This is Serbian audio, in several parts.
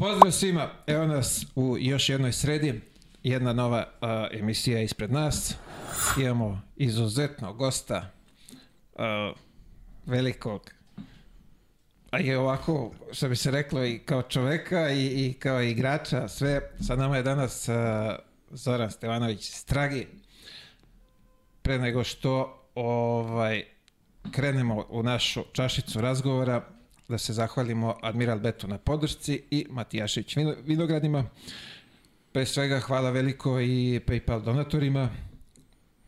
Pozdrav svima, evo nas u još jednoj sredi, jedna nova uh, emisija ispred nas. Imamo izuzetno gosta, uh, velikog, a je ovako, što bi se reklo, i kao čoveka i, i kao igrača, sve. Sa nama je danas uh, Zoran Stevanović Stragi. Pre nego što ovaj, krenemo u našu čašicu razgovora, da se zahvalimo Admiral Betu na podršci i Matijašić Vinogradima. Pre svega hvala veliko i PayPal donatorima.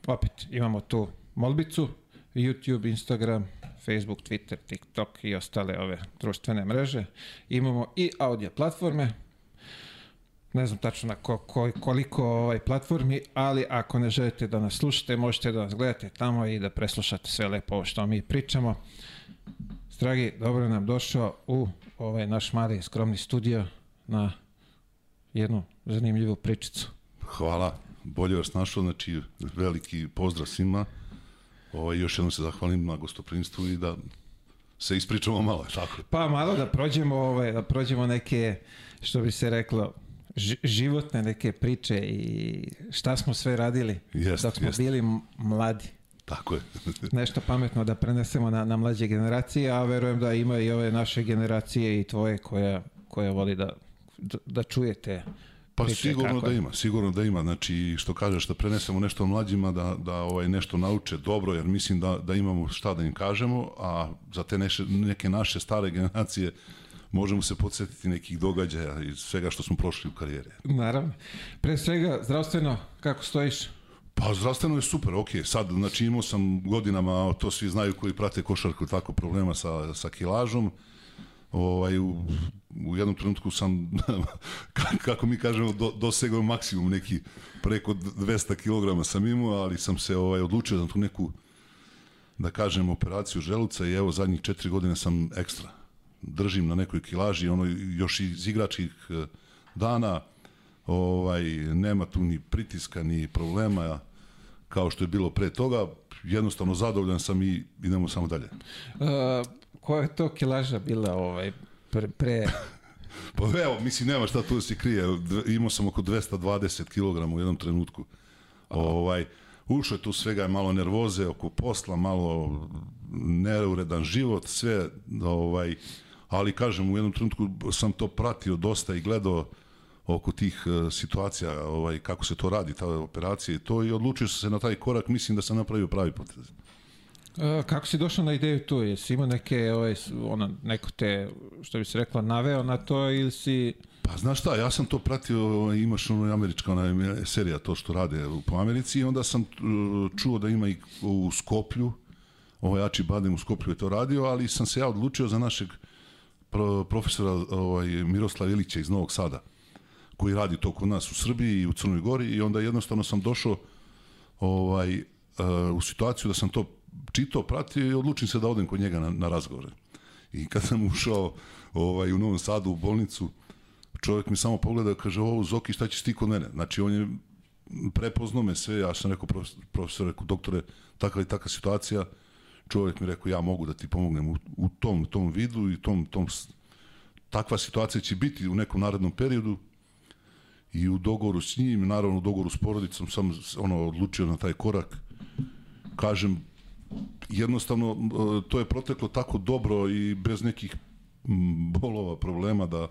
Opet imamo tu molbicu, YouTube, Instagram, Facebook, Twitter, TikTok i ostale ove društvene mreže. Imamo i audio platforme, ne znam tačno na ko, ko, koliko ovaj platformi, ali ako ne želite da nas slušate, možete da nas gledate tamo i da preslušate sve lepo ovo što mi pričamo. Dragi, dobro nam došao u ovaj naš mali skromni studio na jednu zanimljivu pričicu. Hvala, bolje vas našao, znači veliki pozdrav svima. Ovaj, još jednom se zahvalim na gostoprinstvu i da se ispričamo malo, tako. Pa malo da prođemo, ovaj, da prođemo neke, što bi se reklo, životne neke priče i šta smo sve radili jest, dok smo jest. bili mladi. Tako je. Nešto pametno da prenesemo na, na mlađe generacije, a verujem da ima i ove naše generacije i tvoje koja, koja voli da, da čujete Pa priče, sigurno da ima, sigurno da ima. Znači, što kažeš, da prenesemo nešto mlađima, da, da ovaj nešto nauče dobro, jer mislim da, da imamo šta da im kažemo, a za te neše, neke naše stare generacije možemo se podsjetiti nekih događaja i svega što smo prošli u karijeri. Naravno. Pre svega, zdravstveno, kako stojiš? Pa zdravstveno je super, ok. Sad, znači imao sam godinama, to svi znaju koji prate košarku, tako problema sa, sa kilažom. Ovaj, u, u jednom trenutku sam, kako mi kažemo, do, dosegao maksimum neki preko 200 kg sam imao, ali sam se ovaj, odlučio za tu neku, da kažem, operaciju želuca i evo zadnjih četiri godine sam ekstra. Držim na nekoj kilaži, ono još iz igračkih eh, dana, ovaj, nema tu ni pritiska, ni problema, kao što je bilo pre toga, jednostavno zadovoljan sam i idemo samo dalje. Uh, koja je to kilaža bila ovaj, pre... pre... pa evo, mislim, nema šta tu da se krije. Imao sam oko 220 kg u jednom trenutku. Aha. Ovaj, ušlo je tu svega malo nervoze oko posla, malo neuredan život, sve, ovaj, ali kažem, u jednom trenutku sam to pratio dosta i gledao oko tih uh, situacija, ovaj, kako se to radi, ta operacija i to i odlučio sam se na taj korak, mislim da sam napravio pravi potez. Uh, kako si došao na ideju tu? Jesi imao neke, ovaj, ono, neko te, što bi se rekla, naveo na to ili si... Pa znaš šta, ja sam to pratio, imaš ono američka ona serija, to što rade po Americi i onda sam uh, čuo da ima i u Skoplju, ovaj Ači Badem u Skoplju je to radio, ali sam se ja odlučio za našeg pro, profesora ovaj, Miroslav Ilića iz Novog Sada koji radi to kod nas u Srbiji i u Crnoj Gori i onda jednostavno sam došao ovaj, uh, u situaciju da sam to čitao, pratio i odlučim se da odem kod njega na, na razgovore. I kad sam ušao ovaj, u Novom Sadu u bolnicu, čovjek mi samo pogleda kaže, ovo Zoki, šta ćeš ti kod mene? Znači, on je prepoznao me sve, ja sam rekao, profesor, profesor rekao, doktore, takva i takva situacija, čovjek mi rekao, ja mogu da ti pomognem u, u tom, tom vidu i tom, tom, takva situacija će biti u nekom narednom periodu, i u dogovoru s njim, naravno u dogovoru s porodicom sam ono odlučio na taj korak. Kažem, jednostavno e, to je proteklo tako dobro i bez nekih bolova, problema da,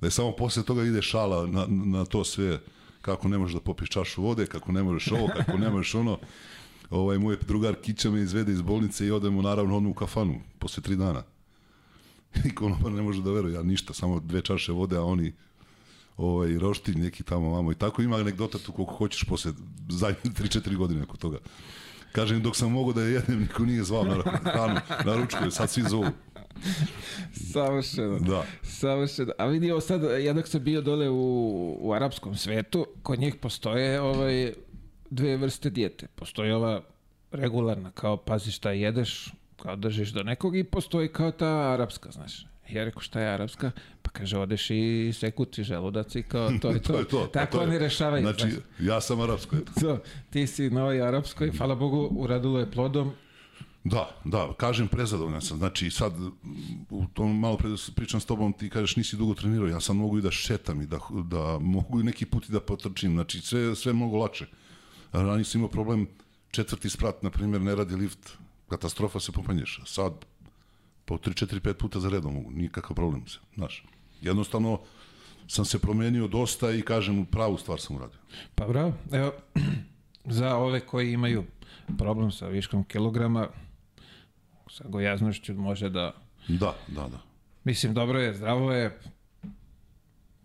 da je samo posle toga ide šala na, na to sve kako ne možeš da popiješ čašu vode, kako ne možeš ovo, kako ne možeš ono. Ovaj, moj drugar Kića me izvede iz bolnice i odemo naravno ono u kafanu posle tri dana. I konobar ne može da veruje, ja ništa, samo dve čaše vode, a oni ovaj, roštilj neki tamo vamo i tako ima anegdota tu koliko hoćeš posle zadnje 3-4 godine oko toga. Kažem, dok sam mogao da je jedem, niko nije zvao na hranu, na ručku, sad svi zovu. Savršeno. Da. Savršeno. A vidi, ovo sad, ja dok sam bio dole u, u arapskom svetu, kod njih postoje ovaj, dve vrste dijete. Postoji ova regularna, kao pazi šta jedeš, kao držiš do nekog i postoji kao ta arapska, znaš. Ja rekao šta je arapska? Pa kaže odeš i sekuti želudac i kao to je to. to, je to Tako to oni je, rešavaju. Znači, znaš. ja sam arapsko. To, ti si na ovoj arapskoj, hvala Bogu, uradilo je plodom. Da, da, kažem prezadovoljan sam. Znači sad u tom malo pre pričam s tobom ti kažeš nisi dugo trenirao, ja sam mogu i da šetam i da, da mogu i neki put i da potrčim, znači sve, sve mnogo lakše. Ranije sam imao problem četvrti sprat, na primjer, ne radi lift, katastrofa se popanješ. Sad po 3, 4, 5 puta za redom mogu, nikakav problem se, znaš. Jednostavno sam se promenio dosta i kažem pravu stvar sam uradio. Pa bravo, evo, za ove koji imaju problem sa viškom kilograma, sa gojaznošću može da... Da, da, da. Mislim, dobro je, zdravo je,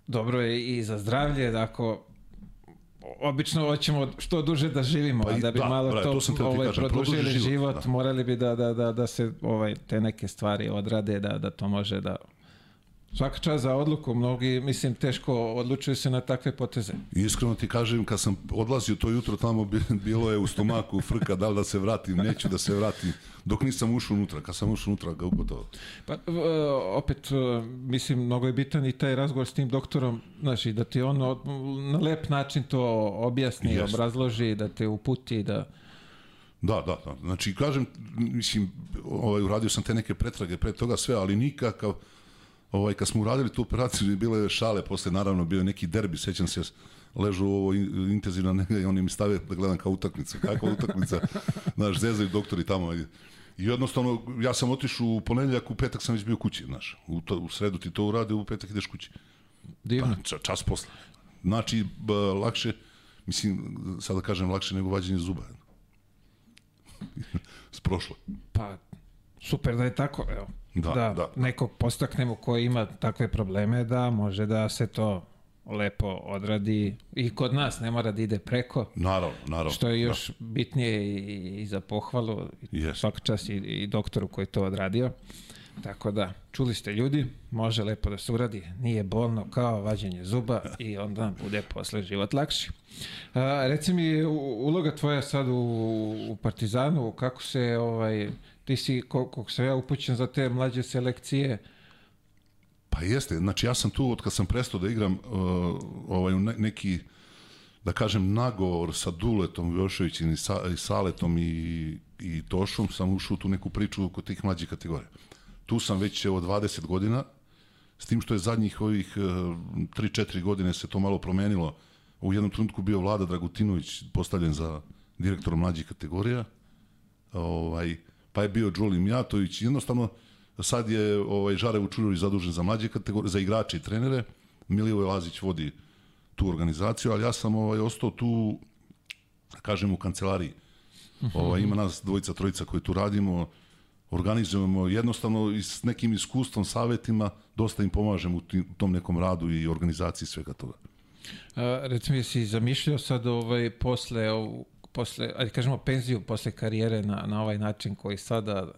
dobro je i za zdravlje, da ako obično hoćemo što duže da živimo, Pa a i- da bi da, malo to, to ovaj, kažem, produžili produži život, život, da. morali bi da, da, da, da se ovaj, te neke stvari odrade, da, da to može da... Svaka čast za odluku, mnogi, mislim, teško odlučuju se na takve poteze. Iskreno ti kažem, kad sam odlazio to jutro tamo, bi- bilo je u stomaku frka, da li da se vratim, neću da se vratim, dok nisam ušao unutra. Kad sam ušao unutra, ga ugotovo. Pa, opet, e, mislim, mnogo je bitan i taj razgovor s tim doktorom, znaš, i da ti on na lep način to objasni, Jeste. obrazloži, da te uputi, da... Da, da, da. Znači, kažem, mislim, ovaj, uradio sam te neke pretrage pre toga sve, ali nikakav, ovaj, kad smo uradili tu operaciju, bile šale, posle naravno bio je neki derbi, sećam se, ležu ovo in- intenzivno nega i oni mi stave da gledam kao utakmicu. Kakva utakmica? Znaš, zezaju doktori tamo. I jednostavno, ja sam otišao u ponedeljak, u petak sam već bio kući, znaš. U, to, u sredu ti to urade, u petak ideš kući. Divno. Ča, čas posle. Znači, b, lakše, mislim, sad da kažem, lakše nego vađenje zuba. Sprošlo. Pa, super da je tako, evo. Da, da. nekog postaknemo koji ima takve probleme, da može da se to lepo odradi i kod nas, ne mora da ide preko, Naravno, naravno. što je još bitnije i, i za pohvalu, Jest. svaka čast i, i doktoru koji to odradio. Tako da, čuli ste ljudi, može lepo da se uradi, nije bolno kao vađenje zuba i onda bude posle život lakši. A, reci mi, uloga tvoja sad u, u Partizanu, kako se, ovaj, ti si, koliko sam ja upućen za te mlađe selekcije, Pa jeste, znači ja sam tu od kad sam prestao da igram uh, ovaj, neki, da kažem, nagovor sa Duletom Joševićem i, sa, i Saletom i, i Tošom, sam ušao u tu neku priču oko tih mlađih kategorija. Tu sam već evo 20 godina, s tim što je zadnjih ovih uh, 3-4 godine se to malo promenilo. U jednom trenutku bio Vlada Dragutinović postavljen za direktora mlađih kategorija, ovaj, pa je bio Đuli Mijatović, jednostavno sad je ovaj, Žare Vučurović zadužen za mlađe kategorije, za igrače i trenere, Milivoje Lazić vodi tu organizaciju, ali ja sam ovaj, ostao tu, da kažem, u kancelariji. Ovaj, ima nas dvojica, trojica koji tu radimo, organizujemo jednostavno i s nekim iskustvom, savetima, dosta im pomažemo u tom nekom radu i organizaciji svega toga. A, recimo, jesi zamišljao sad ovaj, posle, posle, ajde kažemo penziju, posle karijere na, na ovaj način koji sada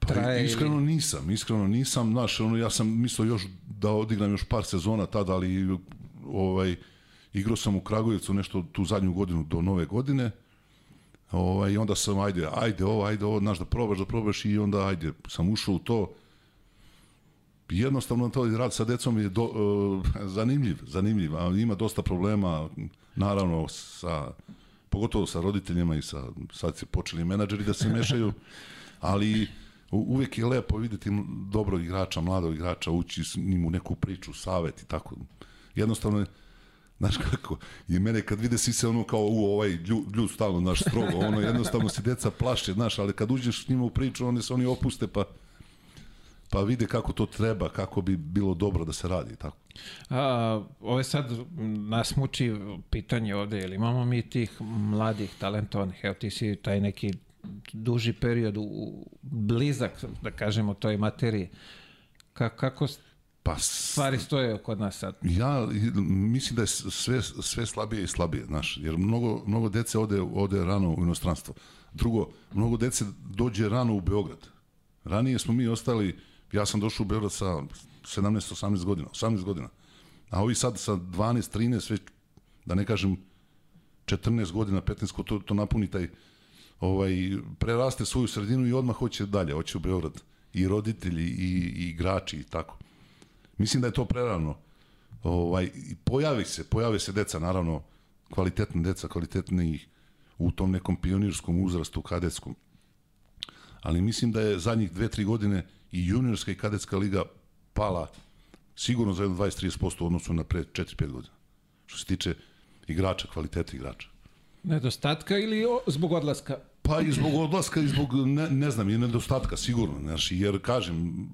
Pa traje iskreno nisam, iskreno nisam, znaš, ono, ja sam mislio još da odigram još par sezona tada, ali ovaj, igrao sam u Kragujevcu nešto tu zadnju godinu do nove godine, ovaj, onda sam, ajde, ajde ovo, ajde ovo, znaš, da probaš, da probaš i onda, ajde, sam ušao u to, jednostavno to rad sa decom je do, uh, zanimljiv, zanimljiv, a ima dosta problema, naravno, sa, pogotovo sa roditeljima i sa, sad se počeli menadžeri da se mešaju, ali uvek je lepo videti dobrog igrača, mladog igrača, ući s njim u neku priču, savet i tako. Jednostavno je, znaš kako, i mene kad vide svi se ono kao u ovaj ljud, ljud stalno, znaš, strogo, ono jednostavno se deca plaše, znaš, ali kad uđeš s njima u priču, oni se oni opuste pa pa vide kako to treba, kako bi bilo dobro da se radi, tako. A, ove sad nas muči pitanje ovde, jel imamo mi tih mladih, talentovanih, evo ti si taj neki duži period u, u blizak, da kažemo, toj materiji. Ka, kako Pa stvari stoje kod nas sad? Ja mislim da je sve, sve slabije i slabije, znaš, jer mnogo, mnogo dece ode, ode rano u inostranstvo. Drugo, mnogo dece dođe rano u Beograd. Ranije smo mi ostali, ja sam došao u Beograd sa 17-18 godina, 18 godina. A ovi sad sa 12, 13, već, da ne kažem 14 godina, 15, ko to, to napuni taj, ovaj, preraste svoju sredinu i odmah hoće dalje, hoće u Beograd. I roditelji, i, i igrači, i tako. Mislim da je to prerano. Ovaj, pojavi se, pojave se deca, naravno, kvalitetna deca, kvalitetni u tom nekom pionirskom uzrastu, kadetskom. ali mislim da je zadnjih dve, tri godine i juniorska i kadetska liga pala sigurno za 20-30% u odnosu na pre 4-5 godina. Što se tiče igrača, kvaliteta igrača. Nedostatka ili o, zbog odlaska? Pa i zbog odlaska i zbog, ne, ne znam, i nedostatka, sigurno. Znaš, jer, kažem,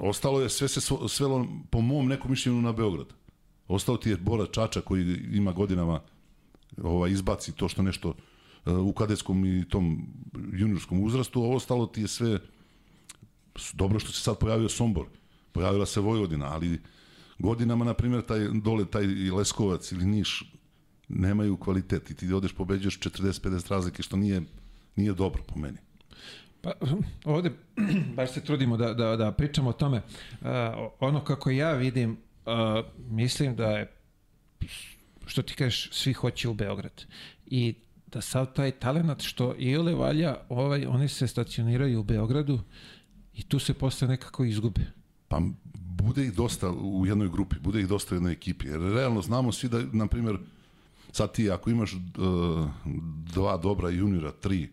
ostalo je, sve se svelo, po mom nekom mišljenju, na Beograd. Ostao ti je Bora Čača koji ima godinama ovaj, izbaci to što nešto uh, u kadetskom i tom juniorskom uzrastu, a ostalo ti je sve dobro što se sad pojavio Sombor, pojavila se Vojvodina, ali godinama, na primjer, taj, dole taj Leskovac ili Niš nemaju kvalitet i ti odeš pobeđuješ 40-50 razlike, što nije, nije dobro po meni. Pa ovde baš se trudimo da, da, da pričamo o tome. Uh, ono kako ja vidim, uh, mislim da je što ti kažeš, svi hoće u Beograd. I da sav taj talent što i ole valja, ovaj, oni se stacioniraju u Beogradu i tu se posle nekako izgube. Pa bude ih dosta u jednoj grupi, bude ih dosta u jednoj ekipi. Jer realno znamo svi da, na primjer, sad ti ako imaš uh, dva dobra juniora, tri,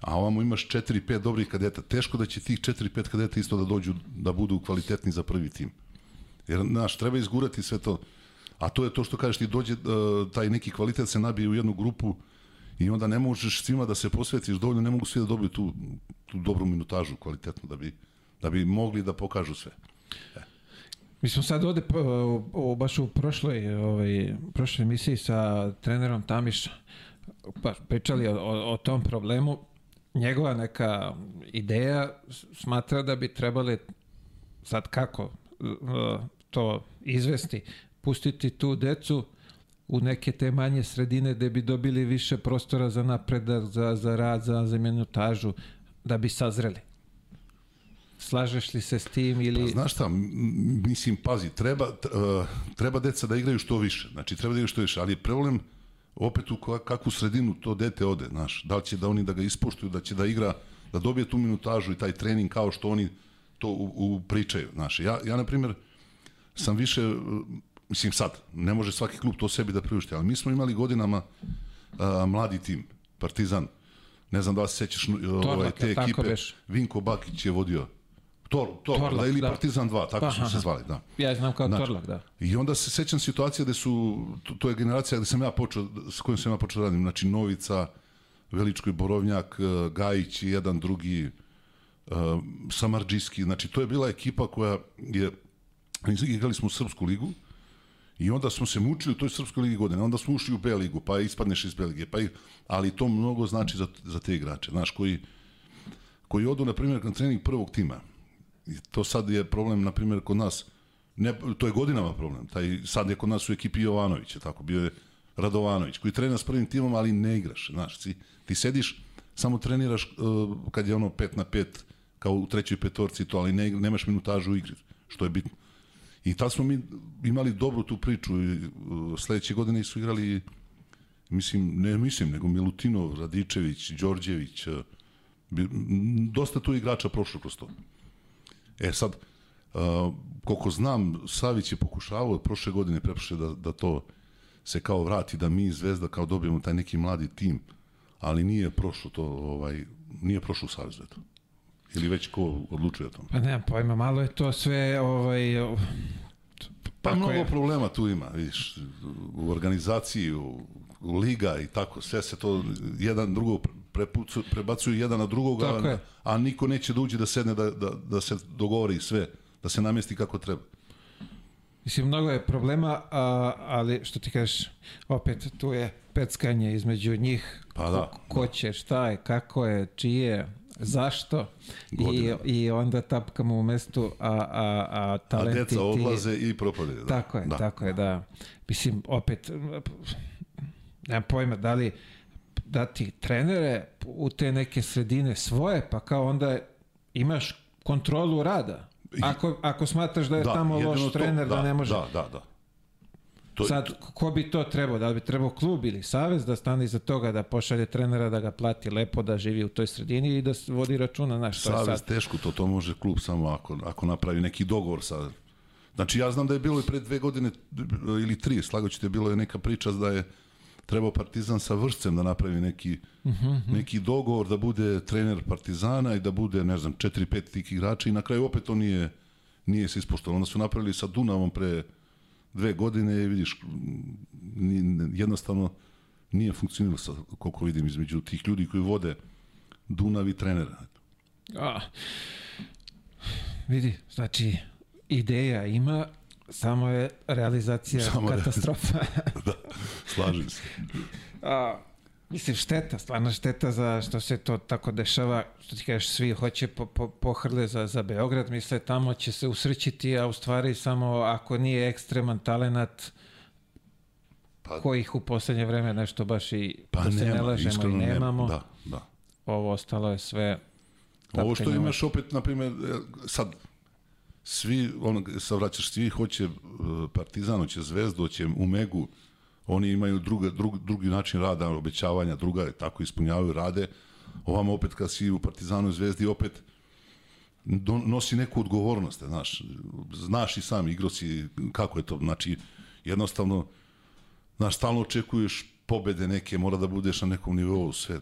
a ovamo imaš 4-5 dobrih kadeta, teško da će tih 4-5 kadeta isto da dođu, da budu kvalitetni za prvi tim. Jer, znaš, treba izgurati sve to. A to je to što kažeš ti dođe uh, taj neki kvalitet se nabije u jednu grupu i onda ne možeš svima da se posvetiš dovoljno, ne mogu svi da dobiju tu, tu dobru minutažu kvalitetnu da bi, da bi mogli da pokažu sve. E. Mi smo sad ovde o, baš u prošloj, ovaj, prošloj emisiji sa trenerom Tamiša pa, pričali o, o, o tom problemu. Njegova neka ideja smatra da bi trebali sad kako to izvesti, pustiti tu decu u neke te manje sredine gde bi dobili više prostora za napredak, za, za rad, za, za minutažu, da bi sazreli. Slažeš li se s tim ili... Pa, znaš šta, mislim, pazi, treba, uh, treba deca da igraju što više, znači treba da igraju što više, ali je problem opet u kakvu sredinu to dete ode, znaš, da li će da oni da ga ispoštuju, da će da igra, da dobije tu minutažu i taj trening kao što oni to u, u pričaju, znaš. Ja, ja, na primjer, sam više mislim sad, ne može svaki klub to sebi da priušti, ali mi smo imali godinama a, mladi tim, Partizan, ne znam da li se sećaš ovaj, te ekipe, Vinko Bakić je vodio. Tor, Tor, Torlak, da, ili da. Partizan 2, tako pa, su se zvali, da. Ja znam kao znači, Torlak, da. I onda se sećam situacije gde su, to, to je generacija gde sam ja počeo, s kojim sam ja počeo da radim, znači Novica, Veličko i Borovnjak, e, Gajić i jedan drugi, uh, Samarđiski, znači to je bila ekipa koja je, igrali smo u Srpsku ligu, I onda smo se mučili u toj srpskoj ligi godine, onda smo ušli u B ligu, pa ispadneš iz B lige, pa i, ali to mnogo znači za, za te igrače, znaš, koji, koji odu, na primjer, na trening prvog tima. I to sad je problem, na primjer, kod nas, ne, to je godinama problem, taj, sad je kod nas u ekipi Jovanović, je tako, bio je Radovanović, koji trenira s prvim timom, ali ne igraš, znaš, ti, ti sediš, samo treniraš uh, kad je ono 5 na 5, kao u trećoj petorci to, ali ne, nemaš minutažu u igri, što je bitno. I tad smo mi imali dobru tu priču i uh, sledeće godine su igrali mislim, ne mislim, nego Milutinov, Radičević, Đorđević, uh, dosta tu igrača prošlo kroz to. E sad, uh, koliko znam, Savić je pokušavao prošle godine, preprošle da, da to se kao vrati, da mi Zvezda kao dobijemo taj neki mladi tim, ali nije prošlo to, ovaj, nije prošlo u Savezu, eto. Ili već ko odlučuje o tom? Pa nemam pojma, malo je to sve ovaj, Pa mnogo je. problema tu ima, vidiš, u organizaciji, u, u liga i tako, sve se to jedan drugo prepucu, prebacuju jedan na drugoga, a, a niko neće da uđe da sedne da, da, da se dogovori sve, da se namesti kako treba. Mislim, mnogo je problema, a, ali što ti kažeš, opet tu je peckanje između njih, pa da, ko, ko će, šta je, kako je, čije, zašto? I, i onda tapkamo u mestu a, a, a talenti a deca odlaze ti... i propade da. tako je, da. tako je, da. Mislim, opet nemam pojma, da li dati trenere u te neke sredine svoje, pa kao onda imaš kontrolu rada. Ako, ako smatraš da je da, tamo loš trener, to, da, da ne može. da, da, da To, Sad, ko bi to trebao? Da li bi trebao klub ili savez da stane iza toga, da pošalje trenera, da ga plati lepo, da živi u toj sredini i da vodi računa na što savez, je sad? teško to, to može klub samo ako, ako napravi neki dogovor sa... Znači, ja znam da je bilo i pre dve godine ili tri, slago ćete, bilo je neka priča da je trebao Partizan sa Vršcem da napravi neki, uh -huh. neki dogovor da bude trener Partizana i da bude, ne znam, 4-5 tih igrača i na kraju opet to nije, nije se ispoštovalo. Onda su napravili sa Dunavom pre dve godine vidiš, jednostavno nije funkcionilo sa, koliko vidim između tih ljudi koji vode Dunav i trenera. A, vidi, znači, ideja ima, samo je realizacija samo katastrofa. da, slažem se. A, mislim, šteta, stvarno šteta za što se to tako dešava, što ti kažeš, svi hoće po, po, pohrle za, za Beograd, misle tamo će se usrećiti, a u stvari samo ako nije ekstreman talenat, pa, kojih u poslednje vreme nešto baš i pa da se nema, ne lažemo i nemamo. Da, da. Ovo ostalo je sve... Ovo što imaš opet, na primjer, sad, svi, ono, sad vraćaš, svi hoće Partizan, hoće Zvezdu, hoće Umegu, oni imaju druga, drug, drugi način rada, obećavanja, druga, tako ispunjavaju, rade. Ovamo opet kad si u Partizanu i Zvezdi, opet do, nosi neku odgovornost, znaš, znaš i sam, igro si, kako je to, znači, jednostavno, znaš, stalno očekuješ pobede neke, mora da budeš na nekom nivou, sve,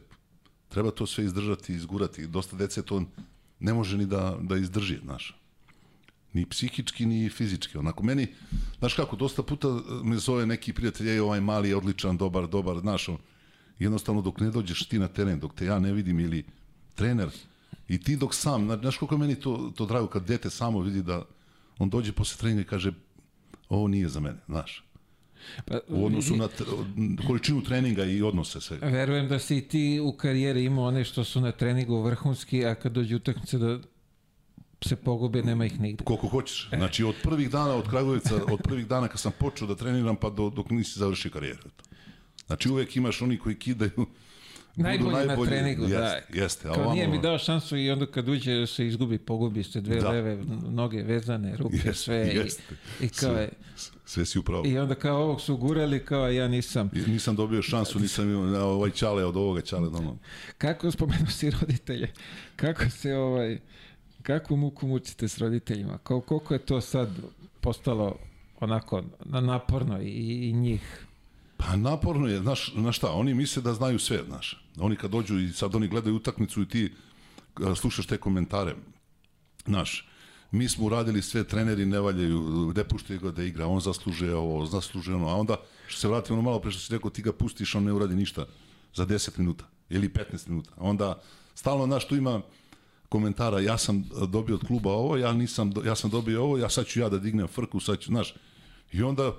treba to sve izdržati, izgurati, dosta dece to ne može ni da, da izdrži, znaš ni psihički, ni fizički. Onako, meni, znaš kako, dosta puta me zove neki prijatelj, je ovaj mali je odličan, dobar, dobar, znaš, on, jednostavno dok ne dođeš ti na teren, dok te ja ne vidim ili trener, i ti dok sam, znaš koliko meni to, to drago kad dete samo vidi da on dođe posle treninga i kaže ovo nije za mene, znaš. Pa, u odnosu na količinu treninga i odnose sve. Verujem da si ti u karijeri imao one što su na treningu vrhunski, a kad dođe utakmice da se pogube, nema ih nigde. Koliko hoćeš. E. Znači, od prvih dana, od Kragujevca, od prvih dana kad sam počeo da treniram, pa do, dok nisi završio karijeru. Znači, uvek imaš oni koji kidaju najbolji, najbolji na treningu, jeste, da. Jeste, Kao ovamo... nije mi dao šansu i onda kad uđe se izgubi, pogubi ste dve da. leve, noge vezane, ruke, jeste, sve. Jeste. I, i kao sve, sve si upravo. I onda kao ovog su gurali, kao ja nisam. I, nisam dobio šansu, nisam imao ovaj čale od ovoga čale. Da Kako spomenuo si roditelje? Kako se ovaj Kakvu muku mučite s roditeljima? Kol, koliko je to sad postalo onako naporno i, i njih? Pa naporno je, znaš, znaš šta, oni misle da znaju sve, znaš. Oni kad dođu i sad oni gledaju utakmicu i ti slušaš te komentare, znaš, mi smo uradili sve, treneri ne valjaju, ne puštaju ga da igra, on zasluže ovo, zasluže ono, a onda, što se vrati ono malo pre što si rekao, ti ga pustiš, on ne uradi ništa za 10 minuta ili 15 minuta. Onda, stalno, znaš, tu ima, komentara, ja sam dobio od kluba ovo, ja nisam, ja sam dobio ovo, ja sad ću ja da dignem frku, sad ću, znaš, i onda,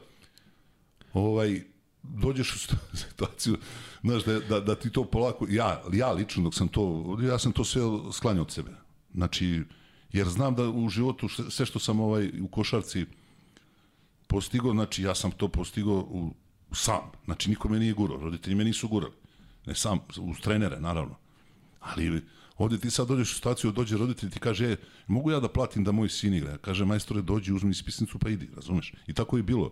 ovaj, dođeš u situaciju, znaš, da, da, da ti to polako, ja, ja lično dok sam to, ja sam to sve sklanjao od sebe. Znači, jer znam da u životu sve što sam ovaj u košarci postigao, znači ja sam to postigao u, sam. Znači niko me nije gurao, roditelji me nisu gurali. Ne sam, uz trenere, naravno. Ali Ovde ti sad dođeš u situaciju, dođe roditelj ti kaže, e, mogu ja da platim da moj sin igra? Kaže, majstore, dođi, uzmi ispisnicu pa idi, razumeš? I tako je bilo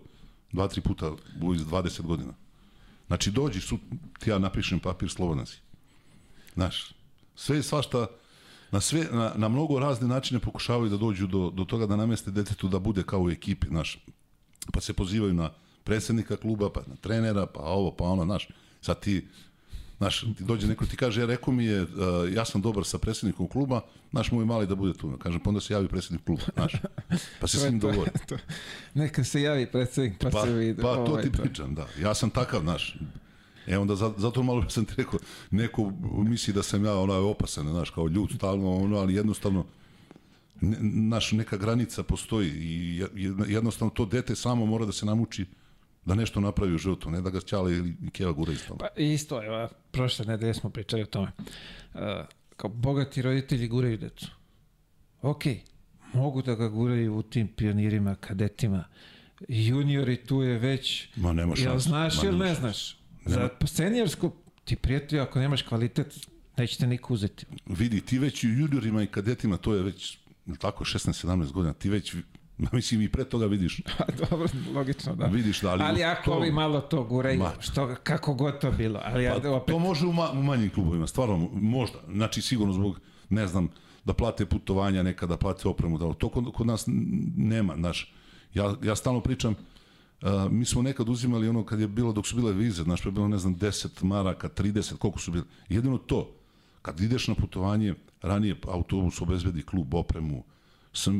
dva, tri puta u 20 godina. Znači, dođi, su, ti ja napišem papir, slobodan si. Znaš, sve i svašta, na, sve, na, na mnogo razne načine pokušavaju da dođu do, do toga da nameste detetu da bude kao u ekipi, znaš. Pa se pozivaju na predsednika kluba, pa na trenera, pa ovo, pa ono, znaš. Sad ti Znaš, dođe neko ti kaže, ja rekao mi je, uh, ja sam dobar sa predsjednikom kluba, naš moj mali da bude tu. Kažem, pa onda se javi predsjednik kluba, znaš. Pa se s njim dogovori. Neka se javi predsjednik, pa, pa se vidi. Pa to ovaj, ti pričam, da. Ja sam takav, znaš. E onda zato malo sam ti rekao, neko misli da sam ja onaj opasan, znaš, kao ljud stalno, ono, ali jednostavno ne, naš neka granica postoji i jednostavno to dete samo mora da se namuči da nešto napravi u životu, ne da ga Ćale ili Keva gura isto. Pa isto, evo, prošle nedelje smo pričali o tome. Uh, kao bogati roditelji guraju decu. Ok, mogu da ga guraju u tim pionirima, kadetima. Juniori tu je već... Ma nema šanse. Jel znaš ili ne znaš? Nema. Za seniorsku ti prijatelj, ako nemaš kvalitet, nećete niko uzeti. Vidi, ti već u juniorima i kadetima, to je već tako 16-17 godina, ti već Mislim, i pre toga vidiš. Dobro, logično, da. Vidiš, da, ali... Ali ako to... ovi malo to guraju, ma... što, kako god to bilo. Ali pa, ja, opet... To može u, ma, u manjim klubovima, stvarno, možda. Znači, sigurno zbog, ne znam, da plate putovanja neka, da plate opremu, da to kod, kod nas nema, znaš. Ja, ja stalno pričam, A, mi smo nekad uzimali ono kad je bilo, dok su bile vize, znaš, pa je bilo, ne znam, 10 maraka, 30, koliko su bile. Jedino to, kad ideš na putovanje, ranije autobus obezbedi klub, opremu, sam,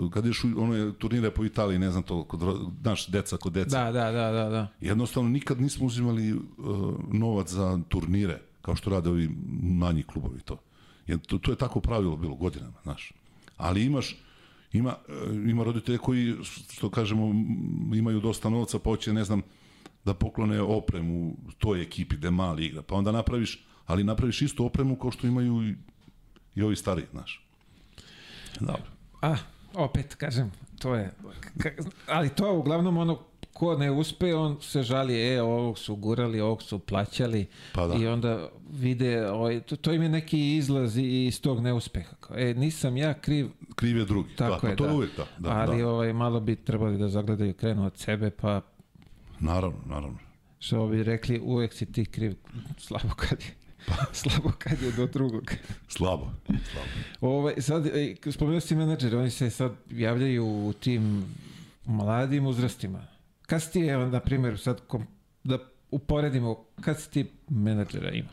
uh, kad ideš u one turnire po Italiji, ne znam to, kod, znaš, deca kod deca. Da, da, da, da, da. Jednostavno, nikad nismo uzimali uh, novac za turnire, kao što rade ovi manji klubovi to. Jer to, to je tako pravilo bilo godinama, znaš. Ali imaš, ima, uh, ima roditelje koji, što kažemo, imaju dosta novca, pa hoće, ne znam, da poklone opremu toj ekipi gde mali igra. Pa onda napraviš, ali napraviš istu opremu kao što imaju i, i ovi stari, znaš. Dobro. A, opet, kažem, to je... Ali to uglavnom ono ko ne uspe, on se žali, e, ovog su gurali, ovog su plaćali Pa da. i onda vide, ovaj, to, to im je neki izlaz iz tog neuspeha. E, nisam ja kriv, Kriv je drugi. tako da, pa je, to da. je uvijek, da. da ali da. Ovaj, malo bi trebali da zagledaju, krenu od sebe, pa Naravno, naravno. što bi rekli, uvek si ti kriv, slabo kad je, slabo kad je do drugog. Slabo. Slabo. Ovaj, sad, e, spomenuo si menadžere, oni se sad javljaju u tim mladim uzrastima. Kad si ti, evo, na primjer, sad kom, da uporedimo, kad si ti menadžera ima?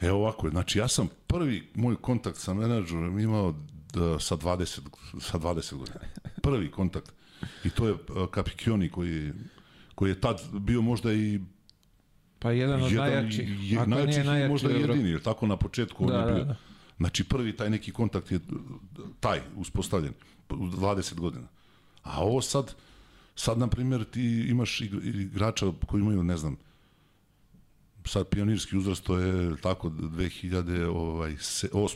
Evo ovako, znači ja sam prvi moj kontakt sa menadžerom imao da, sa 20, sa 20 godina. Prvi kontakt. I to je uh, Kapikioni koji, koji je tad bio možda i Pa jedan od jedan, najjačih. je, ako najjačih nije najjači možda jedini, jer tako na početku on Da, je bio. da, da. Znači prvi taj neki kontakt je taj uspostavljen u 20 godina. A ovo sad, sad na primjer ti imaš ig- igrača koji imaju, ne znam, sad pionirski uzrast to je tako 2008. Ovaj,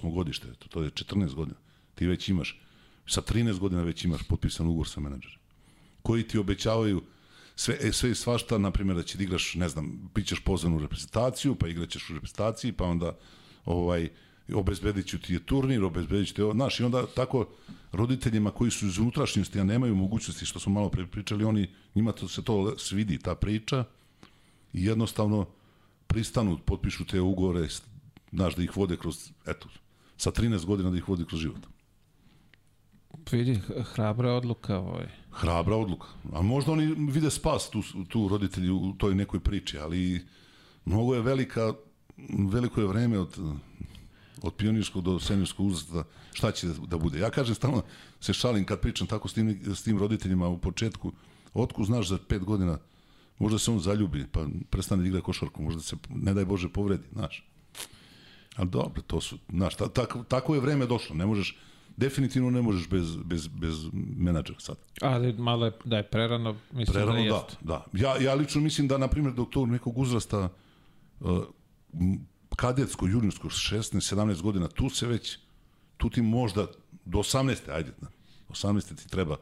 godište, to, to je 14 godina. Ti već imaš, sa 13 godina već imaš potpisan ugovor sa menadžerom. Koji ti obećavaju sve, e, sve i svašta, na primjer da će da igraš, ne znam, bit ćeš pozvan u reprezentaciju, pa igraćeš u reprezentaciji, pa onda ovaj, obezbedit ću ti je turnir, obezbedit ću ti ovo, znaš, i onda tako roditeljima koji su iz unutrašnjosti, a nemaju mogućnosti, što smo malo pre pričali, oni, njima to, se to svidi, ta priča, i jednostavno pristanu, potpišu te ugovore, znaš, da ih vode kroz, eto, sa 13 godina da ih vodi kroz život. Vidi, h- hrabra odluka. Ovaj. Hrabra odluka. A možda oni vide spas tu, tu roditelji u toj nekoj priči, ali mnogo je velika, veliko je vreme od, od pionirskog do seniorskog uzrasta, šta će da bude. Ja kažem, stalno se šalim kad pričam tako s tim, s tim roditeljima u početku, otku znaš za pet godina, možda se on zaljubi, pa prestane da igra košarku, možda se, ne daj Bože, povredi, znaš. Ali dobro, to su, znaš, ta, tako, tako je vreme došlo, ne možeš, definitivno ne možeš bez, bez, bez menadžera sad. Ali malo je, da je prerano, mislim Prerano, da da, jeste. da. Ja, ja lično mislim da, na primjer, dok tog nekog uzrasta uh, kadetsko, juniorsko, 16-17 godina, tu se već, tu ti možda do 18. ajde, na, 18. ti treba,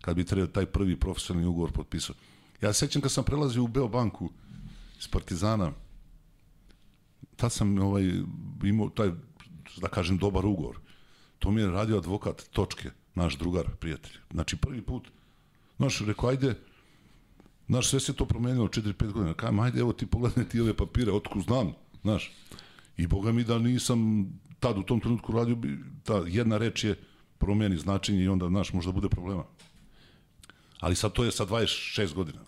kad bi trebao taj prvi profesionalni ugovor potpisao. Ja se sećam kad sam prelazio u Beobanku iz Partizana, tad sam ovaj, imao taj, da kažem, dobar ugovor. To mi je radio advokat Točke, naš drugar, prijatelj. Znači, prvi put, znaš, rekao, ajde, znaš, sve se to promenilo 4-5 godina. Kajem, ajde, evo ti pogledaj ti ove papire, otku znam, znaš. I boga mi da nisam tad u tom trenutku radio, bi, ta jedna reč je promeni značenje i onda, znaš, možda bude problema. Ali sad to je sa 26 godina.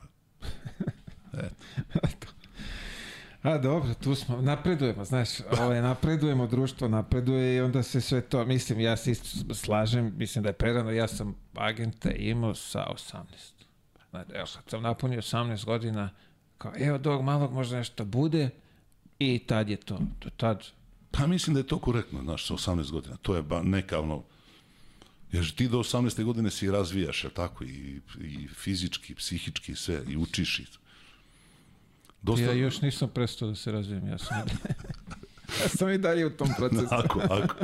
A dobro, tu smo, napredujemo, znaš, ovaj, napredujemo, društvo napreduje i onda se sve to, mislim, ja se isto slažem, mislim da je prerano, ja sam agenta imao sa 18. Znači, evo, kad sam napunio 18 godina, kao, evo, dog malog možda nešto bude i tad je to, do tad, Pa mislim da je to korektno, znaš, sa 18 godina. To je ba neka ono, jer ti do 18. godine se i razvijaš, je tako, i, i fizički, i psihički, sve, i učiš i Dosta, ja još nisam prestao da se razvijem, ja sam, ja sam i dalje u tom procesu. Ako, ako,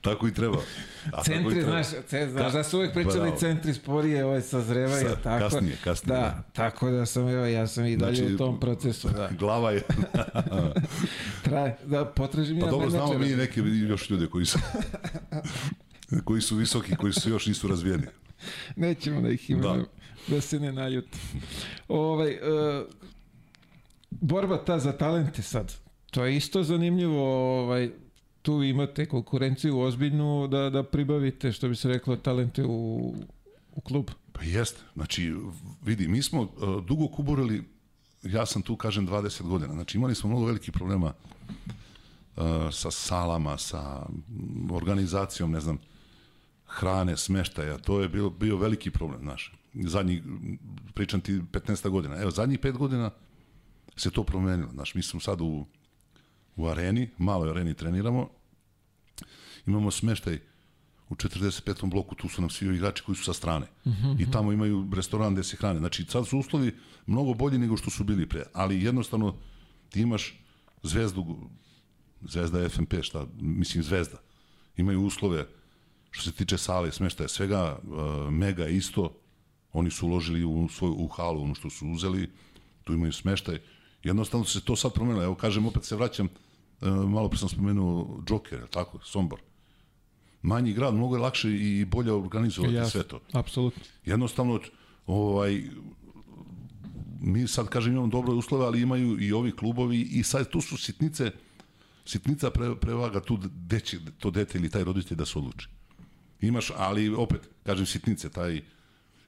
tako i treba. A tako i Centri, treba. znaš, ce, znaš da su uvijek pričali Bravo. centri sporije, ovaj sazrevaju, Sa- tako. kasnije, kasnije, Da, da. tako da sam, evo, ja sam i dalje Znači, u tom procesu, da. Glava je... Traje, da potražim Pa ja dobro, znamo mi menadžera. neke još ljude koji su koji su visoki, koji su još nisu razvijeni. Nećemo da ih imamo, da. da se ne naljuti. Ovaj, uh, borba ta za talente sad, to je isto zanimljivo, ovaj, tu imate konkurenciju ozbiljnu da, da pribavite, što bi se reklo, talente u, u klub. Pa jeste. Znači, vidi, mi smo uh, dugo kuburili, ja sam tu, kažem, 20 godina. Znači, imali smo mnogo velikih problema uh, sa salama, sa organizacijom, ne znam, hrane, smeštaja. To je bio, bio veliki problem, znaš. Zadnji, pričam ti 15 godina. Evo, zadnjih 5 godina se to promenilo. Znaš, mi smo sad u, u areni, maloj areni treniramo, imamo smeštaj u 45. bloku, tu su nam svi igrači koji su sa strane. Uh -huh. I tamo imaju restoran gde se hrane. Znači, sad su uslovi mnogo bolji nego što su bili pre. Ali jednostavno, ti imaš zvezdu, zvezda FMP, šta, mislim zvezda. Imaju uslove, što se tiče sale, smeštaja, svega, uh, mega isto, oni su uložili u svoju u halu, ono što su uzeli, tu imaju smeštaj. Jednostavno se to sad promenilo. Evo, kažem, opet se vraćam, uh, malo pre sam spomenuo Joker, tako, Sombor manji grad, mnogo je lakše i bolje organizovati Jasne, sve to. Apsolutno. Jednostavno, ovaj, mi sad, kažem, imamo dobre uslove, ali imaju i ovi klubovi i sad tu su sitnice, sitnica pre, prevaga tu deće, to dete ili taj roditelj da se odluči. Imaš, ali opet, kažem, sitnice, taj,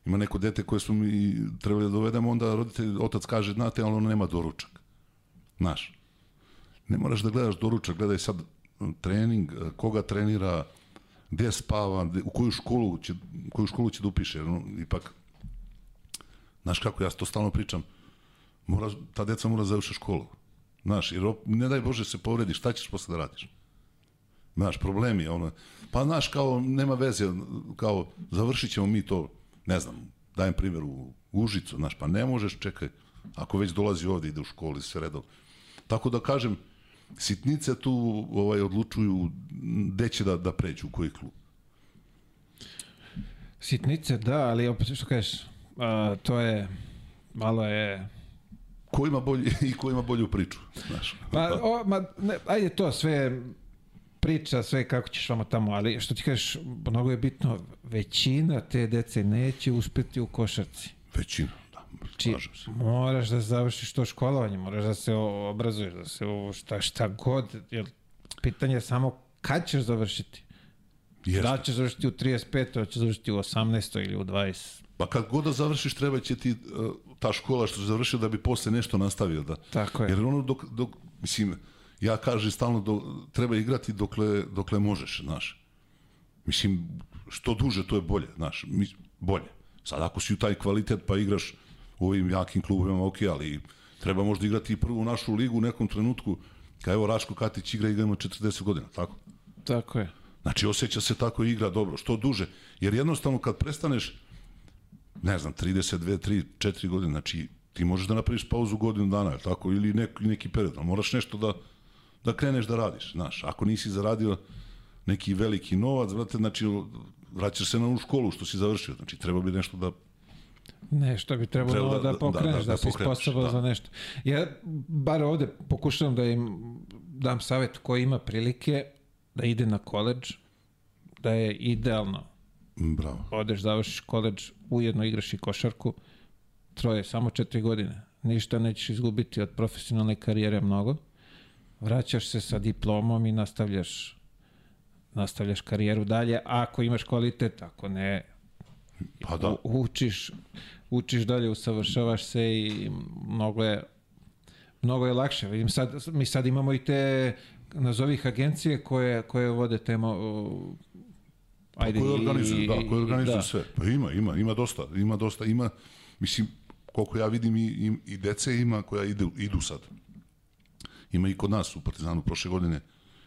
ima neko dete koje smo mi trebali da dovedemo, onda roditelj, otac kaže, znate, ali ono nema doručak. Znaš, ne moraš da gledaš doručak, gledaj sad trening, koga trenira, gde spava, gde, u koju školu će, koju školu će da upiše, jer no, ipak, znaš kako, ja to stalno pričam, mora, ta deca mora da završi školu. Znaš, jer ne daj Bože se povredi, šta ćeš posle da radiš? Znaš, problemi, ono, pa znaš, kao, nema veze, kao, završit ćemo mi to, ne znam, dajem primjer u Užicu, znaš, pa ne možeš, čekaj, ako već dolazi ovde, ide u školi, sve redom. Tako da kažem, sitnice tu ovaj odlučuju gde će da, da pređu, u koji klub. Sitnice, da, ali opet što kažeš, a, to je, malo je... Ko ima bolji, i ko ima bolju priču, znaš. Pa, o, ma, ne, ajde to, sve priča, sve kako ćeš vamo tamo, ali što ti kažeš, mnogo je bitno, većina te dece neće uspeti u košarci. Većina. Či, moraš da završiš to školovanje, moraš da se obrazuješ, da se u šta, šta god, jer pitanje je samo kad ćeš završiti. Jeste. Da ćeš završiti u 35. ili ćeš završiti u 18. ili u 20. Pa kad god da završiš, treba će ti uh, ta škola što si završio da bi posle nešto nastavio. Da. Tako je. Jer ono dok, dok mislim, ja kažem stalno do, treba igrati dokle, dokle možeš, znaš. Mislim, što duže to je bolje, znaš, bolje. Sad ako si u taj kvalitet pa igraš u ovim jakim klubovima, ok, ali treba možda igrati i prvu našu ligu u nekom trenutku, kao evo Raško Katić igra i ima 40 godina, tako? Tako je. Znači, osjeća se tako igra dobro, što duže. Jer jednostavno kad prestaneš, ne znam, 32, 3, 4 godine, znači ti možeš da napraviš pauzu godinu dana, tako, ili neki, neki period, ali moraš nešto da, da kreneš da radiš, znaš. Ako nisi zaradio neki veliki novac, brate, znači, vraćaš se na u školu što si završio, znači treba bi nešto da Nešto bi trebalo Treba da, da, da pokreneš, da, da, da, da si sposoban da. za nešto. Ja bar ovde pokušavam da im dam savet ko ima prilike da ide na koleđ, da je idealno. Bravo. Odeš, završiš koleđ, ujedno igraš i košarku, troje, samo četiri godine. Ništa nećeš izgubiti od profesionalne karijere mnogo. Vraćaš se sa diplomom i nastavljaš nastavljaš karijeru dalje, ako imaš kvalitet, ako ne, Pa da. U, učiš, učiš dalje, usavršavaš se i mnogo je mnogo je lakše. Vidim sad, mi sad imamo i te nazovih agencije koje, koje vode temo pa ajde, pa koje organizuju, i, da, koje organizuju da. sve. Pa ima, ima, ima dosta, ima dosta, ima, mislim, koliko ja vidim i, i, i dece ima koja idu, idu sad. Ima i kod nas u Partizanu prošle godine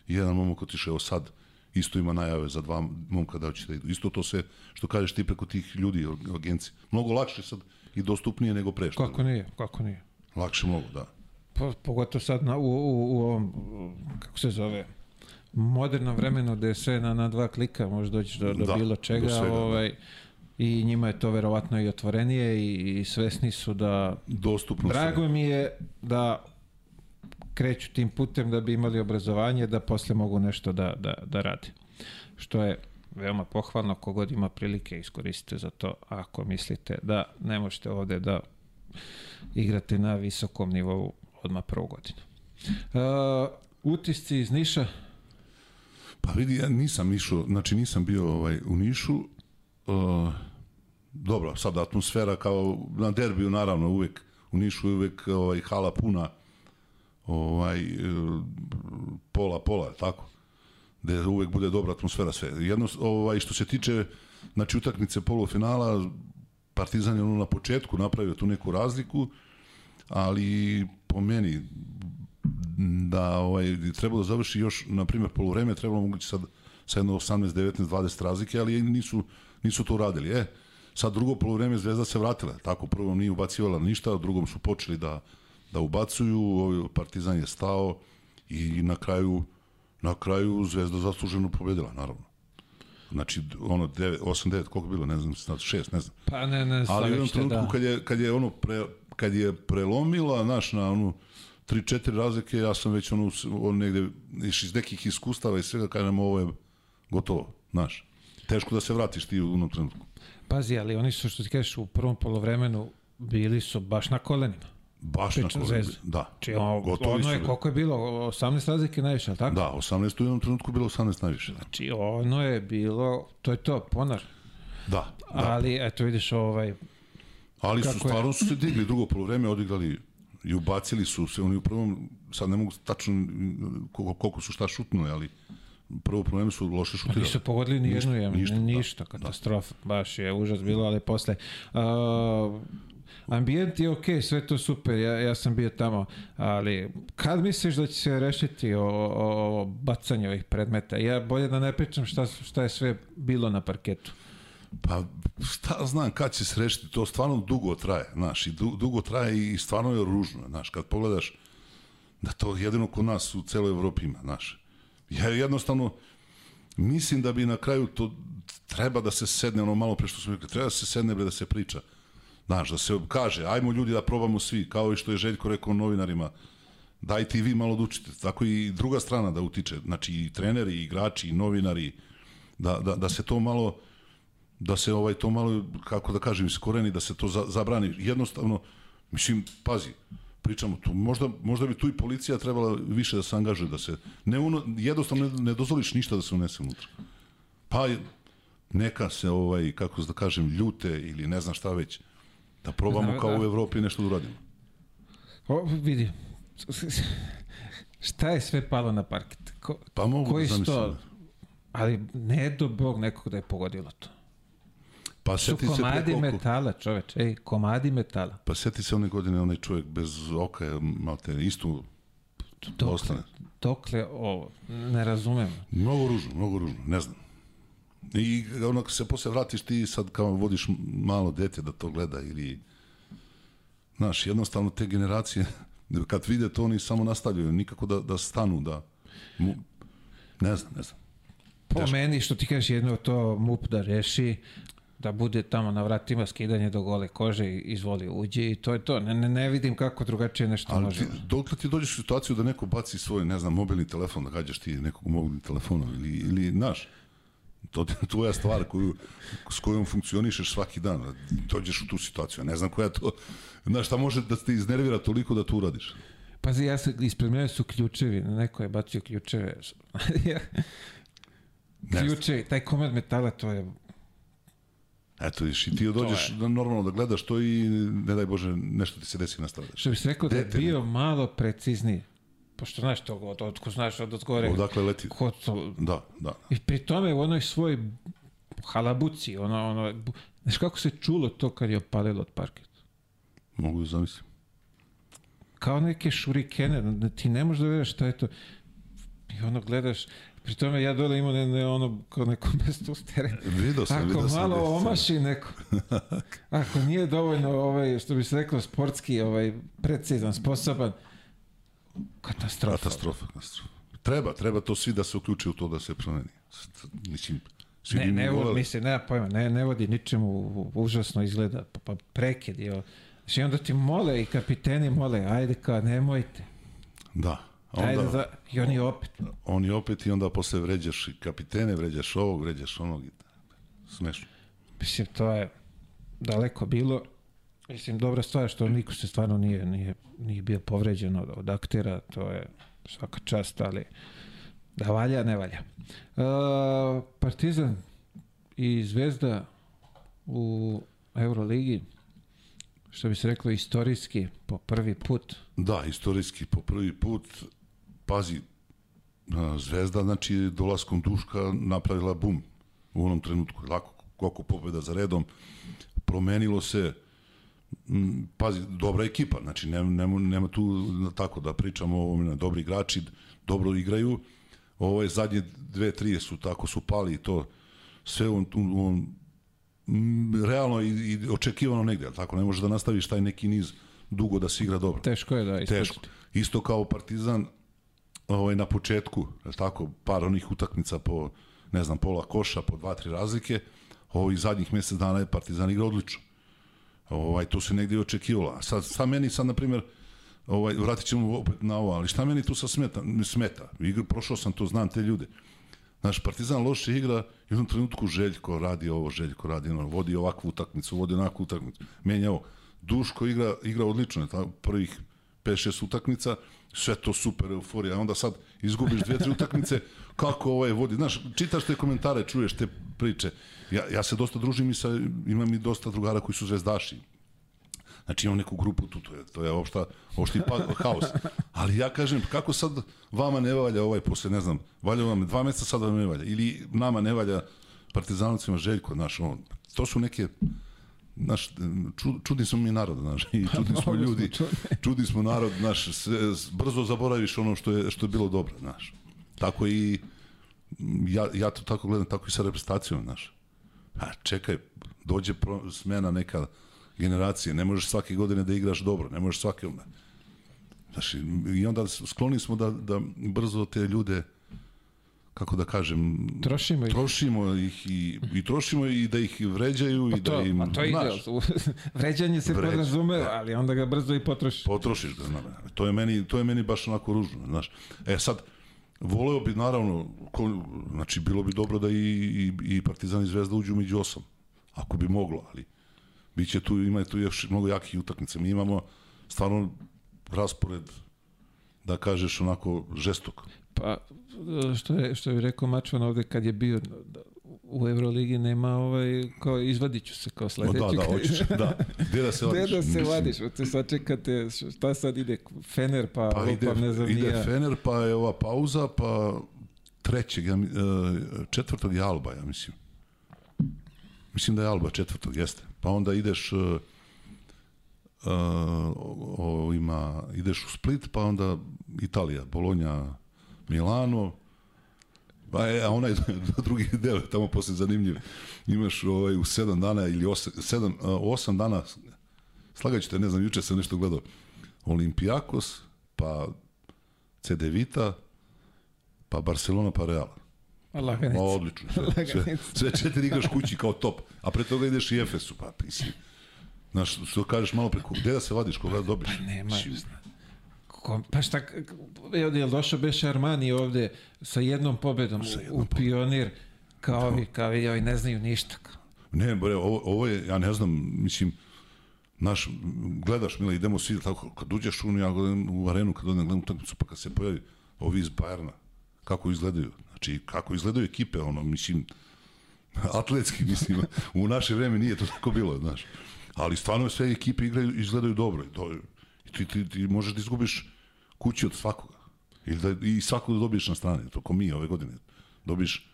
jedan momak otišao sad isto ima najave za dva momka da će da idu. Isto to sve što kažeš ti preko tih ljudi, agencije. Mnogo lakše sad i dostupnije nego pre. Što kako nije, kako nije. Lakše mnogo, da. Pa, pogotovo sad na, u, u, u ovom, kako se zove, moderno vremenu gde je sve na, na dva klika, može doći do, do da, bilo čega, do svega, da. ovaj, da. i njima je to verovatno i otvorenije i, i svesni su da... Dostupno Drago sve. mi je da kreću tim putem da bi imali obrazovanje, da posle mogu nešto da, da, da rade. Što je veoma pohvalno, kogod ima prilike iskoristite za to, ako mislite da ne možete ovde da igrate na visokom nivou odmah prvu godinu. Uh, utisci iz Niša? Pa vidi, ja nisam išao, znači nisam bio ovaj, u Nišu, uh, dobro, sad atmosfera kao na derbiju naravno uvek u Nišu je uvek ovaj, hala puna ovaj, e, pola, pola, tako? Gde uvek bude dobra atmosfera sve. Jedno, ovaj, što se tiče znači, utakmice polufinala, Partizan je ono na početku napravio tu neku razliku, ali po meni da ovaj, trebalo da završi još, na primjer, polovreme, trebalo mogući sad sa jedno 18, 19, 20 razlike, ali nisu, nisu to uradili. E, sad drugo polovreme Zvezda se vratila, tako prvo nije ubacivala ništa, drugom su počeli da, da ubacuju, ovaj, Partizan je stao i na kraju na kraju Zvezda zasluženo pobedila, naravno. Znači, ono, 9, 8, 9, koliko bilo, ne znam, 6, ne znam. Pa ne, ne, Ali u jednom trenutku da. kad je, kad je ono pre, kad je prelomila, naš, na onu 3-4 razlike, ja sam već ono, ono negde, iz nekih iskustava i svega, kažem, ovo je gotovo, znaš. Teško da se vratiš ti u onom trenutku. Pazi, ali oni su, što ti kažeš, u prvom polovremenu bili su baš na kolenima. Baš na Pričam kolenu. Zvezda. Da. Či ono, Gotovi ono su je, bili. koliko je bilo? 18 razlike najviše, ali tako? Da, 18 u jednom trenutku bilo 18 najviše. Da. Znači, ono je bilo, to je to, ponar. Da, da. Ali, eto vidiš, ovaj, Ali su Kako je? stvarno su se digli drugo polovreme, odigrali i ubacili su se, oni u prvom, sad ne mogu tačno koliko, koliko su šta šutnuli, ali prvo polovreme su loše šutirali. nisu pogodili ni jednu Ništa, ništa, ništa, ništa, da, katastrofa. Baš je užas bilo, ali posle... Uh, ambijent je okej, sve to super, ja, ja sam bio tamo, ali kad misliš da će se rešiti o, o, o bacanju ovih predmeta? Ja bolje da ne pričam šta, šta je sve bilo na parketu. Pa šta znam kad će se rešiti, to stvarno dugo traje, znaš, i du, dugo traje i stvarno je ružno, znaš, kad pogledaš da to jedino kod nas u celoj Evropi ima, znaš. Ja jednostavno mislim da bi na kraju to treba da se sedne ono malo pre što smo rekli, treba da se sedne bre da se priča. Znaš, da se kaže, ajmo ljudi da probamo svi, kao i što je Željko rekao novinarima, dajte i vi malo da učite. Tako i druga strana da utiče, znači i treneri, i igrači, i novinari, da, da, da se to malo da se ovaj to malo kako da kažem iskoreni da se to za, zabrani. Jednostavno mislim pazi pričamo tu možda možda bi tu i policija trebala više da se angažuje da se ne uno, jednostavno ne, ne dozvoliš ništa da se unese unutra. Pa neka se ovaj kako da kažem ljute ili ne znam šta već da probamo kao da. u Evropi nešto da uradimo O, vidi, šta je sve palo na parket? Ko, pa mogu koji da zamislim to? Ali ne do Bog nekog da je pogodilo to. pa Su seti se komadi koliko metala, čoveč. Ej, komadi metala. pa seti se one godine onaj čovjek bez oka je malte isto Dokle, ostane. dokle ovo? Ne razumem. Mnogo ružno, mnogo ružno, ne znam. I ono, kad se posle vratiš ti sad kao vodiš malo dete da to gleda ili znaš, jednostavno te generacije kad vide to oni samo nastavljaju, nikako da, da stanu, da ne znam, ne znam. Po Teško. meni, što ti kažeš, jedno to MUP da reši, da bude tamo na vratima skidanje do gole kože i izvoli uđi i to je to. Ne, ne, ne vidim kako drugačije nešto Ali može. ti, dokle ti dođeš u situaciju da neko baci svoj, ne znam, mobilni telefon, da gađaš ti nekog mobilnim telefonom ili, ili znaš, to ti je stvar koju, s kojom funkcionišeš svaki dan. Dođeš u tu situaciju. Ne znam koja to, znaš, šta može da te iznervira toliko da to uradiš. Pazi, ja sam, ispred mene su ključevi, neko je bacio ključeve. Ključevi, taj komad metala, to je Eto, viš, i ti dođeš da, normalno da gledaš to i ne daj Bože, nešto ti se desi na stradaš. Što bi se rekao da je Dete bio malo precizniji. Pošto znaš to, od, od, ko znaš od, od gore. Odakle leti? Ko to, Da, da. I pri tome u onoj svoj halabuci, ono, ono, znaš kako se čulo to kad je opalilo od parket? Mogu da zamislim. Kao neke šurikene, da ti ne možeš da veriš šta je to. I ono gledaš, pri tome ja dole imam ne, ne, ono, kao neko mesto ustere. Vidio sam, Ako vidio sam. malo vidio sam. omaši neko, ako nije dovoljno, ovaj, što bi se reklo, sportski, ovaj, precizan, sposoban, katastrofa. Katastrofa, katastrofa. Treba, treba to svi da se uključe u to da se promeni. Mislim, svi Ne, ne, voleli. mislim, nema pojma, ne, ne vodi ničemu, užasno izgleda, pa, pa prekid je. Znači, onda ti mole i kapiteni mole, ajde kao, nemojte. Da. A Ajde Onda, da, I oni opet. oni opet i onda posle vređaš i kapitene, vređaš ovog, vređaš onog. i- Smešno. Mislim, to je daleko bilo. Mislim, dobra stvar što niko se stvarno nije, nije, nije bio povređen od, od aktera, to je svaka čast, ali da valja, ne valja. Uh, Partizan i Zvezda u Euroligi, što bi se reklo istorijski, po prvi put. Da, istorijski po prvi put, pazi, a, Zvezda, znači, dolaskom Duška napravila bum u onom trenutku. Lako, koliko pobjeda za redom, promenilo se, pazi, dobra ekipa, znači nema, nema, nema tu tako da pričamo o dobri igrači, dobro igraju, ove zadnje dve, tri su tako su pali i to sve on, on, realno i, i očekivano negde, tako ne može da nastaviš taj neki niz dugo da se igra dobro. Teško je da Teško. Isto kao Partizan ovaj, na početku, je tako, par onih utakmica po, ne znam, pola koša, po dva, tri razlike, ovih zadnjih mjesec dana je Partizan igra odlično. Ovaj, to se negdje očekivalo. Sad, šta meni sad, na primjer, ovaj, vratit ćemo opet na ovo, ali šta meni tu sad smeta? smeta? Igra, prošao sam to, znam te ljude. Znaš, Partizan loše igra i u jednom trenutku Željko radi ovo, Željko radi ono, vodi ovakvu utakmicu, vodi onakvu utakmicu, menja ovo. Duško igra, igra odlično, je tako, prvih 5-6 utakmica, sve to super, euforija, a onda sad izgubiš dve, tri utakmice, kako ovaj vodi, znaš, čitaš te komentare, čuješ te priče, ja, ja se dosta družim i sa, imam i dosta drugara koji su zvezdaši, Znači imam neku grupu tu, to je, to je opšta, opšti pa, haos. Ali ja kažem, kako sad vama ne valja ovaj posle, ne znam, valja vam dva meseca, sad vam ne valja. Ili nama ne valja partizanovcima Željko, naš, on, to su neke, naš, ču, čudni smo mi narod, naš, i čudni smo ljudi, čudni. smo narod, naš, sve, brzo zaboraviš ono što je, što je bilo dobro, naš. Tako i, ja, ja to tako gledam, tako i sa reprezentacijom, znaš. A čekaj, dođe pro, smena neka generacije, ne možeš svake godine da igraš dobro, ne možeš svake onda. Znaš, i- i onda skloni smo da, da brzo te ljude, kako da kažem, Trošimo ih. trošimo ih i, i trošimo i da ih vređaju i To, da im, a to ide, znaš, vređanje se Vređa, podrazumeva, da. ali onda ga brzo i potrošiš. potrošiš ga, znaš. To je meni, to je meni baš onako ružno, znaš. E sad, voleo bi naravno, ko, znači bilo bi dobro da i, i, i Partizan i Zvezda uđu među osam, ako bi moglo, ali biće tu, ima tu još mnogo jakih utakmica. Mi imamo stvarno raspored, da kažeš onako žestok. Pa, što je, što je rekao Mačvan ovde kad je bio u Euroligi nema ovaj, kao izvadiću se kao sledeći. da, da, hoćeš, da. Gde da se Gde vadiš? da se Mislim, vadiš? Te sad čekate, šta sad ide? Fener, pa, Pa ide, ne znam ide. Fener, pa je ova pauza, pa trećeg, ja, e, četvrtog je Alba, ja mislim. Mislim da je Alba četvrtog, jeste. Pa onda ideš uh, o, o, ima, ideš u Split, pa onda Italija, Bologna, Milano, Pa je, a onaj drugi deo je tamo posle zanimljiv. Imaš ovaj, u sedam dana ili osam, sedam, a, osam dana, slagaću te, ne znam, juče sam nešto gledao, Olimpijakos, pa CD Vita, pa Barcelona, pa Real. Laganica. Ma, odlično. Sve, sve, sve četiri igraš kući kao top, a pre toga ideš i Efesu, pa mislim. Znaš, što kažeš malo preko, gde da se vadiš, koga da dobiš? Pa nema. Mislim, Ko, pa šta, je, je došao Beše Armani ovde sa jednom pobedom Sa jednom u pionir, kao ovi, kao ovi, ovi ne znaju ništa. Ne, bre, ovo, ovo je, ja ne znam, mislim, naš, gledaš, Mila, idemo svi, tako, kad uđeš u, ja gledam u arenu, kad odem gledam utakmicu, pa kad se pojavi ovi iz Bajerna, kako izgledaju, znači, kako izgledaju ekipe, ono, mislim, atletski, mislim, u naše vreme nije to tako bilo, znaš, ali stvarno sve ekipe igraju, izgledaju dobro, to, ti, ti, ti možeš da izgubiš kući od svakoga, ili da, i svakog da dobiješ na strani, to ko mi ove godine, dobiješ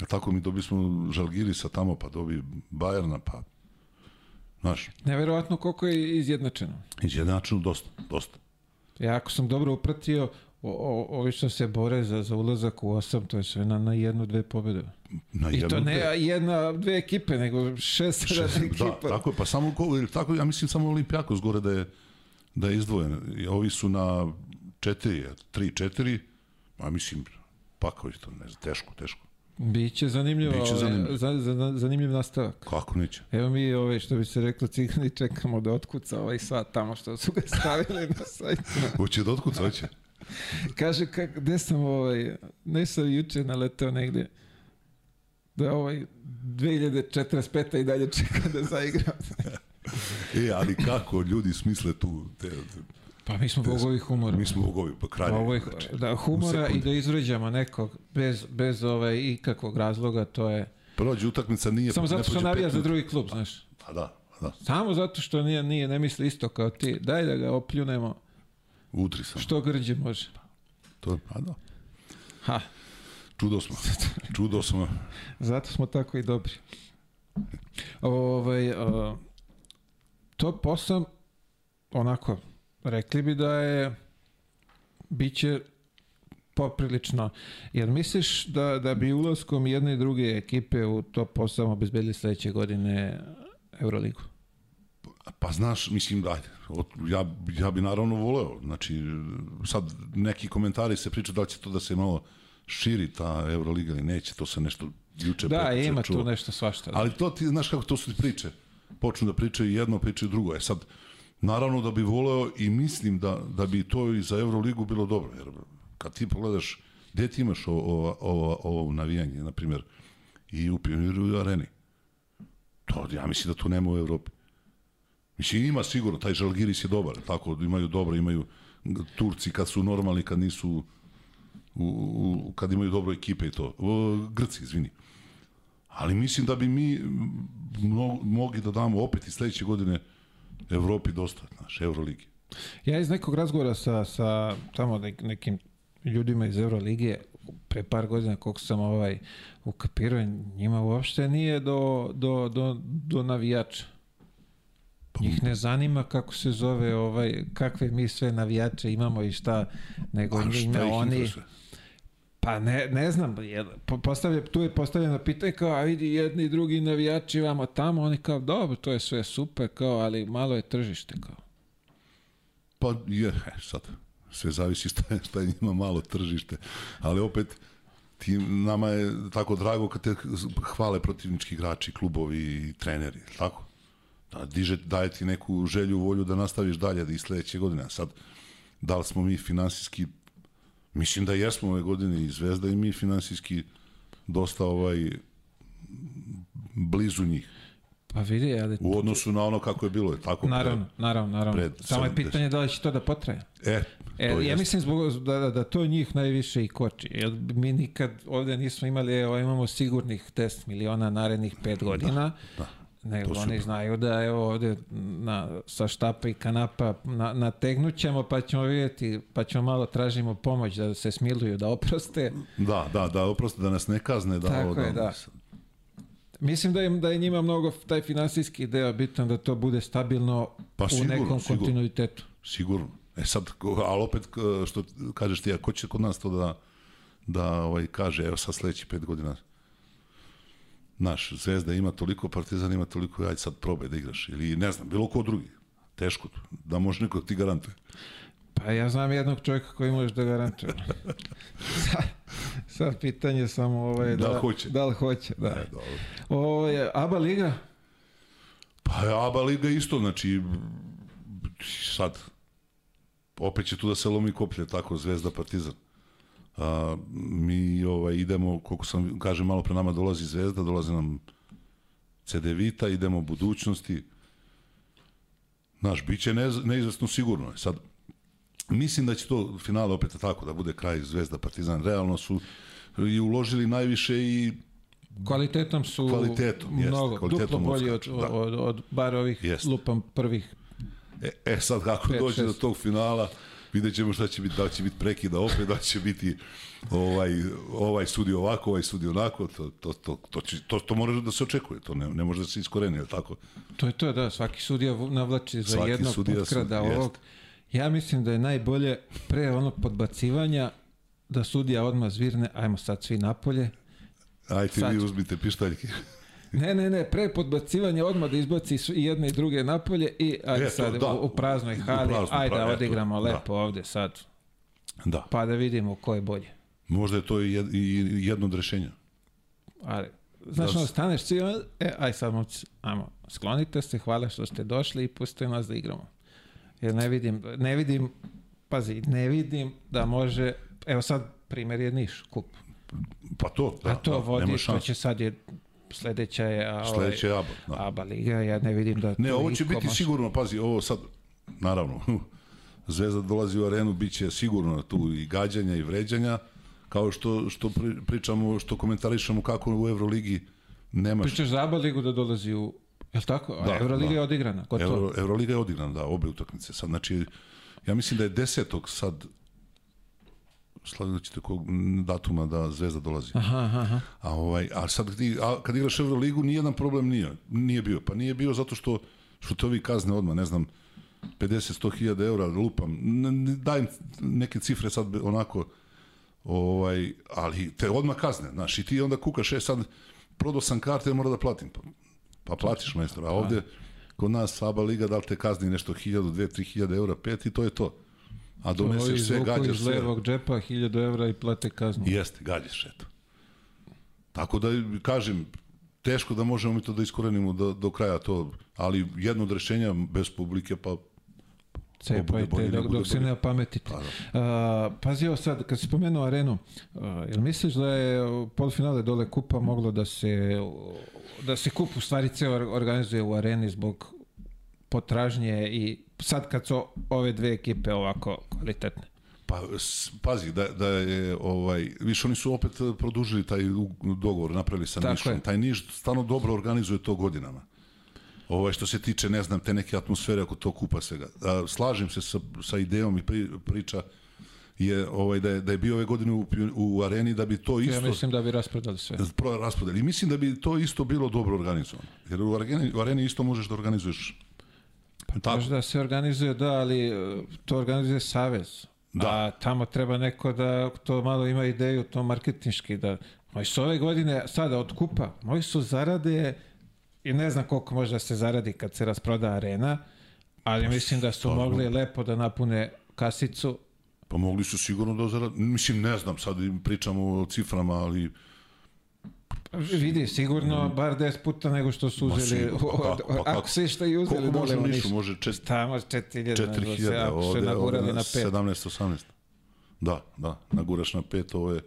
A tako mi dobili smo Žalgirisa tamo, pa dobi Bajerna, pa... Znaš, Neverovatno koliko je izjednačeno. izjednačeno dosta, dosta. Ja ako sam dobro upratio, o, o, ovi što se bore za, za ulazak u osam, to je sve na, na jednu, dve pobjede. Na I to jednu, ne dve. jedna, dve ekipe, nego šest, Šest- ekipa. Da, tako je, pa samo, tako, ja mislim samo Olimpijakos gore da je, da je izdvojen. I ovi su na četiri, tri, četiri, a mislim, pa kao je to, ne znam, teško, teško. Biće zanimljivo, Biće ovaj, zanimljivo. za, za, zanimljiv nastavak. Kako neće? Evo mi, ovaj, što bi se reklo, cigani čekamo da otkuca ovaj sat tamo što su ga stavili na sajtu. Hoće da otkuca, hoće. Kaže, kak, gde sam ovaj, ne sam juče naleteo negde, da ovaj 2045. i dalje čeka da zaigra. E, ali kako ljudi smisle tu, te, te, Pa mi smo bogovi humora. mi smo bogovi, pa kraljevi. Ovo je, znači, da, humora i da izvređamo nekog bez, bez ovaj ikakvog razloga, to je... Prođe utakmica, nije... Samo zato što navija za drugi klub, znaš. Pa da, da. Samo zato što nije, nije ne misli isto kao ti. Daj da ga opljunemo Utri sam. što grđe može. To, a da. Ha, Čudo smo. Čudo smo. zato smo tako i dobri. Ovaj, uh, top 8, onako, rekli bi da je biće poprilično. Jer misliš da, da bi ulaskom jedne i druge ekipe u top 8 obezbedili sledeće godine Euroligu? Pa znaš, mislim da, ja, ja bi naravno voleo, znači, sad neki komentari se priča da li će to da se malo širi ta Euroliga ili neće, to se nešto juče Da, prekjuče ima čuo. tu nešto svašta. Da. Ali to ti, znaš kako to su ti priče. Počnu da pričaju jedno, pričaju drugo. E sad, naravno da bi voleo i mislim da, da bi to i za Euroligu bilo dobro. Jer kad ti pogledaš, gde ti imaš ovo, ovo, ovo, navijanje, na primjer, i u Pioniru i u Areni. To, ja mislim da to nema u Evropi. Mislim, ima sigurno, taj Žalgiris je dobar, tako, imaju dobro, imaju Turci kad su normalni, kad nisu u, u, kad imaju dobro ekipe i to. O, Grci, izvini. Ali mislim da bi mi mno, mogli da damo opet i sledeće godine Evropi dosta, znaš, Euroligi. Ja iz nekog razgovora sa, sa tamo nek- nekim ljudima iz Euroligije pre par godina koliko sam ovaj ukapirao, njima uopšte nije do, do, do, do navijača. Njih ne zanima kako se zove, ovaj, kakve mi sve navijače imamo i šta, nego njima oni... Pa ne, ne znam, postavlja, tu je postavljeno pitanje kao, a vidi jedni i drugi navijači vamo tamo, oni kao, dobro, to je sve super, kao, ali malo je tržište, kao. Pa je, e, sad, sve zavisi šta je, šta je njima malo tržište, ali opet ti, nama je tako drago kad te hvale protivnički igrači, klubovi i treneri, tako? Da, diže, daje ti neku želju, volju da nastaviš dalje da i sledeće godine. A sad, da li smo mi finansijski, mislim da jesmo ove godine i Zvezda i mi finansijski dosta ovaj blizu njih. Pa vidi, ali... U odnosu na ono kako je bilo, je tako? Naravno, naravno, naravno. pred Samo je 70. pitanje da li će to da potraje. E, E, ja jeste. mislim zbog, da, da, da to njih najviše i koči. Jer mi nikad ovde nismo imali, evo imamo sigurnih 10 miliona narednih 5 godina. da. Nego oni znaju da evo ovde na, sa štapa i kanapa na, nategnut ćemo pa ćemo vidjeti, pa ćemo malo tražimo pomoć da se smiluju, da oproste. Da, da, da, oprosti da nas ne kazne. Da, Tako ovo, je, da. Mislim da je, da je njima mnogo taj finansijski deo bitan da to bude stabilno Pa u sigurno, nekom sigurno. kontinuitetu. Sigurno. E sad, ali opet, k- što kažeš ti, a ko će kod nas to da, da ovaj, kaže, evo sad sledeći pet godina, naš, Zvezda ima toliko, Partizan ima toliko, ajde sad probaj da igraš. Ili ne znam, bilo ko drugi. Teško, da može neko da ti garantuje. Pa ja znam jednog čovjeka koji može da garantuje. sad, sad pitanje samo ovaj, Da li hoće? Da li hoće, da. E, dobro. Ovo je ABA liga, Pa ABA Liga isto, znači, sad, opet će tu da se lomi koplje, tako, Zvezda, Partizan. A, mi ovaj, idemo, koliko sam, kažem, malo pre nama dolazi Zvezda, dolazi nam CD Vita, idemo u budućnosti. Znaš, bit će nez, neizvesno sigurno. Sad, mislim da će to finale opet tako, da bude kraj Zvezda, Partizan. Realno su i uložili najviše i kvalitetom su Kvalitetom, jeste, mnogo, kvalitetom duplo bolji od, da. od, od, bar ovih Jeste. lupam prvih. E, e sad kako Pet, dođe do šest. tog finala, vidjet ćemo šta će biti, da će biti prekida opet, da će biti ovaj, ovaj sudi ovako, ovaj sudi onako, to, to, to, to, će, to, to mora da se očekuje, to ne, ne može da se iskoreni, je tako? To je to, da, svaki sudija navlači za Svaki jednog potkrada su- jest. ovog. Ja mislim da je najbolje pre onog podbacivanja da sudija odmah zvirne, ajmo sad svi napolje. Ajte Sad vi uzmite pištaljke. Ne, ne, ne, pre podbacivanja odmah da izbaci i jedne i druge napolje i ajde E, to, sad da. u, u praznoj U hali, praznoj, ajde pra- da eto, odigramo da. lepo ovde sad, Da, pa da vidimo ko je bolje. možda je to i jed- i jedno od rešenja. Ali, znaš, Da ono, staneš svi, e, aj sad, momci, ajmo, sklonite se, hvala što ste došli i pustite nas da igramo. Jer ne vidim, ne vidim, pazi, ne vidim da može, evo sad, primjer je Niš, kup. Pa to, da, A to da, vodi, to će sad je, sledeća je, a, ovaj, Sledeće je ABA. Da. ABA liga, ja ne vidim da Ne, ovo će biti može. sigurno, pazi, ovo sad, naravno, Zvezda dolazi u arenu, bit će sigurno tu i gađanja i vređanja, kao što, što pri- pričamo, što komentarišemo kako u Euroligi nemaš Pričaš za ABA ligu da dolazi u Je li tako? A Da, Euroliga da. je odigrana, gotovo. Euro, Euroliga je odigrana, da, obe utakmice. Sad, znači, ja mislim da je desetog sad sledećete kog datuma da Zvezda dolazi. Aha, aha. A, ovaj, a sad kad, a, kad igraš Euroligu, nijedan problem nije, nije bio. Pa nije bio zato što, što te ovi kazne odmah, ne znam, 50-100 hiljada eura, lupam, N- n- dajem neke cifre sad onako, ovaj, ali te odmah kazne, znaš, i ti onda kukaš, e sad, prodao sam karte, mora da platim. Pa, pa platiš, majstor, a ovde, kod nas Saba Liga, da li te kazni nešto 1000, 2, 3 hiljade eura, pet i to je to. A doneseš sve, gađaš iz sve. levog džepa 1000 evra i plate kaznu. Jeste, gađaš, eto. Tako da, kažem, teško da možemo mi to da iskorenimo do, do kraja to, ali jedno od rešenja bez publike, pa Cepajte dok, dok se ne opametite. Pa A, pazi ovo sad, kad si spomenuo arenu, a, jel misliš da je u polufinale dole kupa moglo da se da se kup u stvari ceo or- organizuje u areni zbog potražnje i sad kad su ove dve ekipe ovako kvalitetne. Pa, pazi, da, da je, ovaj, više oni su opet eh, produžili taj dogovor, napravili sa Tako Nišom. je. Taj Niš stvarno dobro organizuje to godinama. Ovaj, što se tiče, ne znam, te neke atmosfere oko tog kupa svega. A, slažem se sa, sa idejom i pri, priča je ovaj, da, je, da je bio ove godine u, u areni da bi to isto... Ja mislim da bi rasprodali sve. pro raspodeli. I mislim da bi to isto bilo dobro organizovano. Jer u areni, u areni isto možeš da organizuješ tako. Možda se organizuje, da, ali e, to organizuje Savez. Da. A tamo treba neko da to malo ima ideju, to marketinški, da moji su ove godine, sada od kupa, moji su zarade i ne znam koliko može da se zaradi kad se rasproda arena, ali mislim da su stvarno. mogli lepo da napune kasicu. Pa mogli su sigurno da zarad... Mislim, ne znam, sad pričamo o ciframa, ali Vidi, sigurno bar 10 puta nego što su Mm. Uzeli, pa kako, pa ako se šta i uzeli koliko može u Nišu? Može čet, Tamo 4000, 4000, ako se ovde, nagurali na na 5. 17-18. Da, da, naguraš na pet, ovo je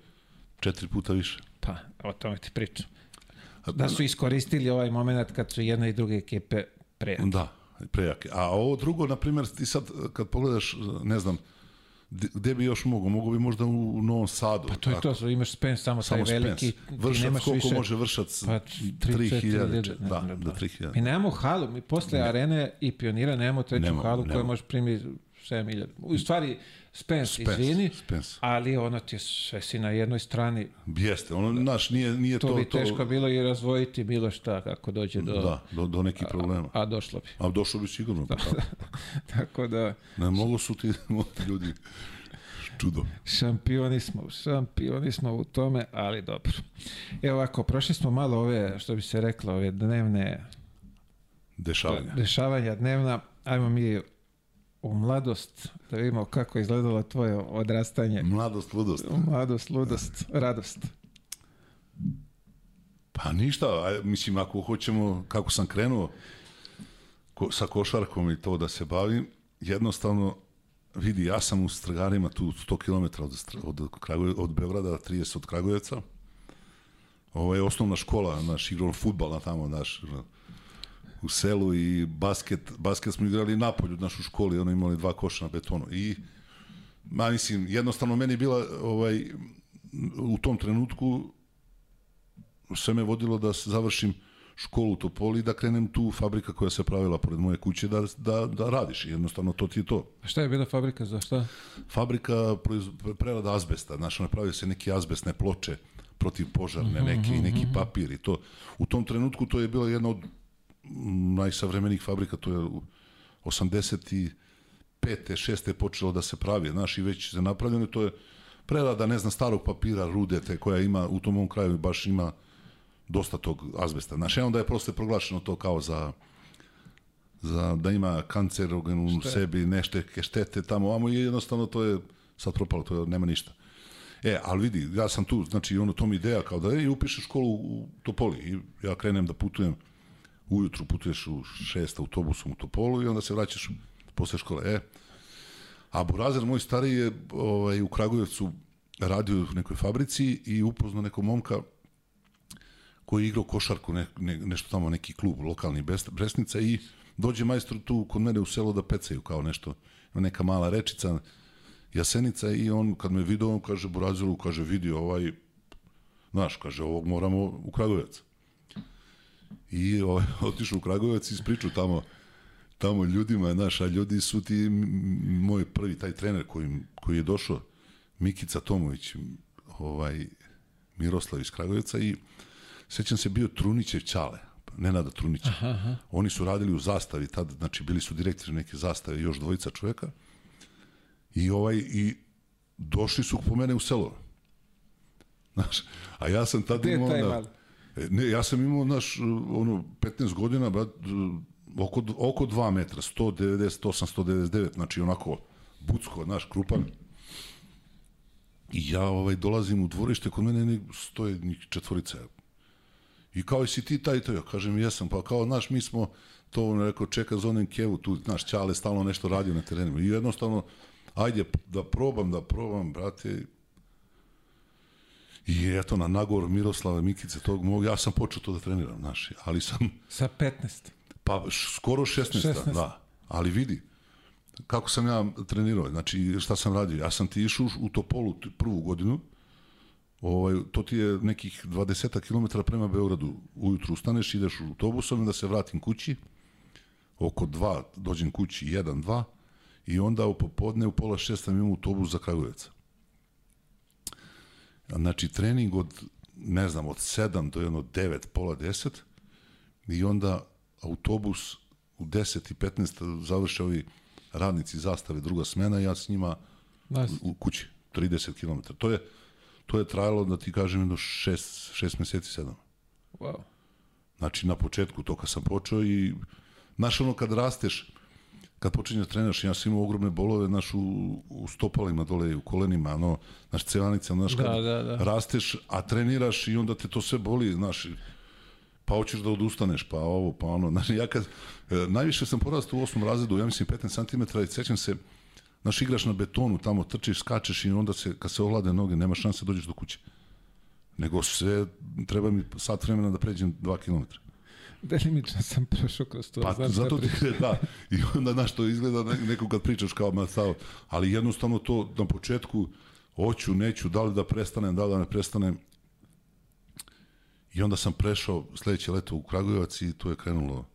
četiri puta više. Pa, o tome ti pričam. Da su iskoristili ovaj moment kad su jedna i druge ekipe pre. Da, prejake. A ovo drugo, na primjer, ti sad kad pogledaš, ne znam, gde- gde bi još mogao? Mogu bi možda u Novom Sadu. Pa to je to, imaš Spence, samo, Samo taj veliki, Spence. ti Vršac, nemaš koliko više... može vršac? Pa 3000, ne da, znam, do 3000. Mi nemamo halu, mi posle arene i pionira nemamo treću Nemamo, halu koja nemamo. može primi 7000. U stvari, Spence, Spence, izvini, Spence. ali ono ti je sve si na jednoj strani. Jeste, ono, naš, nije, nije To, to... bi to teško bilo i razvojiti bilo šta kako dođe do... Da, do, do nekih problema. A došlo bi. A došlo bi sigurno. Pa, tako. Tako da... ne, mnogo su ti ljudi čudo. Šampioni smo, šampioni smo u tome, ali dobro. Evo ovako, prošli smo malo ove, što bi se reklo, ove dnevne Dešavanja. dešavanja dnevna. Ajmo mi u mladost, da vidimo kako je izgledalo tvoje odrastanje. Mladost, ludost. Mladost, ludost, radost. Pa ništa, mislim, ako hoćemo, kako sam krenuo ko, sa košarkom i to da se bavim, jednostavno, vidi, ja sam u Strgarima tu 100 km od, od, Kraguj, od Beograda, 30 od Kragujevca. Ovo je osnovna škola, naš igrao futbal na tamo, naš, u selu i basket, basket smo igrali napolju, naš u školi, ono imali dva koša na betonu. I, ma mislim, jednostavno meni je bila, ovaj, u tom trenutku, sve me vodilo da završim školu u Topoli i da krenem tu fabrika koja se pravila pored moje kuće da, da, da radiš. Jednostavno, to ti je to. A šta je bila fabrika za šta? Fabrika proiz- prerada azbesta, znači napravio se neki azbestne ploče protiv požarne neke i neki papir i to. U tom trenutku to je bila jedna od najsavremenijih fabrika, to je u 85. 6. je počelo da se pravi, znaš, i već se napravljeno, to je prerada, ne znam, starog papira, rude, te koja ima, u tom mom kraju baš ima dosta tog azbesta. Znaš, i onda je prosto proglašeno to kao za za da ima kancerogen u sebi, nešteke štete tamo, vamo i jednostavno to je sad propalo, to je, nema ništa. E, ali vidi, ja sam tu, znači ono, to mi ideja kao da, e, upišeš školu u Topoli i ja krenem da putujem ujutru, putuješ u šest autobusom u Topolu i onda se vraćaš posle škole. E, a Burazer, moj stariji je ovaj, u Kragujevcu radio u nekoj fabrici i upoznao nekog momka koji je igrao košarku, ne, ne, nešto tamo, neki klub, lokalni Best- Bresnica i dođe majstor tu kod mene u selo da pecaju kao nešto, neka mala rečica, Jasenica i on kad me video, on kaže Buraziru, kaže vidi ovaj, znaš, kaže ovog moramo u Kragujevac. I ovaj, otišao u Kragujevac i ispričao tamo, tamo ljudima, znaš, a ljudi su ti, moj prvi taj trener koji, koji je došao, Mikica Tomović, ovaj, Miroslav iz Kragujevca i sećam se bio Trunićev Ćale, Nenada Trunića. Aha, aha. Oni su radili u zastavi tad, znači bili su direktori neke zastave, još dvojica čoveka. I ovaj i došli su po mene u selo. Znaš, a ja sam tad Gde imao... E, Ne, ja sam imao, naš, ono, 15 godina, brat, oko, oko 2 metra, 198, 199, znači onako bucko, naš, krupan. I ja ovaj, dolazim u dvorište, kod mene ne stoje njih četvorica. I kao jesi ti taj to, ja kažem jesam, pa kao, znaš, mi smo to on rekao, čeka za onem kevu, tu, znaš, Ćale stalno nešto radio na terenima. I jednostavno, ajde, da probam, da probam, brate, I eto, na nagor Miroslava Mikice, tog mog, ja sam počeo to da treniram, znaš, ali sam, Sa 15. pa skoro 16, 16. da, ali vidi, kako sam ja trenirao, znači šta sam radio, ja sam ti išao u- Topolu prvu godinu, ovaj, to ti je nekih 20 km prema Beogradu, ujutru ustaneš, ideš u autobusom, da se vratim kući, oko dva, dođem kući, jedan, dva, i onda u popodne u pola šest sam imao autobus za Kragujevac. Znači, trening od, ne znam, od 7 do jedno 9, pola 10 i onda autobus u 10 i 15 završe ovi radnici zastave druga smena ja s njima Nas. u kući, 30 km. To je, to je trajalo, da ti kažem, jedno 6, 6 meseci, 7. Wow. Znači, na početku, to kad sam počeo i, znaš, ono, kad rasteš, kad počinješ da treniraš, ja sam imao ogromne bolove, znaš, u, u stopalima dole, u kolenima, ono, znaš, cevanica, znaš, kad Da, da, da. rasteš, a treniraš i onda te to sve boli, znaš, pa hoćeš da odustaneš, pa ovo, pa ono, znaš, ja kad, e, najviše sam porastao u osmom razredu, ja mislim 15 cm i sećam se, znaš, igraš na betonu, tamo trčiš, skačeš i onda se, kad se ohlade noge, nema šanse da dođeš do kuće. Nego sve, treba mi sat vremena da pređem 2 km. Delimično sam prošao kroz to. Pa znam zato ti, da, i onda znaš to izgleda ne- neko kad pričaš kao ma sao, ali jednostavno to na početku hoću, neću, da li da prestanem, da li da ne prestanem. I onda sam prešao sledeće leto u Kragujevac i to je krenulo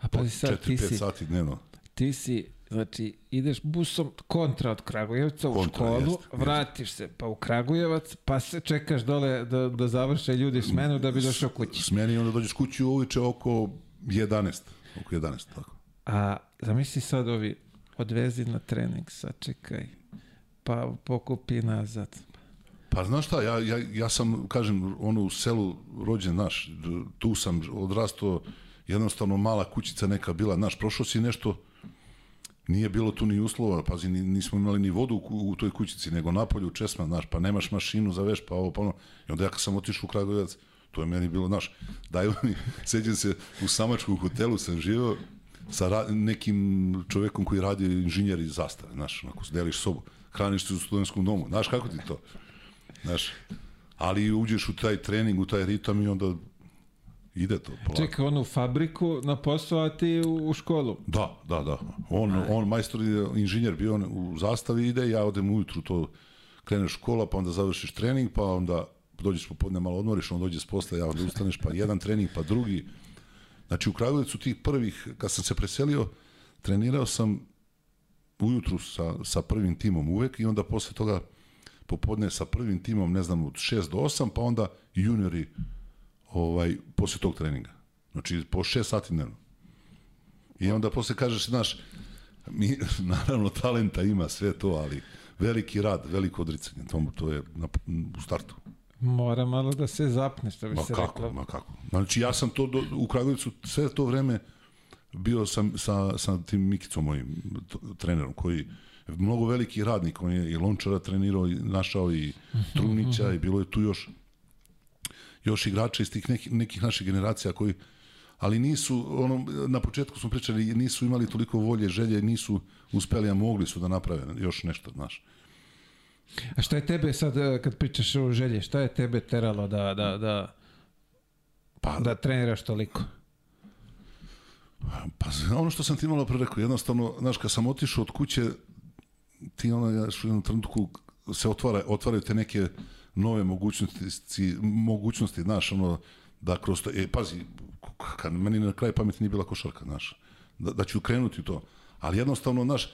A sad, ti 4-5 si, sati dnevno. ti si, znači, ideš busom kontra od Kragujevca u Kontra, školu, jeste. vratiš se pa u Kragujevac, pa se čekaš dole da, da završe ljudi smenu da bi došao kući. Smeni i onda dođeš kući uveče oko 11. Oko 11, tako. A zamisli sad ovi, odvezi na trening, sačekaj, pa pokupi nazad. Pa znaš šta, ja, ja, ja sam, kažem, ono u selu rođen, naš, tu sam odrastao, jednostavno mala kućica neka bila, naš, prošao si nešto, nije bilo tu ni uslova, pazi, ni, nismo imali ni vodu u, u toj kućici, nego napolju česma, znaš, pa nemaš mašinu za veš, pa ovo, pa ono. I onda ja kad sam otišao u Kragujevac, to je meni bilo, znaš, daju mi, sećam se, u samačku hotelu sam živao, sa ra nekim čovekom koji radi inženjer iz zastave, znaš, onako, deliš sobu, hraniš se u studentskom domu, znaš kako ti to? Znaš, ali uđeš u taj trening, u taj ritam i onda ide to. Polako. Čekaj, on u fabriku na posao, a ti u, u školu. Da, da, da. On, on majstor je inženjer bio on u zastavi ide, ja odem ujutru to kreneš škola, pa onda završiš trening, pa onda dođeš popodne malo odmoriš, on dođe s posla, ja onda ustaneš, pa jedan trening, pa drugi. Znači u Kragujevcu tih prvih, kad sam se preselio, trenirao sam ujutru sa, sa prvim timom uvek i onda posle toga popodne sa prvim timom, ne znam, od 6 do 8, pa onda juniori ovaj, posle tog treninga. Znači, po 6 sati dnevno. I onda posle kažeš, znaš, mi, naravno, talenta ima sve to, ali veliki rad, veliko odricanje, to, to je na, u startu. Mora malo da se zapne, što bi Ma se kako, reklo. ma kako. Znači, ja sam to do, u Kragujevcu sve to vreme bio sam sa, sa tim Mikicom mojim t- trenerom, koji je mnogo veliki radnik, on je i Lončara trenirao, i našao i Trunića i bilo je tu još još igrača iz tih nekih, nekih naših generacija koji ali nisu, ono, na početku smo pričali, nisu imali toliko volje, želje, nisu uspeli, a mogli su da naprave još nešto, znaš. A šta je tebe sad, eh, kad pričaš o želje, šta je tebe teralo da, da, da, Pa, da treniraš toliko? Pa ono što sam ti malo pre rekao, jednostavno, znaš, kad sam otišao od kuće, ti ono, znaš, u jednom trenutku se otvara, otvaraju te neke nove mogućnosti, mogućnosti, znaš, ono, da kroz to, e, pazi, kad meni na kraju pameti nije bila košarka, znaš, da, da ću krenuti u to. Ali jednostavno, znaš,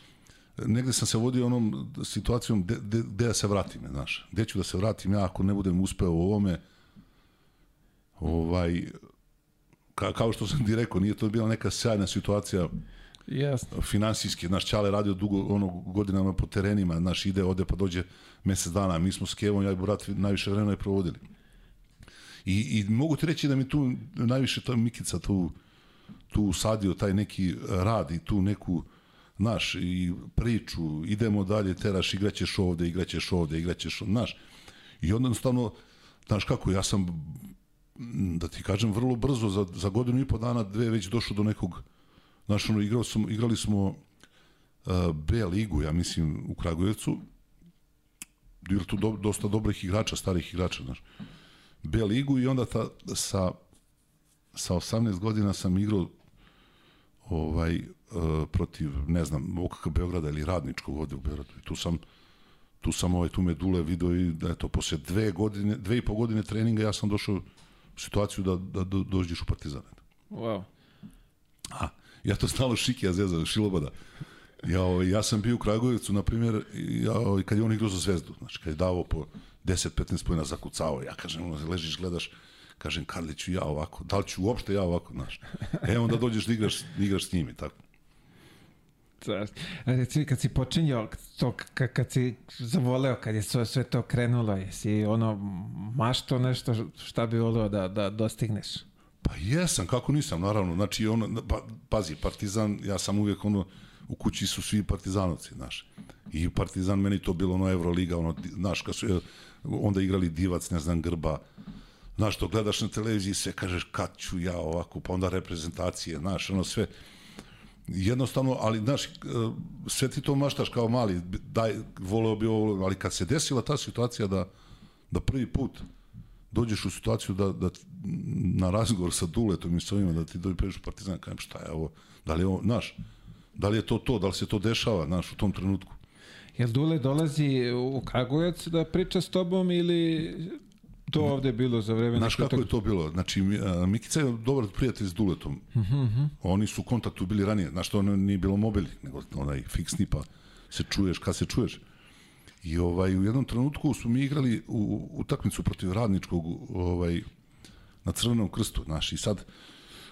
negde sam se vodio onom situacijom gde, gde, gde da se vratim, znaš, gde ću da se vratim ja ako ne budem uspeo u ovome, ovaj, ka, kao što sam ti rekao, nije to bila neka sjajna situacija Jasno. finansijski, naš Ćale radio dugo ono godinama po terenima, naš ide ode pa dođe mesec dana, mi smo s Kevom, ja i brat najviše vremena je provodili. I, I mogu ti reći da mi tu najviše ta Mikica tu, tu usadio taj neki rad i tu neku naš i priču, idemo dalje, teraš, igraćeš ovde, igraćeš ovde, igraćeš znaš. I jednostavno, znaš kako, ja sam, da ti kažem, vrlo brzo, za, za godinu i po dana, dve, već došao do nekog, znaš, ono, igrao sam, igrali smo uh, B ligu, ja mislim, u Kragujevcu, bilo tu do, dosta dobrih igrača, starih igrača, znaš. B ligu i onda ta, sa, sa 18 godina sam igrao ovaj, uh, protiv, ne znam, OKK Beograda ili Radničkog ovde u Beogradu. I tu sam, tu sam ovaj, tu me Dule video i da eto, posle dve godine, dve i po godine treninga ja sam došao u situaciju da, da, da dođeš u Partizan. Wow. A, ja to stalo šikija zezam, šilobada. Ja, ovaj, ja sam bio u Kragujevcu, na primjer, ja, ovaj, kad je on igrao za zvezdu, znači kad je davo po 10-15 pojena zakucao, ja kažem, ono, ležiš, gledaš, kažem, Karliću, ja ovako, da li ću uopšte ja ovako, znaš. E, onda dođeš da igraš, da igraš s njimi, tako. Reci, kad si počinjao to, kad si zavoleo, kad je sve, sve to krenulo, jesi ono mašto nešto šta bi volio da, da dostigneš? Pa jesam, kako nisam, naravno. Znači, ono, pa, pazi, Partizan, ja sam uvijek ono, u kući su svi partizanovci, znaš. I Partizan, meni to bilo ono Euroliga, ono, znaš, kad su onda igrali Divac, ne znam, Grba, znaš, to gledaš na televiziji sve kažeš kad ću ja ovako, pa onda reprezentacije, znaš, ono sve, jednostavno, ali znaš, e, sve ti to maštaš kao mali, daj, voleo bi ovo, ali kad se desila ta situacija da, da prvi put dođeš u situaciju da, da na razgovor sa Duletom i s ovima, da ti dođeš u Partizan, kajem šta je ovo, da li je ovo, znaš, da li je to to, da li se to dešava, znaš, u tom trenutku. Jel Dule dolazi u Kragujevac da priča s tobom ili to ovde bilo za vreme... Znaš kako je to bilo? Znači, Mikica je dobar prijatelj s Duletom. Uh -huh. Mhm. Oni su u kontaktu bili ranije. Znaš, to ono nije bilo mobili, nego onaj fiksni, pa se čuješ kad se čuješ. I ovaj, u jednom trenutku smo mi igrali u utakmicu protiv radničkog ovaj, na Crvenom krstu. Znaš, i sad,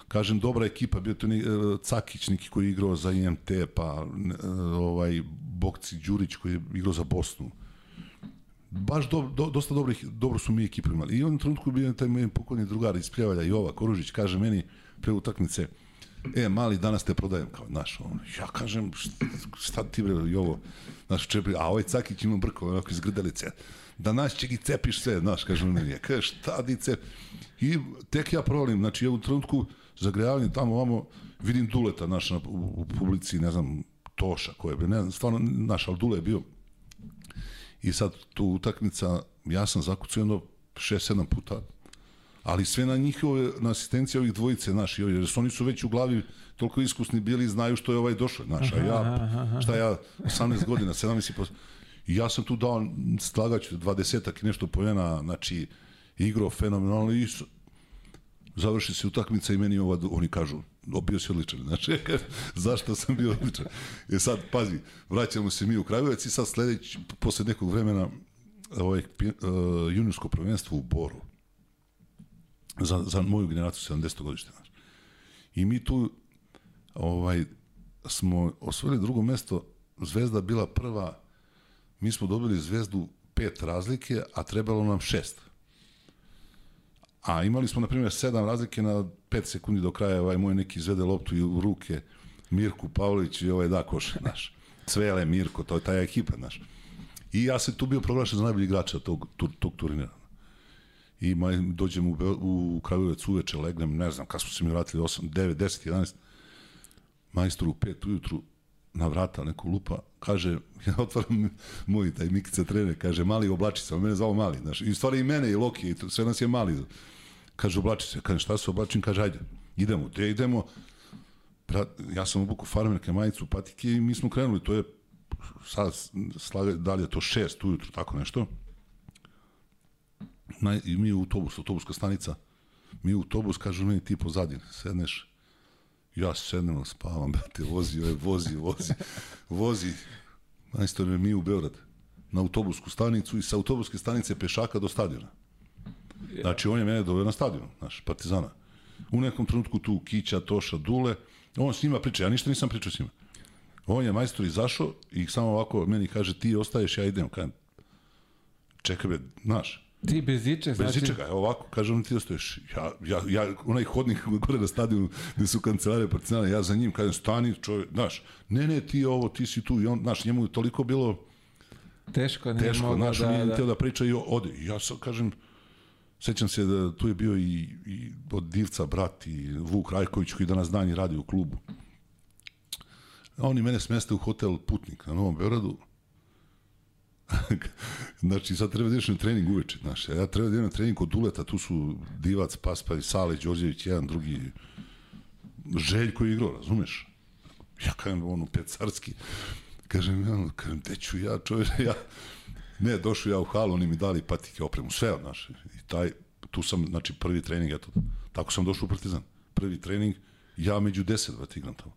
kažem, dobra ekipa, bio to ni, e, Cakić neki koji je igrao za IMT, pa e, ovaj, Bokci Đurić koji je igrao za Bosnu. Baš do, do, dosta dobrih, dobro su mi ekipu imali. I u jednom trenutku bio taj moj pokojni drugar iz Pljevalja, Jova Koružić, kaže meni pre utakmice, e, mali, danas te prodajem, kao, znaš, on, ja kažem, šta, šta ti bre, Jovo, znaš, čepi, a ovaj Cakić ima brko, onako iz grdelice, danas će gi cepiš sve, znaš, kaže on, je, kaže, šta di cep? I tek ja provalim, znači, ja u trenutku zagrejavanje tamo, ovamo, vidim Duleta, znaš, u, u publici, ne znam, Toša ko je ne znam, stvarno, naš, ali Dule je bio. I sad tu utakmica, ja sam zakucao jedno 6-7 puta, ali sve na njihove, na asistencije ovih dvojice, znaš, jer su oni su već u glavi toliko iskusni bili, znaju što je ovaj došao, znaš, a ja, šta ja, 18 godina, 17 i po... I ja sam tu dao, slagaću, 20 i nešto pojena, znači, igrao fenomenalno i završi se utakmica i meni ova, oni kažu, bio si odličan. Znači, zašto sam bio odličan? E sad, pazi, vraćamo se mi u Kragujevac i sad sledeći, posle nekog vremena, ovaj, uh, juniorsko prvenstvo u Boru. Za, za moju generaciju 70. godište. Znači. I mi tu ovaj, smo osvojili drugo mesto, Zvezda bila prva, mi smo dobili Zvezdu pet razlike, a trebalo nam šest. A imali smo, na primjer, sedam razlike na 5 sekundi do kraja, ovaj moj neki izvede loptu u ruke, Mirku Pavlović i ovaj Dakoš, naš. Cvele, Mirko, to je ta ekipa, naš. I ja se tu bio proglašen za najbolji igrača tog, tog, tog turnira. I maj, dođem u, u Kragujevac uveče, legnem, ne znam, kad smo se mi vratili, 8, 9, 10, 11, majstor u 5 ujutru, na vrata neko lupa, kaže, ja otvaram moj taj Mikica trener, kaže, mali oblači se, on mene zvao mali, znaš, i stvari i mene i Loki, i sve nas je mali. Kaže, oblači se. Kaže, šta se oblačim? Kaže, ajde, idemo. Te idemo. Brat, ja sam obuku farmerke, majicu, patike i mi smo krenuli. To je sad, slaga, da li je to šest ujutru, tako nešto. Na, I mi u autobus, autobuska stanica. mi u autobus, kažu meni ti pozadine, sedneš, ja sednem, spavam, brate, vozi, ovaj, vozi, vozi, vozi, majstor mi u Beograd, na autobusku stanicu i sa autobuske stanice pešaka do stadiona. Znači, on je mene doveo na stadion, znaš, Partizana. U nekom trenutku tu Kića, Toša, Dule, on s njima priča, ja ništa nisam pričao s njima. On je majstor izašao i samo ovako meni kaže ti ostaješ, ja idem. Kažem, čekaj be, znaš, Ti bez ičeg, Bez znači... ičega, evo ovako, kažem ti ostaješ. Ja, ja, ja, onaj hodnik gore na stadionu gde su kancelarije Partizana, ja za njim kažem stani čovjek, znaš, ne, ne, ti ovo, ti si tu i on, znaš, njemu je toliko bilo Teško, nije teško, znaš, da, nije da. htio da priča i ode. I Ja sam, kažem, sećam se da tu je bio i, i od Divca brat i Vuk Rajković koji danas dan i radi u klubu. Oni mene smeste u hotel Putnik na Novom Beogradu. znači, sad treba da ideš na trening uveče, znaš. Ja treba da idem na trening kod Duleta, tu su Divac, Paspaj, Sale, Đorđević, jedan, drugi, Željko je igrao, razumeš? Ja kažem, ono, pecarski, kažem, ja, kažem, gde ću ja, čovječe, ja, ne, došao ja u halu, oni mi dali patike, opremu, sve, znaš, i taj, tu sam, znači, prvi trening, eto, tako sam došao u Partizan, prvi trening, ja među deset, vrat, igram tamo.